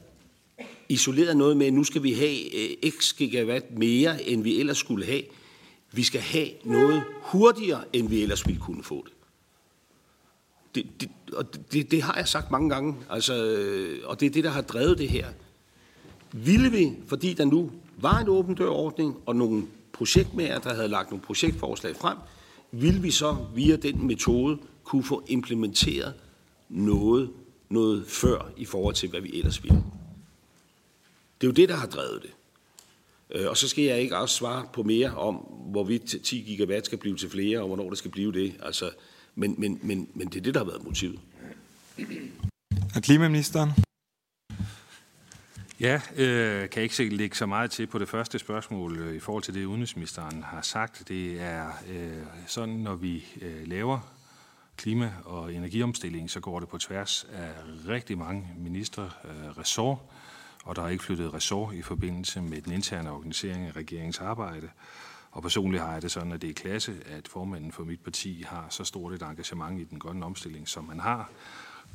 isoleret noget med, at nu skal vi have øh, x gigawatt mere, end vi ellers skulle have. Vi skal have noget hurtigere, end vi ellers ville kunne få det. Det, det, og det, det har jeg sagt mange gange, altså, øh, og det er det, der har drevet det her. Ville vi, fordi der nu var en åben dørordning og nogle projektmager, der havde lagt nogle projektforslag frem, ville vi så via den metode kunne få implementeret noget, noget før i forhold til, hvad vi ellers ville. Det er jo det, der har drevet det. Øh, og så skal jeg ikke også svare på mere om, hvorvidt 10 gigawatt skal blive til flere, og hvornår det skal blive det. Altså, men, men, men, men det er det, der har været motivet. Og klimaministeren? Ja, øh, kan ikke sikkert lægge så meget til på det første spørgsmål øh, i forhold til det, udenrigsministeren har sagt. Det er øh, sådan, når vi øh, laver klima- og energiomstilling, så går det på tværs af rigtig mange ministre øh, ressort, og der er ikke flyttet ressort i forbindelse med den interne organisering af regeringens arbejde. Og personligt har jeg det sådan, at det er klasse, at formanden for mit parti har så stort et engagement i den grønne omstilling, som man har.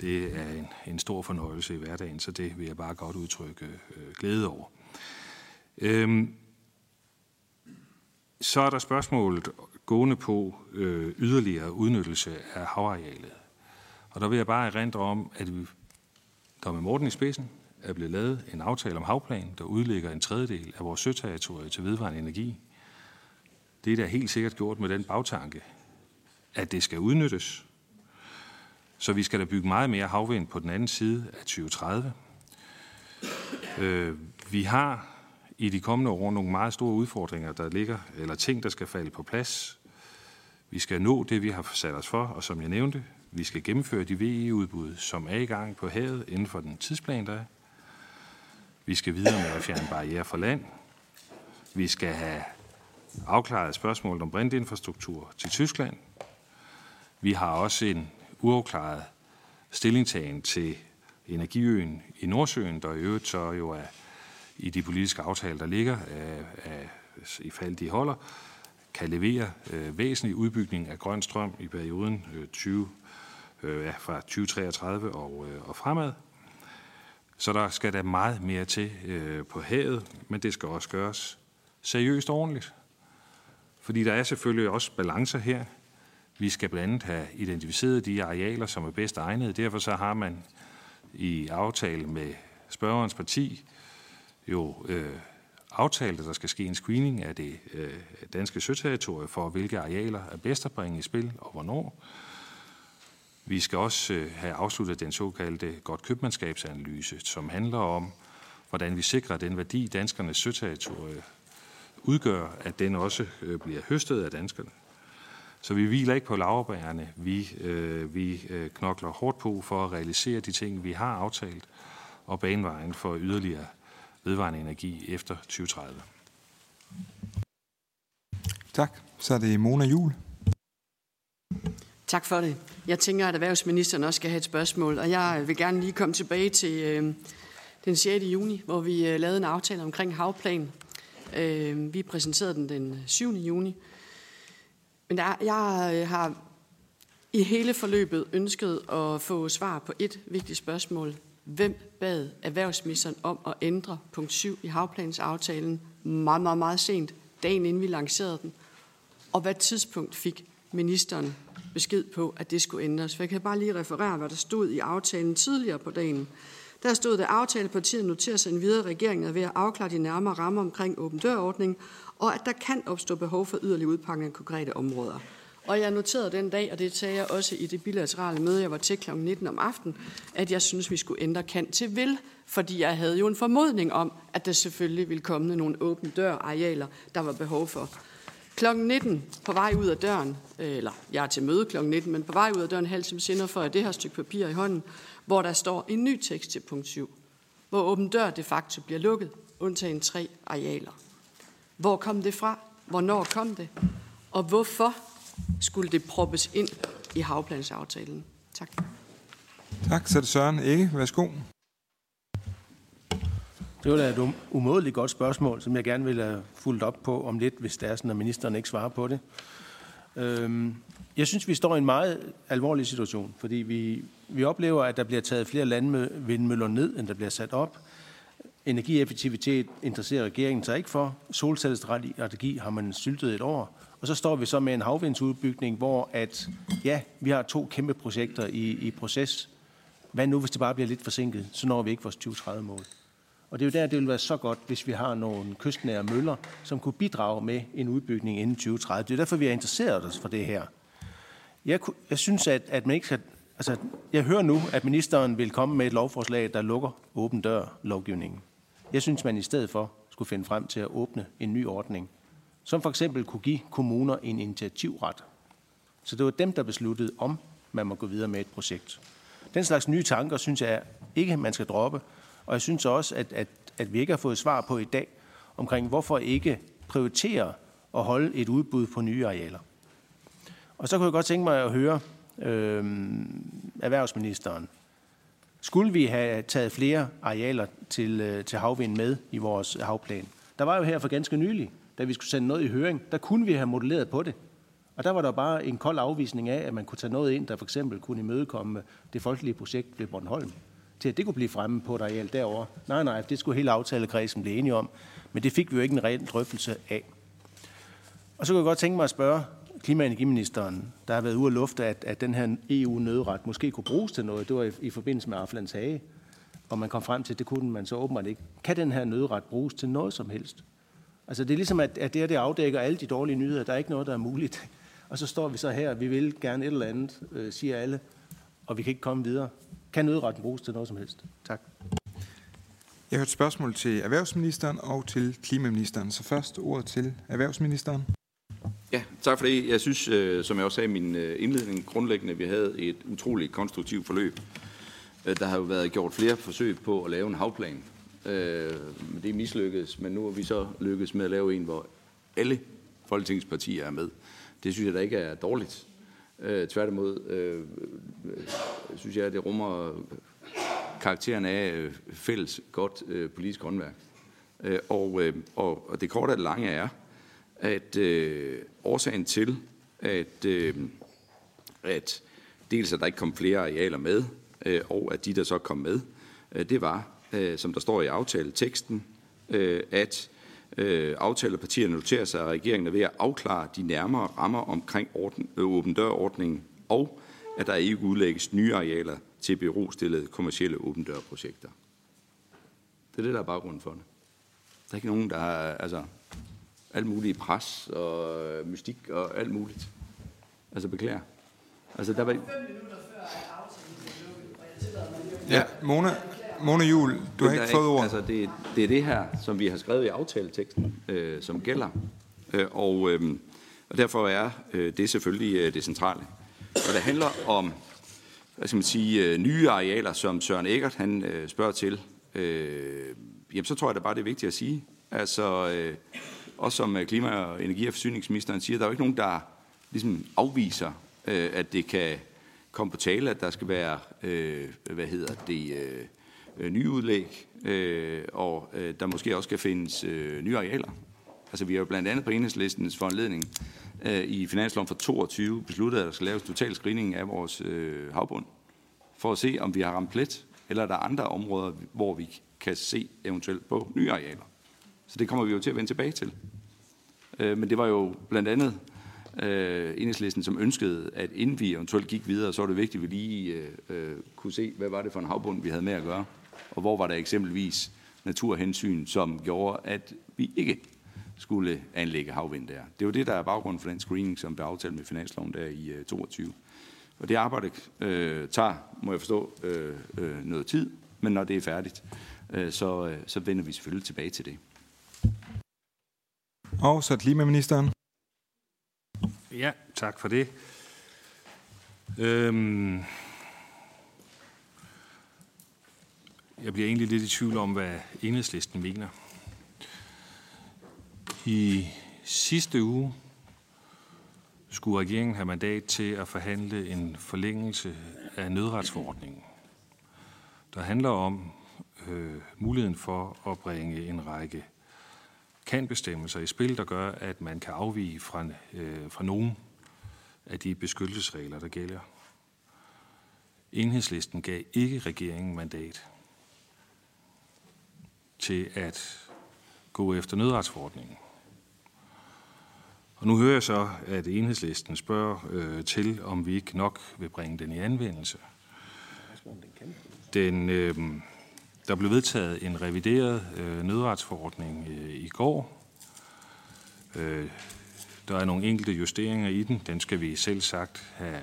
Det er en, en stor fornøjelse i hverdagen, så det vil jeg bare godt udtrykke øh, glæde over. Øhm, så er der spørgsmålet gående på øh, yderligere udnyttelse af havarealet. Og der vil jeg bare erindre om, at vi, der med Morten i spidsen, er blevet lavet en aftale om havplan, der udlægger en tredjedel af vores søterritorie til vedvarende energi. Det er da helt sikkert gjort med den bagtanke, at det skal udnyttes. Så vi skal da bygge meget mere havvind på den anden side af 2030. Øh, vi har i de kommende år nogle meget store udfordringer, der ligger, eller ting, der skal falde på plads. Vi skal nå det, vi har sat os for, og som jeg nævnte, vi skal gennemføre de VE-udbud, som er i gang på havet inden for den tidsplan, der er. Vi skal videre med at fjerne barriere for land. Vi skal have afklaret spørgsmålet om brintinfrastruktur til Tyskland. Vi har også en uafklaret stillingtagen til energiøen i Nordsøen, der i øvrigt så jo er i de politiske aftaler, der ligger, af, af, i fald de holder, kan levere øh, væsentlig udbygning af grøn strøm i perioden øh, 20, øh, ja, fra 2033 og, øh, og fremad. Så der skal der meget mere til øh, på havet, men det skal også gøres seriøst og ordentligt. Fordi der er selvfølgelig også balancer her. Vi skal blandt andet have identificeret de arealer, som er bedst egnede. Derfor så har man i aftale med spørgerens parti jo øh, aftalt, at der skal ske en screening af det øh, danske søterritorie for, hvilke arealer er bedst at bringe i spil og hvornår. Vi skal også øh, have afsluttet den såkaldte godt købmandskabsanalyse, som handler om, hvordan vi sikrer den værdi, danskernes søterritorie udgør, at den også øh, bliver høstet af danskerne. Så vi hviler ikke på laverbærene. Vi, øh, vi øh, knokler hårdt på for at realisere de ting, vi har aftalt, og banevejen for yderligere vedvarende energi efter 2030. Tak. Så er det Mona Jul. Tak for det. Jeg tænker, at erhvervsministeren også skal have et spørgsmål, og jeg øh, vil gerne lige komme tilbage til øh, den 6. juni, hvor vi øh, lavede en aftale omkring havplan. Øh, vi præsenterede den den 7. juni. Men der, jeg øh, har i hele forløbet ønsket at få svar på et vigtigt spørgsmål. Hvem bad erhvervsministeren om at ændre punkt 7 i havplansaftalen meget, meget, meget sent, dagen inden vi lancerede den? Og hvad tidspunkt fik ministeren besked på, at det skulle ændres? For jeg kan bare lige referere, hvad der stod i aftalen tidligere på dagen. Der stod, at aftalepartiet noterer sig en videre, regering er ved at afklare de nærmere rammer omkring åben dørordning, og at der kan opstå behov for yderligere udpakning af konkrete områder. Og jeg noterede den dag, og det sagde jeg også i det bilaterale møde, jeg var til kl. 19 om aftenen, at jeg synes, vi skulle ændre kan til vil, fordi jeg havde jo en formodning om, at der selvfølgelig ville komme nogle åbne dør arealer, der var behov for. Klokken 19 på vej ud af døren, øh, eller jeg er til møde klokken 19, men på vej ud af døren halv time senere får jeg det her stykke papir i hånden, hvor der står en ny tekst til punkt 7, hvor åben dør de facto bliver lukket, undtagen tre arealer. Hvor kom det fra? Hvornår kom det? Og hvorfor skulle det proppes ind i havplansaftalen? Tak. Tak. Så er det Søren Ikke. Værsgo. Det var da et um-, umådeligt godt spørgsmål, som jeg gerne vil have fulgt op på om lidt, hvis det er sådan, at ministeren ikke svarer på det. Øhm, jeg synes, vi står i en meget alvorlig situation, fordi vi, vi oplever, at der bliver taget flere landvindmøller ned, end der bliver sat op. Energieffektivitet interesserer regeringen sig ikke for. Solcellestrategi har man syltet et år. Og så står vi så med en havvindsudbygning, hvor at, ja, vi har to kæmpe projekter i, i proces. Hvad nu, hvis det bare bliver lidt forsinket? Så når vi ikke vores 2030-mål. Og det er jo der, det vil være så godt, hvis vi har nogle kystnære møller, som kunne bidrage med en udbygning inden 2030. Det er derfor, vi har interesseret os for det her. Jeg, jeg synes, at, at man ikke skal... Altså, jeg hører nu, at ministeren vil komme med et lovforslag, der lukker åben dør lovgivningen. Jeg synes, man i stedet for skulle finde frem til at åbne en ny ordning, som for eksempel kunne give kommuner en initiativret. Så det var dem, der besluttede, om man må gå videre med et projekt. Den slags nye tanker synes jeg ikke, man skal droppe, og jeg synes også, at, at, at vi ikke har fået svar på i dag, omkring hvorfor ikke prioritere at holde et udbud på nye arealer. Og så kunne jeg godt tænke mig at høre øh, erhvervsministeren. Skulle vi have taget flere arealer til, øh, til havvind med i vores havplan? Der var jo her for ganske nylig, da vi skulle sende noget i høring, der kunne vi have modelleret på det. Og der var der bare en kold afvisning af, at man kunne tage noget ind, der for eksempel kunne imødekomme det folkelige projekt ved Bornholm til at det kunne blive fremme på et areal derovre. Nej, nej, det skulle hele aftalekredsen blive enige om, men det fik vi jo ikke en reel drøftelse af. Og så kunne jeg godt tænke mig at spørge klima- og energiministeren, der har været ude at lufte, at, at den her EU-nødret måske kunne bruges til noget. Det var i, i forbindelse med Aflands Hage, og man kom frem til, at det kunne man så åbenbart ikke. Kan den her nødret bruges til noget som helst? Altså det er ligesom, at, at det her det afdækker alle de dårlige nyheder. Der er ikke noget, der er muligt. Og så står vi så her, vi vil gerne et eller andet, øh, siger alle, og vi kan ikke komme videre. Kan nødretten bruges til noget som helst? Tak. Jeg har et spørgsmål til erhvervsministeren og til klimaministeren. Så først ordet til erhvervsministeren. Ja, tak for det. Jeg synes, øh, som jeg også sagde i min øh, indledning, grundlæggende, at vi havde et utroligt konstruktivt forløb. Øh, der har jo været gjort flere forsøg på at lave en havplan. Det er mislykkedes, men nu er vi så lykkedes med at lave en, hvor alle Folketingets partier er med. Det synes jeg da ikke er dårligt. Øh, tværtimod øh, øh synes jeg, at det rummer karakteren af øh, fælles godt øh, politisk håndværk. Øh, og, øh, og, og det korte og det lange er, at øh, årsagen til, at, øh, at dels at der ikke kom flere arealer med, øh, og at de, der så kom med, øh, det var, øh, som der står i aftaleteksten, øh, at øh, aftalepartierne noterer sig, at regeringen er ved at afklare de nærmere rammer omkring orden, øh, åben dørordningen, og at der ikke udlægges nye arealer til berostillede kommersielle åben dørprojekter. Det er det, der er baggrunden for det. Der er ikke nogen, der har altså, alt muligt pres og øh, mystik og alt muligt. Altså beklager. Altså der var... Ja, Mona, Mona Jul, du har ikke fået ordet. Altså, det, det er det her, som vi har skrevet i aftaleteksten, øh, som gælder. Øh, og, øh, og derfor er øh, det selvfølgelig øh, det centrale. Og det handler om hvad skal man sige, øh, nye arealer, som Søren Eggert han, øh, spørger til. Øh, jamen, så tror jeg da bare, det er vigtigt at sige. Altså, øh, også som øh, klima- og energi- og forsyningsministeren siger, der er jo ikke nogen, der ligesom afviser, øh, at det kan komme på tale, at der skal være, øh, hvad hedder det, øh, øh, nye udlæg, øh, og øh, der måske også skal findes øh, nye arealer. Altså vi har jo blandt andet på enhedslistens foranledning øh, i finansloven for 22 besluttet, at der skal laves total screening af vores øh, havbund, for at se, om vi har ramt plet, eller er der andre områder, hvor vi kan se eventuelt på nye arealer. Så det kommer vi jo til at vende tilbage til. Øh, men det var jo blandt andet øh, enhedslisten, som ønskede, at inden vi eventuelt gik videre, så var det vigtigt, at vi lige øh, øh kunne se, hvad var det for en havbund, vi havde med at gøre, og hvor var der eksempelvis naturhensyn, som gjorde, at vi ikke skulle anlægge havvind der. Det er jo det, der er baggrund for den screening, som blev aftalt med finansloven der i øh, 22. Og det arbejde øh, tager, må jeg forstå, øh, øh, noget tid, men når det er færdigt, øh, så, øh, så vender vi selvfølgelig tilbage til det. Og så klimaministeren. Ja, tak for det. Øhm, jeg bliver egentlig lidt i tvivl om, hvad enhedslisten mener. I sidste uge skulle regeringen have mandat til at forhandle en forlængelse af nødretsforordningen, der handler om øh, muligheden for at bringe en række kan-bestemmelser i spil, der gør, at man kan afvige fra, øh, fra nogen af de beskyttelsesregler, der gælder. Enhedslisten gav ikke regeringen mandat til at gå efter nødretsforordningen. Og nu hører jeg så, at enhedslisten spørger øh, til, om vi ikke nok vil bringe den i anvendelse. Den, øh, der blev vedtaget en revideret øh, nødretsforordning øh, i går. Øh, der er nogle enkelte justeringer i den. Den skal vi selv sagt have,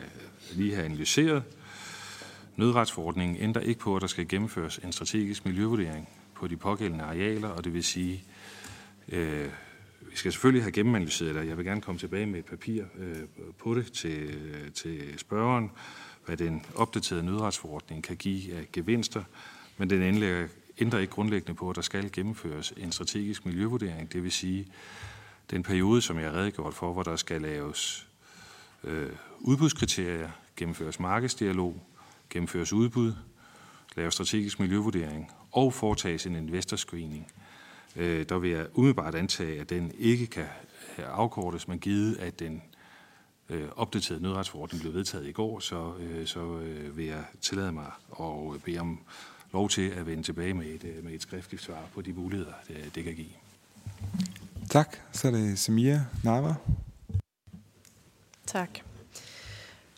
lige have analyseret. Nødretsforordningen ændrer ikke på, at der skal gennemføres en strategisk miljøvurdering på de pågældende arealer, og det vil sige, øh, vi skal selvfølgelig have gennemanalyseret det. Jeg vil gerne komme tilbage med et papir øh, på det til, øh, til spørgeren, hvad den opdaterede nødretsforordning kan give af gevinster, men den ændrer ikke grundlæggende på, at der skal gennemføres en strategisk miljøvurdering, det vil sige den periode, som jeg har redegjort for, hvor der skal laves øh, udbudskriterier, gennemføres markedsdialog, gennemføres udbud, laves strategisk miljøvurdering og foretages en investorscreening. Øh, der vil jeg umiddelbart antage, at den ikke kan afkortes, men givet, at den øh, opdaterede nødretsforordning blev vedtaget i går, så, øh, så øh, vil jeg tillade mig at bede om lov til at vende tilbage med et, øh, med et skriftligt svar på de muligheder, det, det kan give. Tak. Så er det Samia Nava. Tak.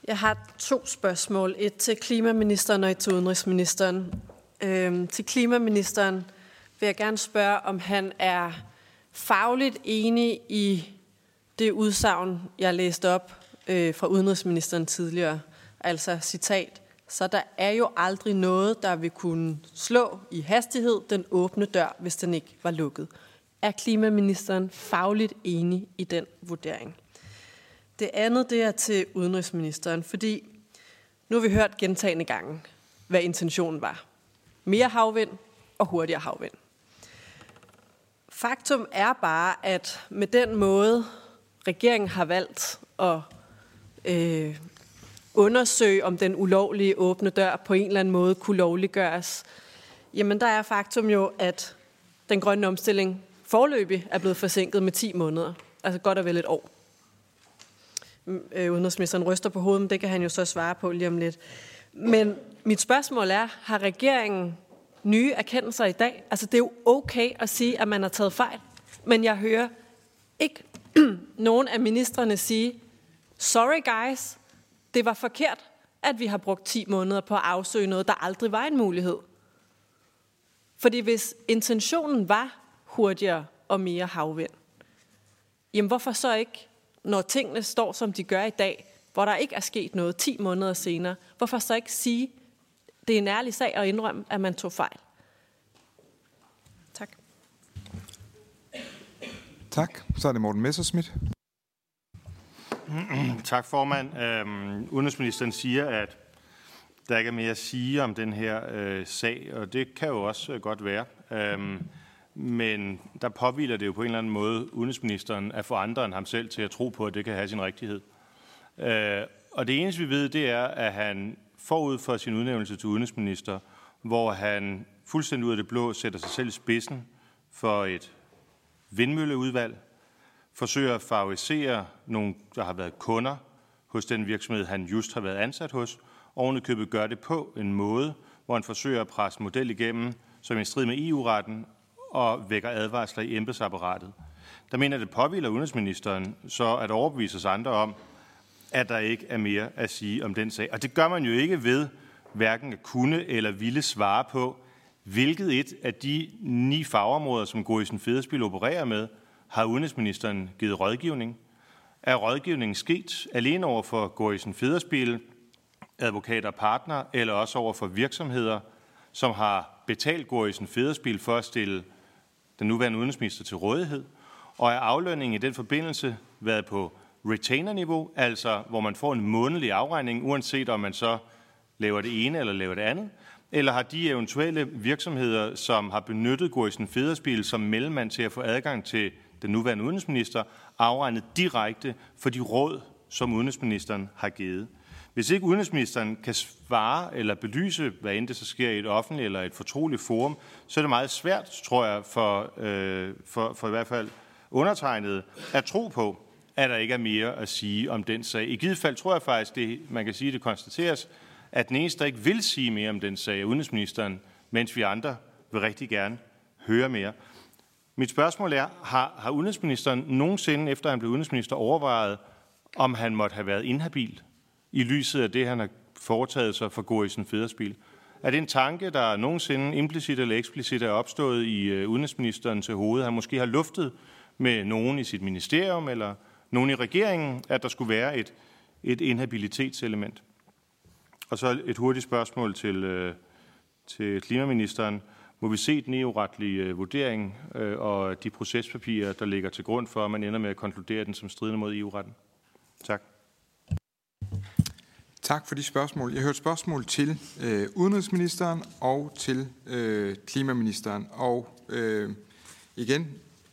Jeg har to spørgsmål. Et til klimaministeren og et til udenrigsministeren. Øhm, til klimaministeren vil jeg gerne spørge, om han er fagligt enig i det udsagn, jeg læste op øh, fra udenrigsministeren tidligere. Altså citat. Så der er jo aldrig noget, der vil kunne slå i hastighed den åbne dør, hvis den ikke var lukket. Er klimaministeren fagligt enig i den vurdering? Det andet det er til udenrigsministeren, fordi nu har vi hørt gentagende gange, hvad intentionen var. Mere havvind og hurtigere havvind. Faktum er bare, at med den måde, regeringen har valgt at øh, undersøge, om den ulovlige åbne dør på en eller anden måde kunne lovliggøres, jamen der er faktum jo, at den grønne omstilling forløbig er blevet forsinket med 10 måneder. Altså godt og vel et år. Mm, øh, udenrigsministeren ryster på hovedet, men det kan han jo så svare på lige om lidt. Men mit spørgsmål er, har regeringen nye erkendelser i dag? Altså det er jo okay at sige, at man har taget fejl, men jeg hører ikke nogen af ministerne sige, sorry guys, det var forkert, at vi har brugt 10 måneder på at afsøge noget, der aldrig var en mulighed. Fordi hvis intentionen var hurtigere og mere havvind, jamen hvorfor så ikke, når tingene står, som de gør i dag, hvor der ikke er sket noget 10 måneder senere, hvorfor så ikke sige, det er en ærlig sag at indrømme, at man tog fejl? Tak. Tak. Så er det Morten Messerschmidt. Tak, formand. Øhm, udenrigsministeren siger, at der ikke er mere at sige om den her øh, sag, og det kan jo også øh, godt være. Øhm, men der påviler det jo på en eller anden måde udenrigsministeren at få andre end ham selv til at tro på, at det kan have sin rigtighed. Øh, og det eneste, vi ved, det er, at han forud for sin udnævnelse til udenrigsminister, hvor han fuldstændig ud af det blå sætter sig selv i spidsen for et vindmølleudvalg, forsøger at favorisere nogle, der har været kunder hos den virksomhed, han just har været ansat hos, og købet gør det på en måde, hvor han forsøger at presse model igennem, som er i strid med EU-retten og vækker advarsler i embedsapparatet. Der mener det påviler udenrigsministeren så at overbevise os andre om, at der ikke er mere at sige om den sag. Og det gør man jo ikke ved hverken at kunne eller ville svare på, hvilket et af de ni fagområder, som Gorisen Federspil opererer med, har udenrigsministeren givet rådgivning. Er rådgivningen sket alene over for Gorisen Federspil, advokater og partner, eller også over for virksomheder, som har betalt Gorisen Federspil for at stille den nuværende udenrigsminister til rådighed, og er aflønningen i den forbindelse været på retainer-niveau, altså hvor man får en månedlig afregning, uanset om man så laver det ene eller laver det andet, eller har de eventuelle virksomheder, som har benyttet Gorisen Federspil som mellemmand til at få adgang til den nuværende udenrigsminister, afregnet direkte for de råd, som udenrigsministeren har givet. Hvis ikke udenrigsministeren kan svare eller belyse, hvad end det så sker i et offentligt eller et fortroligt forum, så er det meget svært, tror jeg, for, øh, for, for i hvert fald undertegnet at tro på, at der ikke er mere at sige om den sag. I givet fald tror jeg faktisk, det, man kan sige, det konstateres, at den eneste, der ikke vil sige mere om den sag, er udenrigsministeren, mens vi andre vil rigtig gerne høre mere. Mit spørgsmål er, har, har udenrigsministeren nogensinde, efter han blev udenrigsminister, overvejet, om han måtte have været inhabil i lyset af det, han har foretaget sig for Gorisen Federspil? Er det en tanke, der nogensinde implicit eller eksplicit er opstået i øh, udenrigsministeren til hovedet? Han måske har luftet med nogen i sit ministerium eller nogen i regeringen, at der skulle være et, et inhabilitetselement. Og så et hurtigt spørgsmål til, øh, til klimaministeren. Må vi se den EU-retlige øh, vurdering øh, og de procespapirer, der ligger til grund for, at man ender med at konkludere den som stridende mod EU-retten? Tak. Tak for de spørgsmål. Jeg hørte spørgsmål til øh, udenrigsministeren og til øh, klimaministeren. Og øh, igen,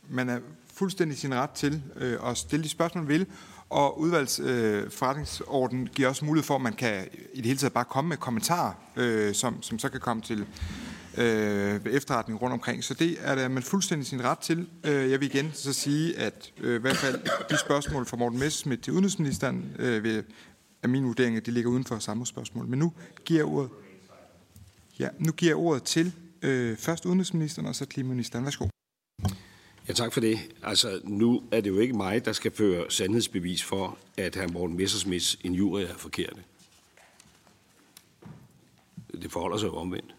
man er fuldstændig sin ret til øh, at stille de spørgsmål, man vil. Og udvalgsforretningsorden øh, giver også mulighed for, at man kan i det hele taget bare komme med kommentarer, øh, som, som så kan komme til øh, efterretning rundt omkring. Så det er der man fuldstændig sin ret til. Øh, jeg vil igen så sige, at øh, i hvert fald de spørgsmål fra Morten Messerschmidt til udenrigsministeren, øh, vil, er min vurdering, at de ligger uden for samme spørgsmål. Men nu giver jeg ordet, ja, nu giver jeg ordet til øh, først udenrigsministeren og så klimaministeren. Værsgo. Ja, tak for det. Altså, nu er det jo ikke mig, der skal føre sandhedsbevis for, at hr. Morten Messersmiths injurier er forkerte. Det forholder sig jo omvendt.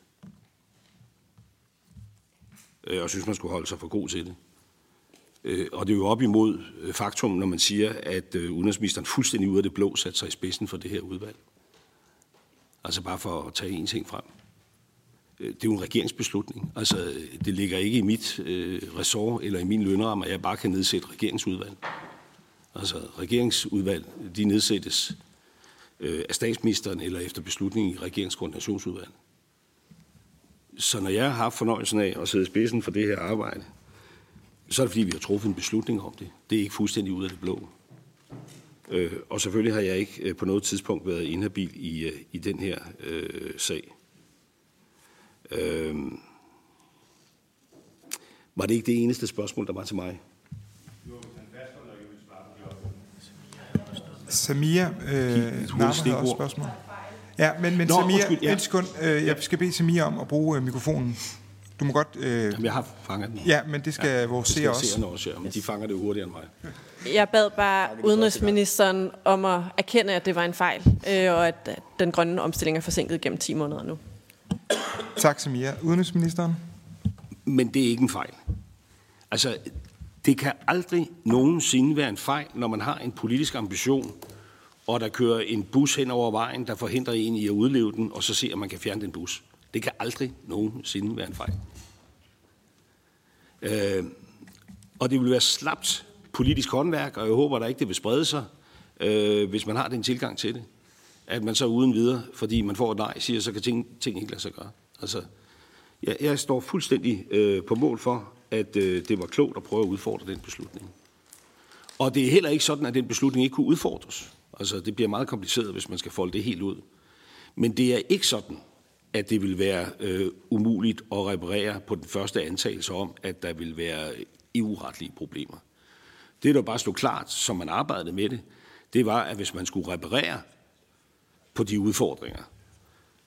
Øh, jeg synes, man skulle holde sig for god til det. Øh, og det er jo op imod øh, faktum, når man siger, at udenrigsministeren fuldstændig ud af det blå satte sig i spidsen for det her udvalg. Altså bare for at tage en ting frem. Øh, det er jo en regeringsbeslutning. Altså, det ligger ikke i mit øh, ressort eller i min lønramme, at jeg bare kan nedsætte regeringsudvalg. Altså, regeringsudvalg, de nedsættes øh, af statsministeren eller efter beslutning i regeringskoordinationsudvalget. Så når jeg har haft fornøjelsen af at sidde i spidsen for det her arbejde, så er det fordi, vi har truffet en beslutning om det. Det er ikke fuldstændig ud af det blå. Øh, og selvfølgelig har jeg ikke øh, på noget tidspunkt været inhabil i, øh, i den her øh, sag. Øh, var det ikke det eneste spørgsmål, der var til mig? Samia øh, Nammer har også spørgsmål. Ja, men, men Nå, Samia, undskyld, ja. et sekund. Øh, jeg skal bede Samia om at bruge øh, mikrofonen. Du må godt... Øh... Jamen, jeg har fanget den. Ja, men det skal ja, vores seere også. Det også, ja, men de fanger det hurtigere end mig. Jeg bad bare udenrigsministeren om at erkende, at det var en fejl, øh, og at den grønne omstilling er forsinket gennem 10 måneder nu. Tak, Samia. Udenrigsministeren? Men det er ikke en fejl. Altså, det kan aldrig nogensinde være en fejl, når man har en politisk ambition, og der kører en bus hen over vejen, der forhindrer en i at udleve den, og så ser, at man kan fjerne den bus. Det kan aldrig nogensinde være en fejl. Øh, og det vil være slapt politisk håndværk, og jeg håber da ikke, det vil sprede sig, øh, hvis man har den tilgang til det. At man så uden videre, fordi man får et nej, siger, så kan ting, ting ikke lade sig gøre. Altså, jeg, jeg står fuldstændig øh, på mål for, at øh, det var klogt at prøve at udfordre den beslutning. Og det er heller ikke sådan, at den beslutning ikke kunne udfordres. Altså, det bliver meget kompliceret, hvis man skal folde det helt ud. Men det er ikke sådan, at det vil være øh, umuligt at reparere på den første antagelse om, at der vil være EU-retlige problemer. Det, der bare stod klart, som man arbejdede med det, det var, at hvis man skulle reparere på de udfordringer,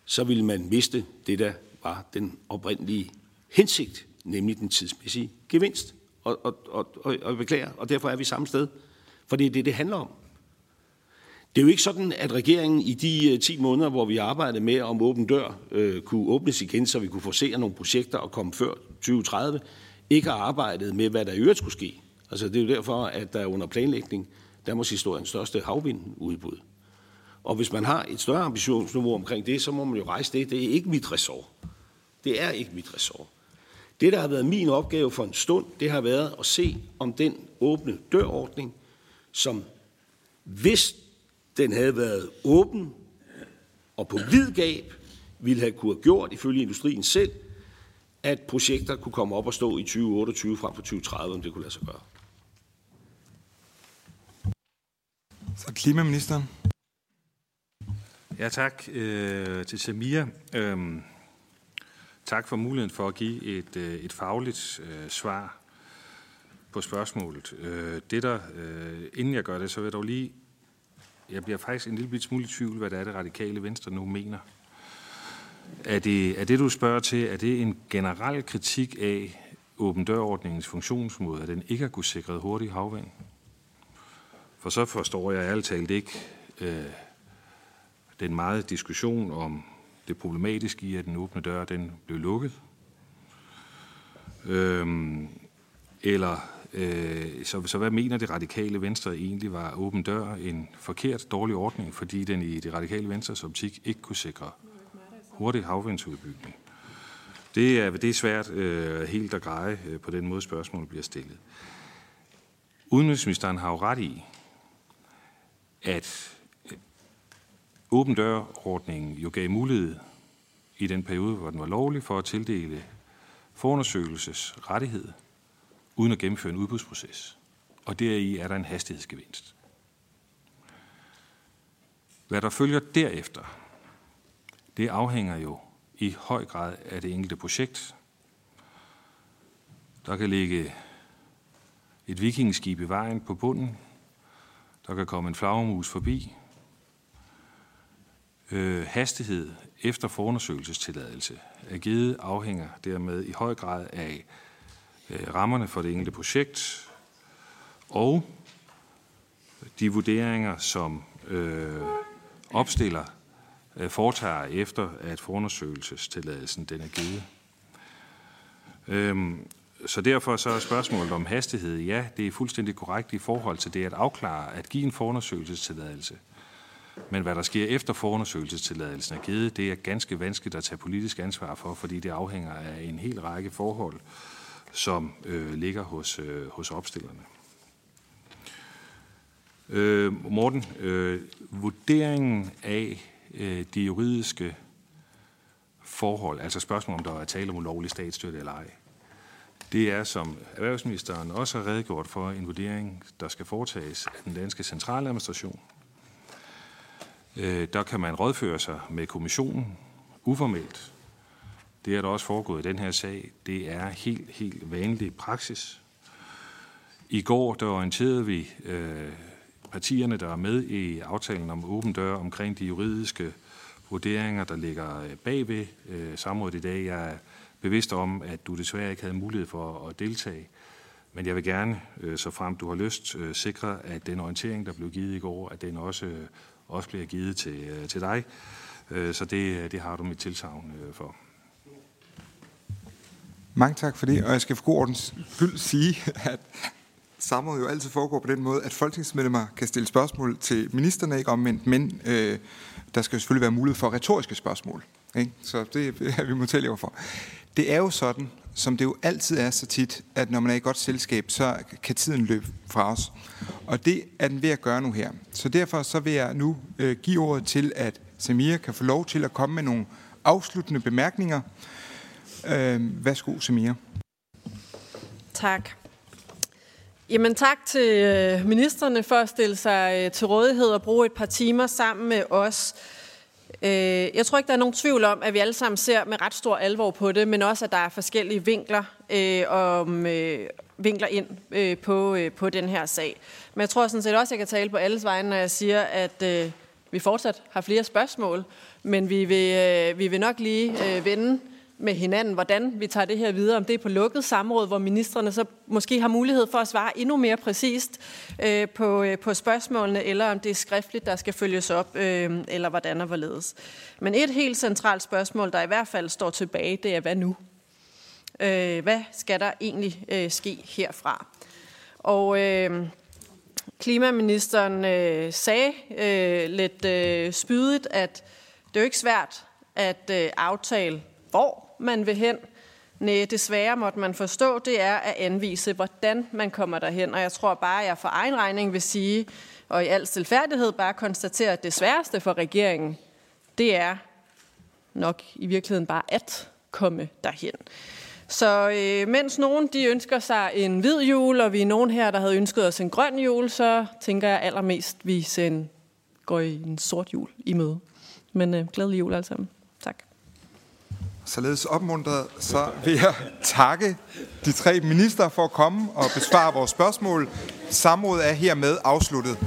så ville man miste det, der var den oprindelige hensigt, nemlig den tidsmæssige gevinst. Og, og, og, og, og beklager, og derfor er vi samme sted. For det er det, det handler om. Det er jo ikke sådan, at regeringen i de øh, 10 måneder, hvor vi arbejdede med, om åben dør øh, kunne åbnes igen, så vi kunne forsere nogle projekter og komme før 2030, ikke har arbejdet med, hvad der i øvrigt skulle ske. Altså, det er jo derfor, at der under planlægning Danmarks største havvindudbud. Og hvis man har et større ambitionsniveau omkring det, så må man jo rejse det. Det er ikke mit ressort. Det er ikke mit ressort. Det, der har været min opgave for en stund, det har været at se, om den åbne dørordning, som hvis den havde været åben og på vid gab, ville have kunne have gjort, ifølge industrien selv, at projekter kunne komme op og stå i 2028 frem for 2030, om det kunne lade sig gøre. Så klimaministeren. Ja, tak øh, til Samia. Øhm, tak for muligheden for at give et, øh, et fagligt øh, svar på spørgsmålet. Øh, det der, øh, inden jeg gør det, så vil jeg dog lige jeg bliver faktisk en lille smule i tvivl, hvad det er, det radikale venstre nu mener. Er det, er det, du spørger til, er det en generel kritik af åben dørordningens funktionsmåde, at den ikke har kunne sikre hurtig havvand? For så forstår jeg ærligt talt ikke øh, den meget diskussion om det problematiske i, at den åbne dør, den blev lukket. Øhm, eller Øh, så, så hvad mener det radikale venstre egentlig var åben dør en forkert, dårlig ordning, fordi den i det radikale venstres optik ikke kunne sikre hurtig havvindsudbygning? Det er, det er svært øh, helt at greje øh, på den måde, spørgsmålet bliver stillet. Udenrigsministeren har jo ret i, at åben dørordningen jo gav mulighed i den periode, hvor den var lovlig, for at tildele forundersøgelsesrettighed uden at gennemføre en udbudsproces. Og deri er der en hastighedsgevinst. Hvad der følger derefter, det afhænger jo i høj grad af det enkelte projekt. Der kan ligge et vikingeskib i vejen på bunden. Der kan komme en flagermus forbi. Øh, hastighed efter forundersøgelsestilladelse er givet afhænger dermed i høj grad af Øh, rammerne for det enkelte projekt, og de vurderinger, som øh, opstiller øh, foretager efter, at forundersøgelsestilladelsen den er givet. Øhm, så derfor så er spørgsmålet om hastighed, ja, det er fuldstændig korrekt i forhold til det at afklare, at give en forundersøgelsestilladelse. Men hvad der sker efter forundersøgelsestilladelsen er givet, det er ganske vanskeligt at tage politisk ansvar for, fordi det afhænger af en hel række forhold, som øh, ligger hos, øh, hos opstillerne. Øh, Morten, øh, vurderingen af øh, de juridiske forhold, altså spørgsmålet om der er tale om ulovlig statsstøtte eller ej, Det er, som erhvervsministeren også har redegjort for, en vurdering, der skal foretages af den danske centraladministration. Øh, der kan man rådføre sig med kommissionen uformelt. Det er der også foregået i den her sag. Det er helt, helt vanlig praksis. I går der orienterede vi øh, partierne, der er med i aftalen om åben dør omkring de juridiske vurderinger, der ligger øh, bagved øh, samrådet i dag. Jeg er bevidst om, at du desværre ikke havde mulighed for at deltage. Men jeg vil gerne, øh, så frem du har lyst, øh, sikre, at den orientering, der blev givet i går, at den også, også bliver givet til, øh, til dig. Øh, så det, øh, det har du mit tilsavn for. Mange tak for det, og jeg skal for god ordens skyld sige, at samrådet jo altid foregår på den måde, at folketingsmedlemmer kan stille spørgsmål til ministerne, ikke omvendt, men øh, der skal selvfølgelig være mulighed for retoriske spørgsmål. Ikke? Så det er vi modtagelige for. Det er jo sådan, som det jo altid er så tit, at når man er i godt selskab, så kan tiden løbe fra os. Og det er den ved at gøre nu her. Så derfor så vil jeg nu øh, give ordet til, at Samir kan få lov til at komme med nogle afsluttende bemærkninger. Øh, værsgo, Samir. Tak. Jamen tak til øh, ministerne for at stille sig øh, til rådighed og bruge et par timer sammen med os. Øh, jeg tror ikke, der er nogen tvivl om, at vi alle sammen ser med ret stor alvor på det, men også, at der er forskellige vinkler, øh, om, øh, vinkler ind øh, på, på den her sag. Men jeg tror sådan set også, at jeg kan tale på alles vegne, når jeg siger, at vi fortsat har flere spørgsmål, men vi vil, vi vil nok lige vende med hinanden, hvordan vi tager det her videre, om det er på lukket samråd, hvor ministerne så måske har mulighed for at svare endnu mere præcist øh, på, øh, på spørgsmålene, eller om det er skriftligt, der skal følges op, øh, eller hvordan og hvorledes. Men et helt centralt spørgsmål, der i hvert fald står tilbage, det er, hvad nu? Øh, hvad skal der egentlig øh, ske herfra? Og øh, klimaministeren øh, sagde øh, lidt øh, spydigt, at det er jo ikke svært at øh, aftale, hvor man vil hen. Nej, desværre måtte man forstå, det er at anvise, hvordan man kommer derhen. Og jeg tror bare, at jeg for egen regning vil sige, og i al stilfærdighed bare konstatere, at det sværeste for regeringen, det er nok i virkeligheden bare at komme derhen. Så øh, mens nogen de ønsker sig en hvid jul, og vi er nogen her, der havde ønsket os en grøn jul, så tænker jeg allermest, at vi send, går i en sort jul i møde. Men øh, glædelig jul alle sammen. Således opmuntret, så vil jeg takke de tre minister for at komme og besvare vores spørgsmål. Samrådet er hermed afsluttet.